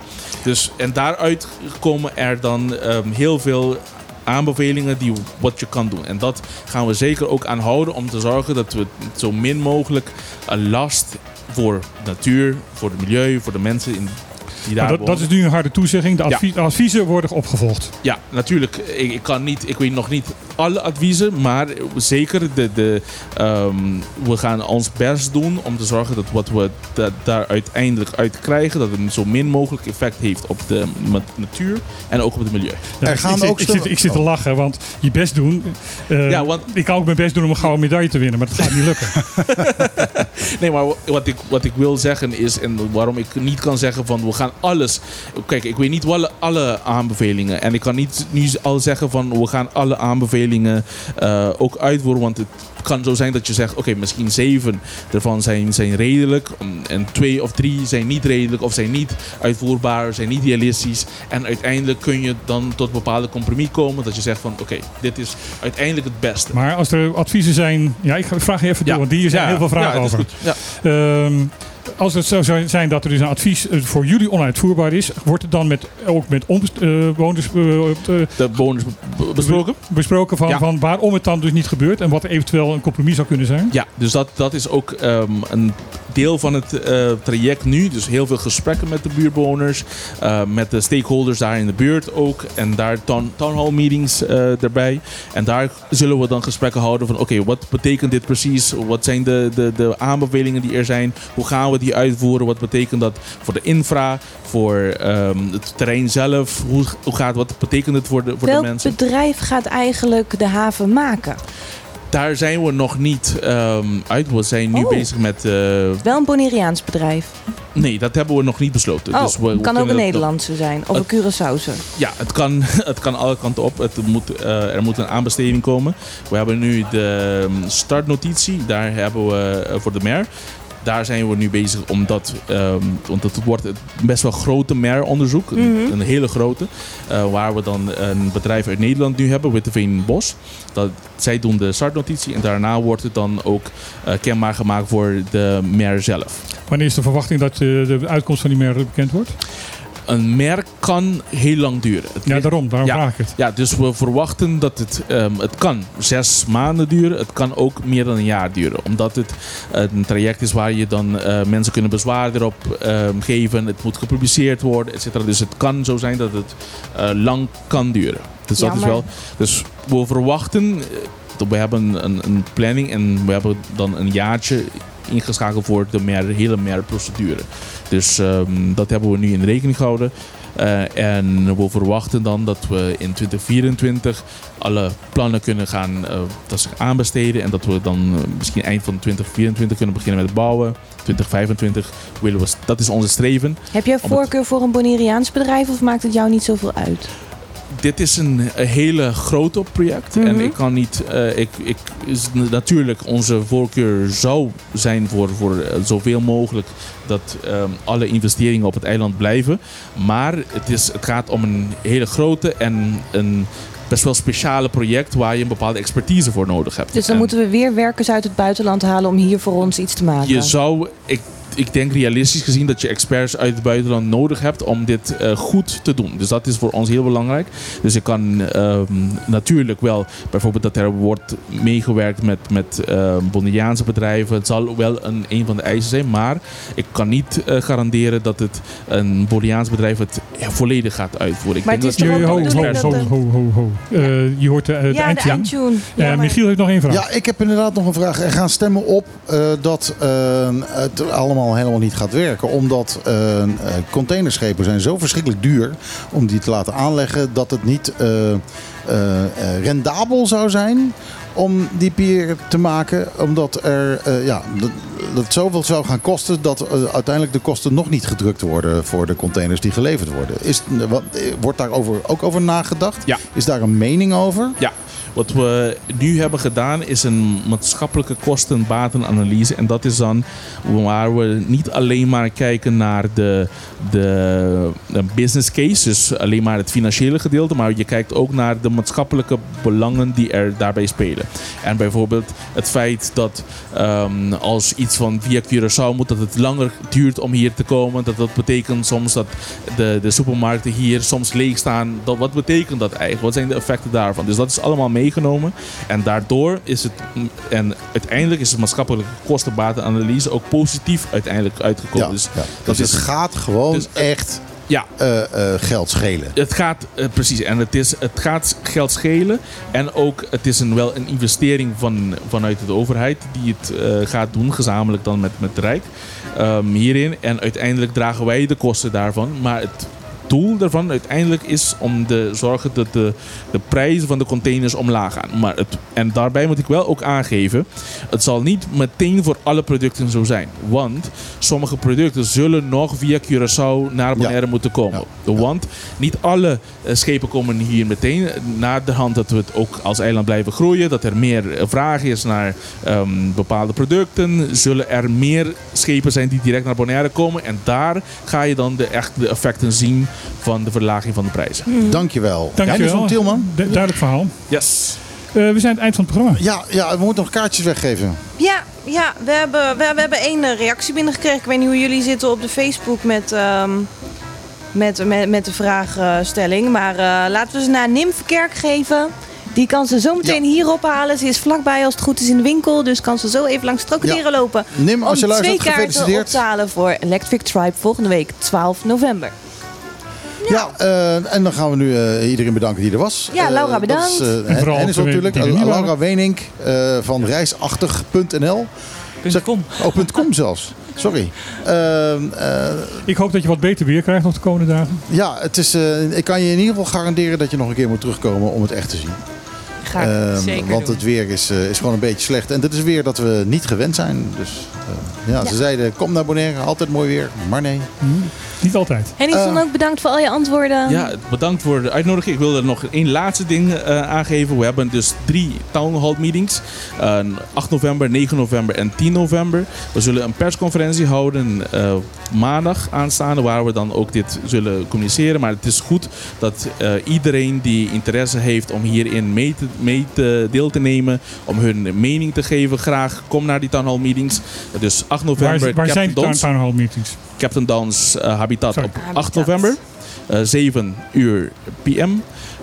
Dus, en daaruit komen er dan ehm, heel veel aanbevelingen die wat je kan doen. En dat gaan we zeker ook aanhouden om te zorgen dat we zo min mogelijk eh, last voor natuur, voor het milieu, voor de mensen in, die daar Maar dat, dat is nu een harde toezegging. De advie- adviezen worden opgevolgd. Ja, natuurlijk. Ik, ik kan niet, ik weet nog niet alle adviezen, maar zeker de, de, ehm, we gaan ons best doen om te zorgen dat wat we da- daar uiteindelijk uit krijgen, dat het zo min mogelijk effect heeft op de natuur en ook op het milieu. Ja, Er ik- gaan ik, zit- ook ik, zit, ik zit te lachen, want je best doen. eh, Ja, want- Ik kan ook mijn best doen om een gouden medaille te winnen, maar dat gaat niet lukken. Nee, maar wat ik, wat ik wil zeggen is, en waarom ik niet kan zeggen van we gaan alles. Kijk, ik weet niet alle, alle aanbevelingen. En ik kan niet nu al zeggen van we gaan alle aanbevelingen eh, ook uitvoeren. Want het kan zo zijn dat je zegt, oké, misschien zeven ervan zijn, zijn redelijk. um, En twee of drie zijn niet redelijk of zijn niet uitvoerbaar, zijn niet realistisch. En uiteindelijk kun je dan tot een bepaalde compromis komen. Dat je zegt van oké, dit is uiteindelijk het beste. Maar als er adviezen zijn. Ja, ik vraag je even Ja. door, want hier zijn Ja, heel veel vragen ja, dat is over. goed. Ja. Ehm, als het zo zou zijn dat er dus een advies eh, voor jullie onuitvoerbaar is, wordt het dan met, ook met omwoners De bonus be- besproken? besproken van, Ja. van waarom het dan dus niet gebeurt en wat eventueel een compromis zou kunnen zijn? Ja, dus dat, dat is ook ehm, een deel van het eh, traject nu. Dus heel veel gesprekken met de buurtbewoners, eh, met de stakeholders daar in de buurt ook. En daar town, town hall meetings eh, erbij. En daar zullen we dan gesprekken houden van oké, wat betekent dit precies? Wat zijn de, de, de aanbevelingen die er zijn? Hoe gaan we die uitvoeren? Wat betekent dat voor de infra, voor ehm, het terrein zelf? Hoe, hoe gaat, wat betekent het voor de, voor de Welk mensen? bedrijf gaat eigenlijk de haven maken? Daar zijn we nog niet ehm, uit. We zijn nu Oh. bezig met... eh, Wel een Bonaireaans bedrijf. Nee, dat hebben we nog niet besloten. Oh, dus we, we kan ook een dat- Nederlandse zijn. Of een Curaçaose. Ja, het kan, het kan alle kanten op. Het moet, eh, er moet een aanbesteding komen. We hebben nu de ehm, startnotitie. Daar hebben we eh, voor de mer. Daar zijn we nu bezig omdat, ehm, want het wordt het best wel grote MER-onderzoek. Een, Mhm. een hele grote. eh, waar we dan een bedrijf uit Nederland nu hebben, Witteveen Bos. Dat, zij doen de startnotitie en daarna wordt het dan ook eh, kenbaar gemaakt voor de MER zelf. Wanneer is de verwachting dat eh, de uitkomst van die mer bekend wordt? Een mer kan heel lang duren. Het Ja, daarom, daarom Ja. vraag ik het. Ja, dus we verwachten dat het, ehm, het kan zes maanden duren. Het kan ook meer dan een jaar duren. Omdat het een traject is waar je dan eh, mensen kunnen bezwaar erop ehm, geven. Het moet gepubliceerd worden, et cetera. Dus het kan zo zijn dat het eh, lang kan duren. Dus dat is wel. Dus we verwachten. eh, we hebben een, een planning en we hebben dan een jaartje ingeschakeld voor de mer, hele MER-procedure. Dus ehm, dat hebben we nu in rekening gehouden. Eh, en we verwachten dan dat we in 2024 alle plannen kunnen gaan eh, dat zich aanbesteden. En dat we dan eh, misschien eind van 2024 kunnen beginnen met bouwen. 2025 willen we, dat is onze streven. Heb jij voorkeur voor een Bonaireaans bedrijf of maakt het jou niet zoveel uit? Dit is een, een hele grote project. En Mhm. ik kan niet. eh, ik, ik, is natuurlijk, onze voorkeur zou zijn voor, voor eh, zoveel mogelijk dat ehm, alle investeringen op het eiland blijven. Maar het, is, het gaat om een hele grote en een best wel speciale project waar je een bepaalde expertise voor nodig hebt. Dus dan En- moeten we weer werkers uit het buitenland halen om hier voor ons iets te maken. je zou, ik, ik denk realistisch gezien dat je experts uit het buitenland nodig hebt om dit eh, goed te doen. Dus dat is voor ons heel belangrijk. Dus ik kan ehm, natuurlijk wel, bijvoorbeeld dat er wordt meegewerkt met, met Bonaireaanse bedrijven. Het zal wel een, een van de eisen zijn, maar ik kan niet eh, garanderen dat het een Bonaireaans bedrijf het volledig gaat uitvoeren. Ik Maar denk het is dat je ho, ho, ho, ho, ho, ho, ho. Eh, je hoort de, de ja, de eindtune. eindtune. Ja, Michiel heeft nog één vraag. Ja, ik heb inderdaad nog een vraag. Er gaan stemmen op eh, dat het allemaal al helemaal niet gaat werken. Omdat eh, eh, containerschepen zijn zo verschrikkelijk duur om die te laten aanleggen dat het niet eh, rendabel zou zijn om die pier te maken. Omdat er ja, dat, dat zoveel zou gaan kosten dat uiteindelijk de kosten nog niet gedrukt worden voor de containers die geleverd worden. Is, wat, wordt daar over, ook over nagedacht? Ja. Is daar een mening over? Ja, wat we nu hebben gedaan is een maatschappelijke kosten-batenanalyse. En dat is dan waar we niet alleen maar kijken naar de, de, de business case, dus alleen maar het financiële gedeelte, maar je kijkt ook naar de maatschappelijke belangen die er daarbij spelen. En bijvoorbeeld het feit dat ehm, als iets van via Curaçao moet, dat het langer duurt om hier te komen. Dat dat betekent soms dat de, de supermarkten hier soms leeg staan. Dat, wat betekent dat eigenlijk? Wat zijn de effecten daarvan? Dus dat is allemaal meegenomen. En daardoor is het, en uiteindelijk is de maatschappelijke kostenbatenanalyse ook positief uiteindelijk uitgekomen. Ja, dus ja. dat Dus is het gaat gewoon dus, echt ja, eh, eh, geld schelen. het gaat, eh, precies, en het, is, het gaat geld schelen. En ook, het is een, wel een investering van, vanuit de overheid die het gaat doen, gezamenlijk dan met, met het Rijk ehm, hierin. En uiteindelijk dragen wij de kosten daarvan. Maar het doel daarvan uiteindelijk is om te zorgen dat de, de prijzen van de containers omlaag gaan. Maar het, en daarbij moet ik wel ook aangeven, het zal niet meteen voor alle producten zo zijn. Want sommige producten zullen nog via Curaçao naar Bonaire moeten komen. Want niet alle eh, schepen komen hier meteen. Na de hand dat we het ook als eiland blijven groeien, dat er meer eh, vraag is naar ehm, bepaalde producten, zullen er meer schepen zijn die direct naar Bonaire komen. En daar ga je dan de, echt de effecten zien van de verlaging van de prijzen. Dankjewel. Dankjewel. Van Tielman. Du- duidelijk verhaal. Yes. Eh, we zijn aan het eind van het programma. Ja, ja, we moeten nog kaartjes weggeven. Ja, ja we, hebben, we, we hebben één eh, reactie binnengekregen. Ik weet niet hoe jullie zitten op de Facebook met, ehm, met, met, met de vraagstelling. Maar eh, laten we ze naar Nimfkerk geven. Die kan ze zo meteen hier ophalen. Ze is vlakbij als het goed is in de winkel. Dus kan ze zo even langs het krokodillen Ja. lopen. Nim, als je om luistert, twee kaarten op te halen voor Electric Tribe volgende week 12 november. Ja, eh, en dan gaan we nu eh, iedereen bedanken die er was. Ja, Eh, Laura, dat bedankt. is, eh, En vooral Hennis natuurlijk. Laura. Wenink eh, van reisachtig.nl. .com. Oh, punt .com zelfs. Sorry. Ehm, eh, Ik hoop dat je wat beter weer krijgt nog de komende dagen. ja, het is, eh, ik kan je in ieder geval garanderen dat je nog een keer moet terugkomen om het echt te zien. Ga ik Ehm, zeker want doen. het weer is, eh, is gewoon een beetje slecht. En dit is weer dat we niet gewend zijn. Dus eh, ja, ze zeiden, kom naar Bonaire, altijd mooi weer. Maar nee. Niet altijd. Henningson Eh, ook bedankt voor al je antwoorden. Ja, bedankt voor de uitnodiging. Ik wil er nog één laatste ding eh, aangeven. We hebben dus drie town hall meetings. Eh, 8 november, 9 november en 10 november. We zullen een persconferentie houden eh, maandag aanstaande. Waar we dan ook dit zullen communiceren. Maar het is goed dat eh, iedereen die interesse heeft om hierin mee te, mee te deel te nemen. Om hun mening te geven. Graag kom naar die town hall meetings. Dus 8 november. Waar, waar zijn Captain de town hall meetings? Captain Dans eh, Habitat Sorry. op 8 Habitat. november. eh 7 uur PM.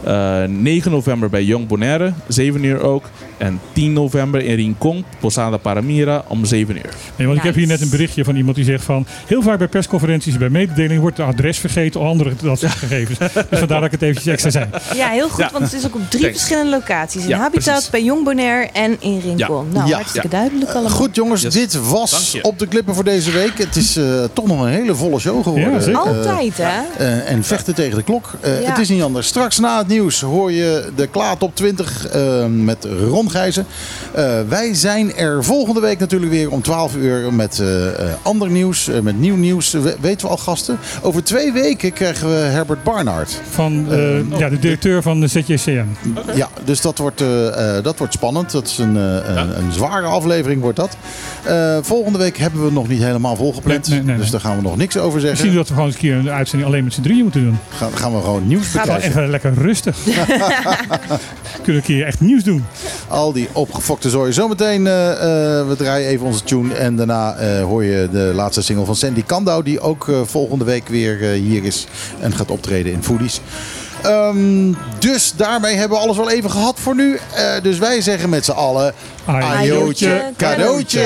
Eh, 9 november bij Jong Bonaire, 7 uur ook. En 10 november in Rincon, Posada Paramira om 7 uur. Nee, want ik heb hier net een berichtje van iemand die zegt van... heel vaak bij persconferenties, bij mededelingen wordt het adres vergeten of andere dat soort gegevens. Dus vandaar dat ik het eventjes extra zei. Ja, heel goed, Ja. want het is ook op drie Thanks. verschillende locaties. In Ja, Habitat, precies. bij Jong Bonaire en in Rincon. Ja. Nou, Ja. hartstikke duidelijk allemaal. Goed jongens, Yes. dit was op de klippen voor deze week. Het is eh, toch nog een hele volle show geworden. Eh, Altijd, hè? Eh, en vechten tegen de klok. Eh, Ja. Het is niet anders. Straks na het nieuws hoor je de Klaar Top 20 eh, met Ron Gijzen. Eh, wij zijn er volgende week natuurlijk weer om 12 uur met eh, eh, ander nieuws. met nieuw nieuws. We- weten we al gasten? Over twee weken krijgen we Herbert Barnard. Van eh, ja, de directeur van de ZJCM. Ja, dus dat wordt, eh, eh, dat wordt spannend. Dat is een, eh, een, een zware aflevering wordt dat. Eh, volgende week hebben we nog niet helemaal volgepland. Nee, nee, nee, dus daar gaan we nog niks over zeggen. Misschien dat we gewoon eens een keer een uitzending alleen met z'n drieën moeten doen. Gaan, gaan we gewoon nieuws Gaan we bekijken. even lekker rustig. Kunnen we een keer echt nieuws doen. Al die opgefokte zooi. Zometeen, eh, eh, we draaien even onze tune. En daarna eh, hoor je de laatste single van Sandy Kandau. Die ook volgende week weer eh, hier is. En gaat optreden in Foodies. Ehm, dus daarmee hebben we alles wel even gehad voor nu. Eh, dus wij zeggen met z'n allen... Ajootje, cadeautje.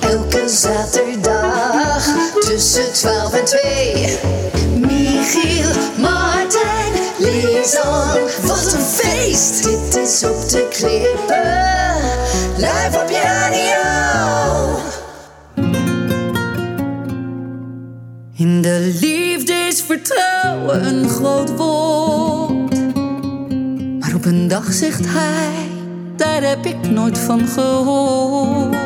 Elke zaterdag tussen 12 en 2 liaison. Wat een feest! Dit is op de klippen, live op je. In de liefde is vertrouwen een groot woord. Maar op een dag zegt hij, daar heb ik nooit van gehoord.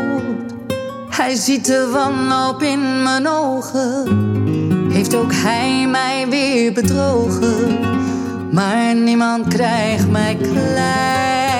Hij ziet de wanhoop in mijn ogen, heeft ook hij mij weer bedrogen maar niemand krijgt mij klein.